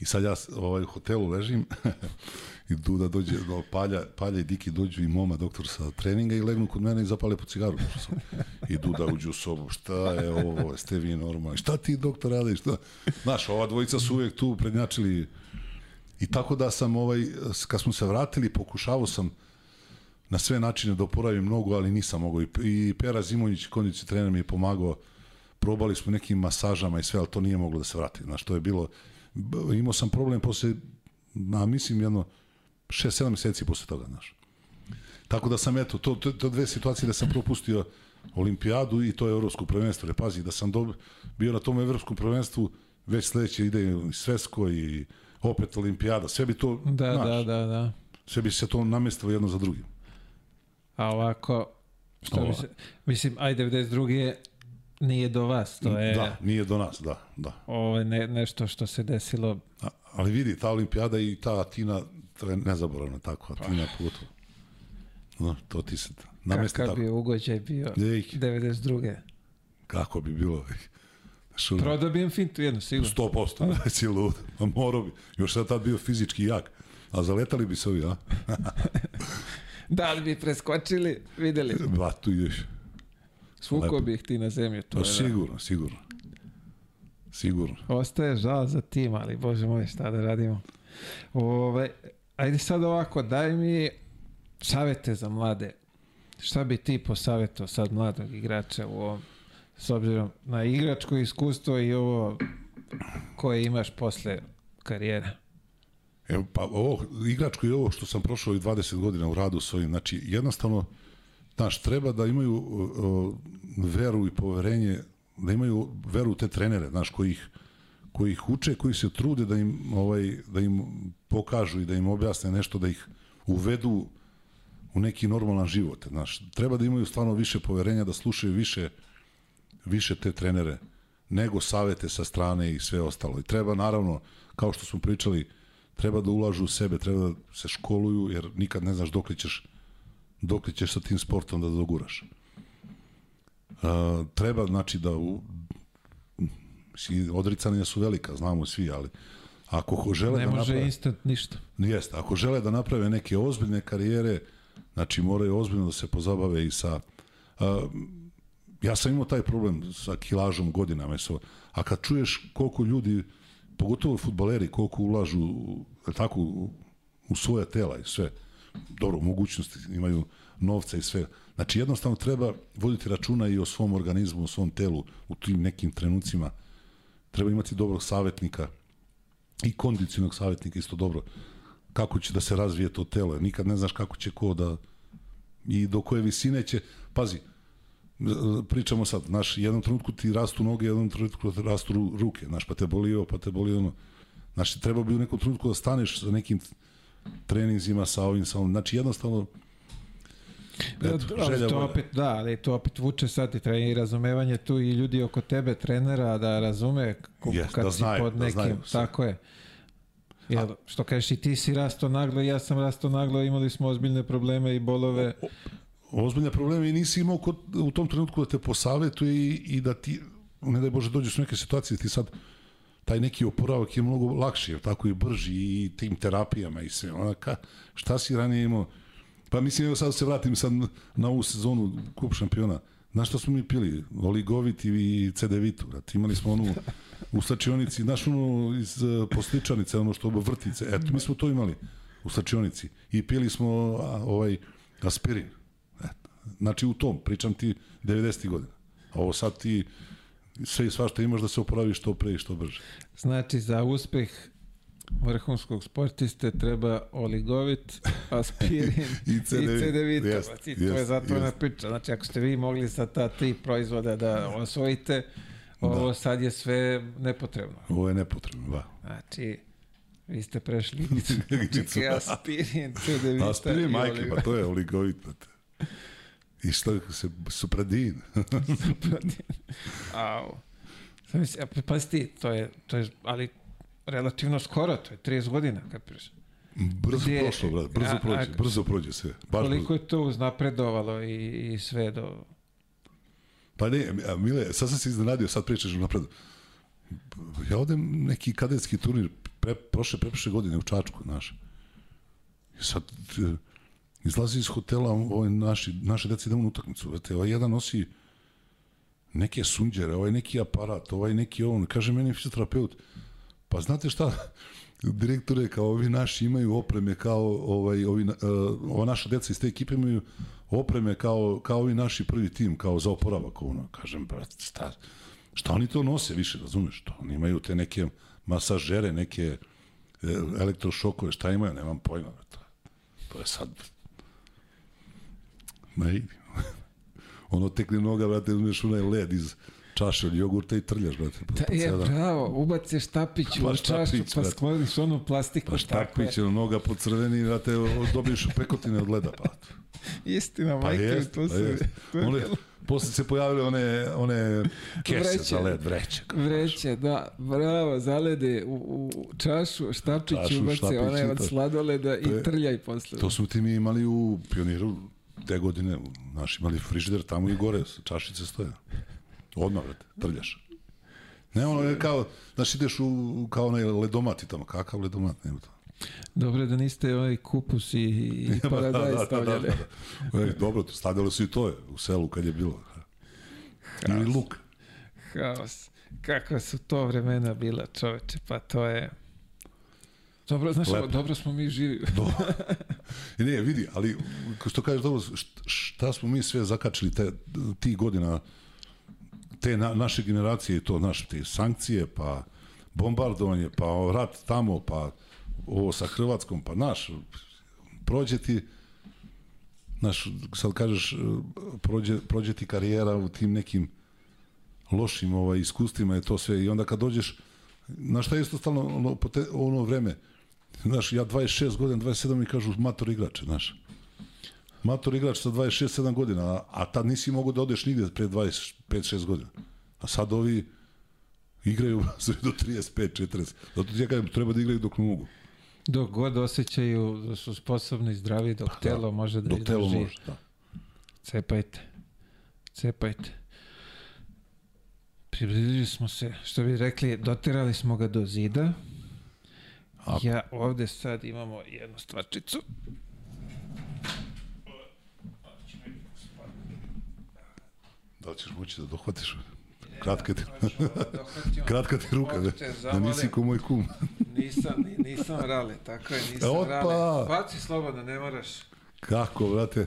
i sad ja ovaj, u hotelu ležim i Duda dođe, do Palja, Palja i Diki dođu i moma doktor sa treninga i legnu kod mene i zapale po cigaru. I Duda uđe u sobu, šta je ovo, jeste vi normalni, šta ti doktor radiš, šta? Znaš, ova dvojica su uvijek tu prednjačili i tako da sam, ovaj, kad smo se vratili, pokušavao sam na sve načine da oporavim mnogo, ali nisam mogao. I, i Pera Zimonjić, kondici trener, mi je pomagao, probali smo nekim masažama i sve, ali to nije moglo da se vrati. Znaš, to je bilo, imao sam problem posle, na, mislim, jedno 6-7 meseci posle toga, znaš. Tako da sam, eto, to, to, to dve situacije da sam propustio olimpijadu i to je evropsko prvenstvo. Jer pazi, da sam dob, bio na tom evropskom prvenstvu, već sledeće ide i svesko i opet olimpijada. Sve bi to, Da, znaš, da, da, da. sve bi se to namestilo jedno za drugim. A ovako, što Ova. bi se, mislim, aj 92. nije do vas, to je Da, nije do nas, da, da. ovo je ne, nešto što se desilo A, ali vidi, ta olimpijada i ta Atina, je nezaboravno tako, Atina pogotovo. No, to ti se namesti kakav tako. bi ugođaj bio Ej, 92. kako bi bilo. Što, Prodao bi im fintu jednu, sigurno. 100%, da si lud. A morao bi. Još sad tad bio fizički jak. A zaletali bi se ovi, a? Da li bi preskočili, videli. Ba, tu još. Svuko Lepo. bi ih ti na zemlju. To Pa je, da. sigurno, sigurno. Sigurno. Ostaje žal za tim, ali bože moj, šta da radimo. Ove, ajde sad ovako, daj mi savete za mlade. Šta bi ti posavjetao sad mladog igrača u ovom, s obzirom na igračko iskustvo i ovo koje imaš posle karijere? Evo, pa ovo, igračko i ovo što sam prošao i 20 godina u radu svojim, znači jednostavno Znaš, treba da imaju uh, veru i poverenje, da imaju veru u te trenere, znaš, koji ih, koji ih uče, koji se trude da im, ovaj, da im pokažu i da im objasne nešto, da ih uvedu u neki normalan život. Znaš, treba da imaju stvarno više poverenja, da slušaju više, više te trenere nego savete sa strane i sve ostalo. I treba, naravno, kao što smo pričali, treba da ulažu u sebe, treba da se školuju, jer nikad ne znaš dok li ćeš, dok li ćeš sa tim sportom da doguraš. Uh, treba, znači, da u, odricanja su velika, znamo svi, ali ako žele ne da može naprave... instant ništa. Jeste, ako žele da naprave neke ozbiljne karijere, znači moraju ozbiljno da se pozabave i sa... Uh, ja sam imao taj problem sa kilažom godinama, so, a kad čuješ koliko ljudi, pogotovo futbaleri, koliko ulažu tako, u, svoje tela i sve, dobro, mogućnosti imaju novca i sve. Znači jednostavno treba voditi računa i o svom organizmu, o svom telu u tim nekim trenucima. Treba imati dobrog savjetnika i kondicionog savjetnika isto dobro. Kako će da se razvije to telo, nikad ne znaš kako će ko da i do koje visine će, pazi, pričamo sad, znaš, jednom trenutku ti rastu noge, jednom trenutku rastu ruke, znaš, pa te boli ovo, pa te boli ono. Znaš, treba bi u nekom trenutku da staneš sa nekim treninzima, sa ovim, sa ovim. Znači, jednostavno, Eto, da, ali to opet, da, ali to opet vuče sad i i razumevanje tu i ljudi oko tebe, trenera, da razume yes, kad da si znaju, pod da nekim, znaju, tako je. Jel, što kažeš i ti si rasto naglo, ja sam rasto naglo, imali smo ozbiljne probleme i bolove. O, o, ozbiljne probleme i nisi imao kod, u tom trenutku da te posavetuje i, i da ti, ne daj Bože, dođeš u neke situacije, ti sad taj neki oporavak je mnogo lakši, jer tako i brži i tim terapijama i sve. Onaka, šta si ranije imao? Pa mislim, evo sad se vratim sad na ovu sezonu Kup šampiona. Znaš što smo mi pili? Oligovit i cedevitu. Imali smo onu u slačionici, znaš ono iz uh, posličanice, ono što vrtice. Eto, mi smo to imali u slačionici. I pili smo a, ovaj aspirin. Eto. Znači u tom, pričam ti 90. godina. A ovo sad ti sve i svašta imaš da se oporavi što pre i što brže. Znači, za uspeh vrhunskog sportiste treba oligovit, aspirin I CD, i Znači, to je jest, zatvorena jest. priča. Znači, ako ste vi mogli sa ta tri proizvoda da osvojite, ovo Da. sad je sve nepotrebno. Ovo je nepotrebno, da. Znači, vi ste prešli igricu. Aspirin, cedevita Aspirin, majke, pa to je oligovit. Brate. I što se, supradin. Au. Sad misli, a pazi to je, to je, ali relativno skoro, to je 30 godina, kapiraš. brzo Gdje- prošlo, brate, brzo a- a- prođe, brzo prođe sve. Baš brzo. Koliko je to uznapredovalo i, i sve do... Pa ne, a, Mile, sad sam se iznenadio, sad pričaš napred. Ja odem neki kadetski turnir pre, prošle, preprošle godine u Čačku, znaš. I sad izlazi iz hotela ovaj naši, naše dece idemo na utakmicu. Vrate, ovaj jedan nosi neke sunđere, ovaj neki aparat, ovaj neki on. Kaže meni fizioterapeut, pa znate šta, direktore kao ovi naši imaju opreme kao ovaj ovi uh, ova naša deca iz te ekipe imaju opreme kao kao ovi naši prvi tim kao za oporavak ono kažem brat šta šta oni to nose više razumeš to oni imaju te neke masažere neke e, elektrošokove šta imaju nemam pojma to, to je sad ma idi ono tekne noga brate uzmeš onaj led iz čaše od jogurta i trljaš brate po, Da, po je, bravo, ubaciš štapić Pa u čašu, pa skloniš onu plastiku. Pa štapić, noga po crveni, brate, dobiješ pekotine od leda, pa. Istina, Pa majke, jest, to pa se... jest. to je One, posle se pojavile one, one kese Vreće. za led, vreće. Vreće, da, bravo, zalede u, u čašu, štapić ubace, i od to. sladoleda i trljaj posle. To smo ti mi imali u pioniru te godine, naš imali frižider tamo i gore, čašice stoje. Odmah, brate, trljaš. Ne, ono je kao, znaš, ideš u, kao onaj ledomat i tamo, kakav ledomat, nema to. Dobro da niste ovaj kupus i, i paradaj stavljali. da. E, dobro, to stavljalo su i to je, u selu kad je bilo. Ili luk. Haos. Kakva su to vremena bila, čoveče, pa to je... Dobro, znaš, ovo, dobro smo mi živi. Do. Ne, vidi, ali što kažeš dobro, št- šta smo mi sve zakačili te, ti godina, te na, naše generacije i to, znaš, te sankcije, pa bombardovanje, pa rat tamo, pa ovo sa Hrvatskom, pa naš, prođe ti znaš, sad kažeš, prođe, prođe ti karijera u tim nekim lošim ovaj, iskustvima je to sve i onda kad dođeš, znaš šta je isto stalno ono, ono vreme, znaš, ja 26 godina, 27 mi kažu mator igrače, znaš. Mator igrač sa 26-7 godina, a, a tad nisi mogo da odeš nigde pre 25-6 godina. A sad ovi igraju sve do 35-40. Zato ti ja kažem, treba da igraju dok ne mogu. Dok god osjećaju da su sposobni i zdravi, dok Pa da, telo može da Dok telo može, da. Cepajte. Cepajte. Približili smo se, što bi rekli, doterali smo ga do zida. A- Ja ovde sad imamo jednu stvarčicu. Da li ćeš moći da dohvatiš? Kratka ti, Dohvatio. kratka ti ruka, da, Hoćete, da nisi ko moj kum. Nisam, ni- nisam rale, tako je, nisam Opa! rale. Baci slobodno, ne moraš. Kako, brate?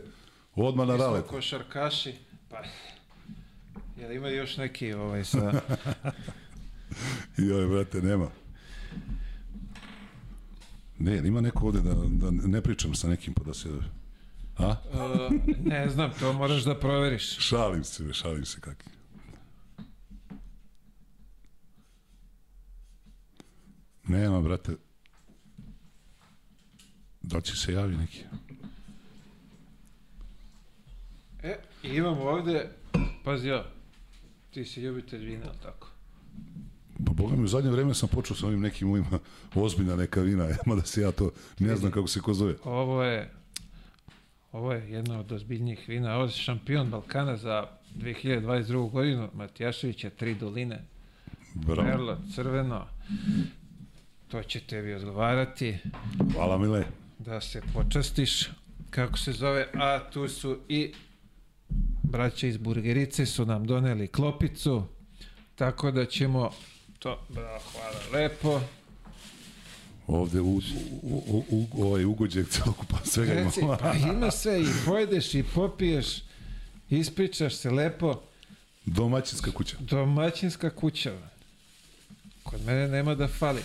Odmah na Mi smo ralet. košarkaši, pa... Jel ima još neki ovaj sa... Joj, brate, nema. Ne, ima neko ovde da, da ne pričam sa nekim pa da se... A? Uh, ne znam, to moraš da proveriš. Šalim se, šalim se kakvi. Nema, brate. Da će se javi neki? E, imamo ovde, pazi ja, ti si ljubitelj vina, tako? Pa boga mi, u zadnje vreme sam počeo sa ovim nekim ovima ozbiljna neka vina, mada se ja to ne znam kako se ko zove. Ovo je, ovo je jedna od ozbiljnijih vina, ovo je šampion Balkana za 2022. godinu, Matijašević je tri doline, Bravo. Merlo, crveno, to će tebi odgovarati, Hvala, Mile. da se počastiš, kako se zove, a tu su i braća iz Burgerice su nam doneli klopicu, tako da ćemo to, bravo, hvala lepo, Ovde u, u, u, u, u ovaj ugođeg celokupan svega ima. Reci, pa ima sve i pojedeš i popiješ, ispričaš se lepo, Domaćinska kuća. domaćinska kuća. Kod mene nema da fali.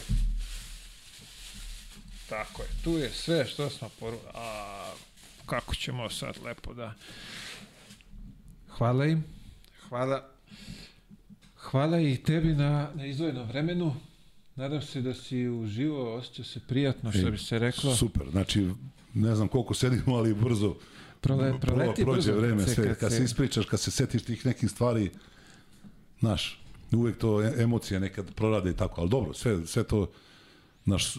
Tako je, tu je sve što smo poru... A kako ćemo sad lepo da... Hvala im, hvala, hvala i tebi na, na izvojenom vremenu. Nadam se da si uživo, osjeća se prijatno, što bi se reklo. Super, znači, ne znam koliko sedimo, ali brzo Prole, pro- proleti prođe brzo vreme, sve, kad kad se- ispričaš, kad se setiš tih nekih stvari, znaš, uvek to e- emocije nekad prorade i tako, ali dobro, sve, sve to, znaš,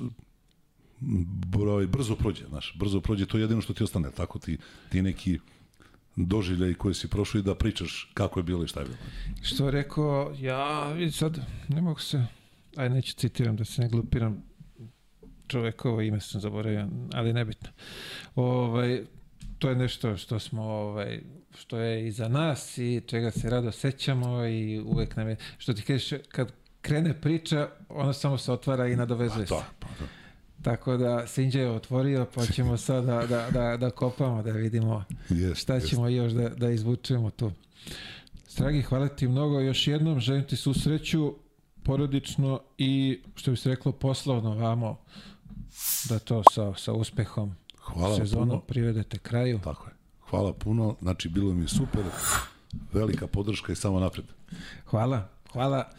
broj, brzo prođe, znaš, brzo prođe, to je jedino što ti ostane, tako ti, ti neki doživljaj koji si prošao i da pričaš kako je bilo i šta je bilo. Što je rekao, ja vidi sad, ne mogu se, aj neću citiram da se ne glupiram, čovekovo ime sam zaboravio, ali nebitno. Ovaj, to je nešto što smo, ovaj, što je iza nas i čega se rado sećamo i uvek nam je, što ti kažeš, kad krene priča, ona samo se otvara i nadovezuje se. Da, pa da. Tako da Sinđa je otvorio, pa ćemo sad da, da, da, da kopamo, da vidimo Jest, šta jest. ćemo još da, da izvučemo tu. Stragi, hvala ti mnogo. Još jednom želim ti svu sreću porodično i što bi se reklo poslovno vamo da to sa, sa uspehom Hvala sezonom puno. privedete kraju. Tako je. Hvala puno, znači bilo mi je super, velika podrška i samo napred. Hvala, hvala,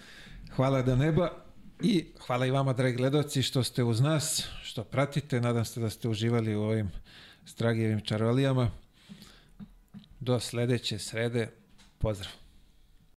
hvala do neba i hvala i vama, dragi gledalci, što ste uz nas, što pratite. Nadam se da ste uživali u ovim Stragijevim čarolijama. Do sledeće srede. Pozdrav!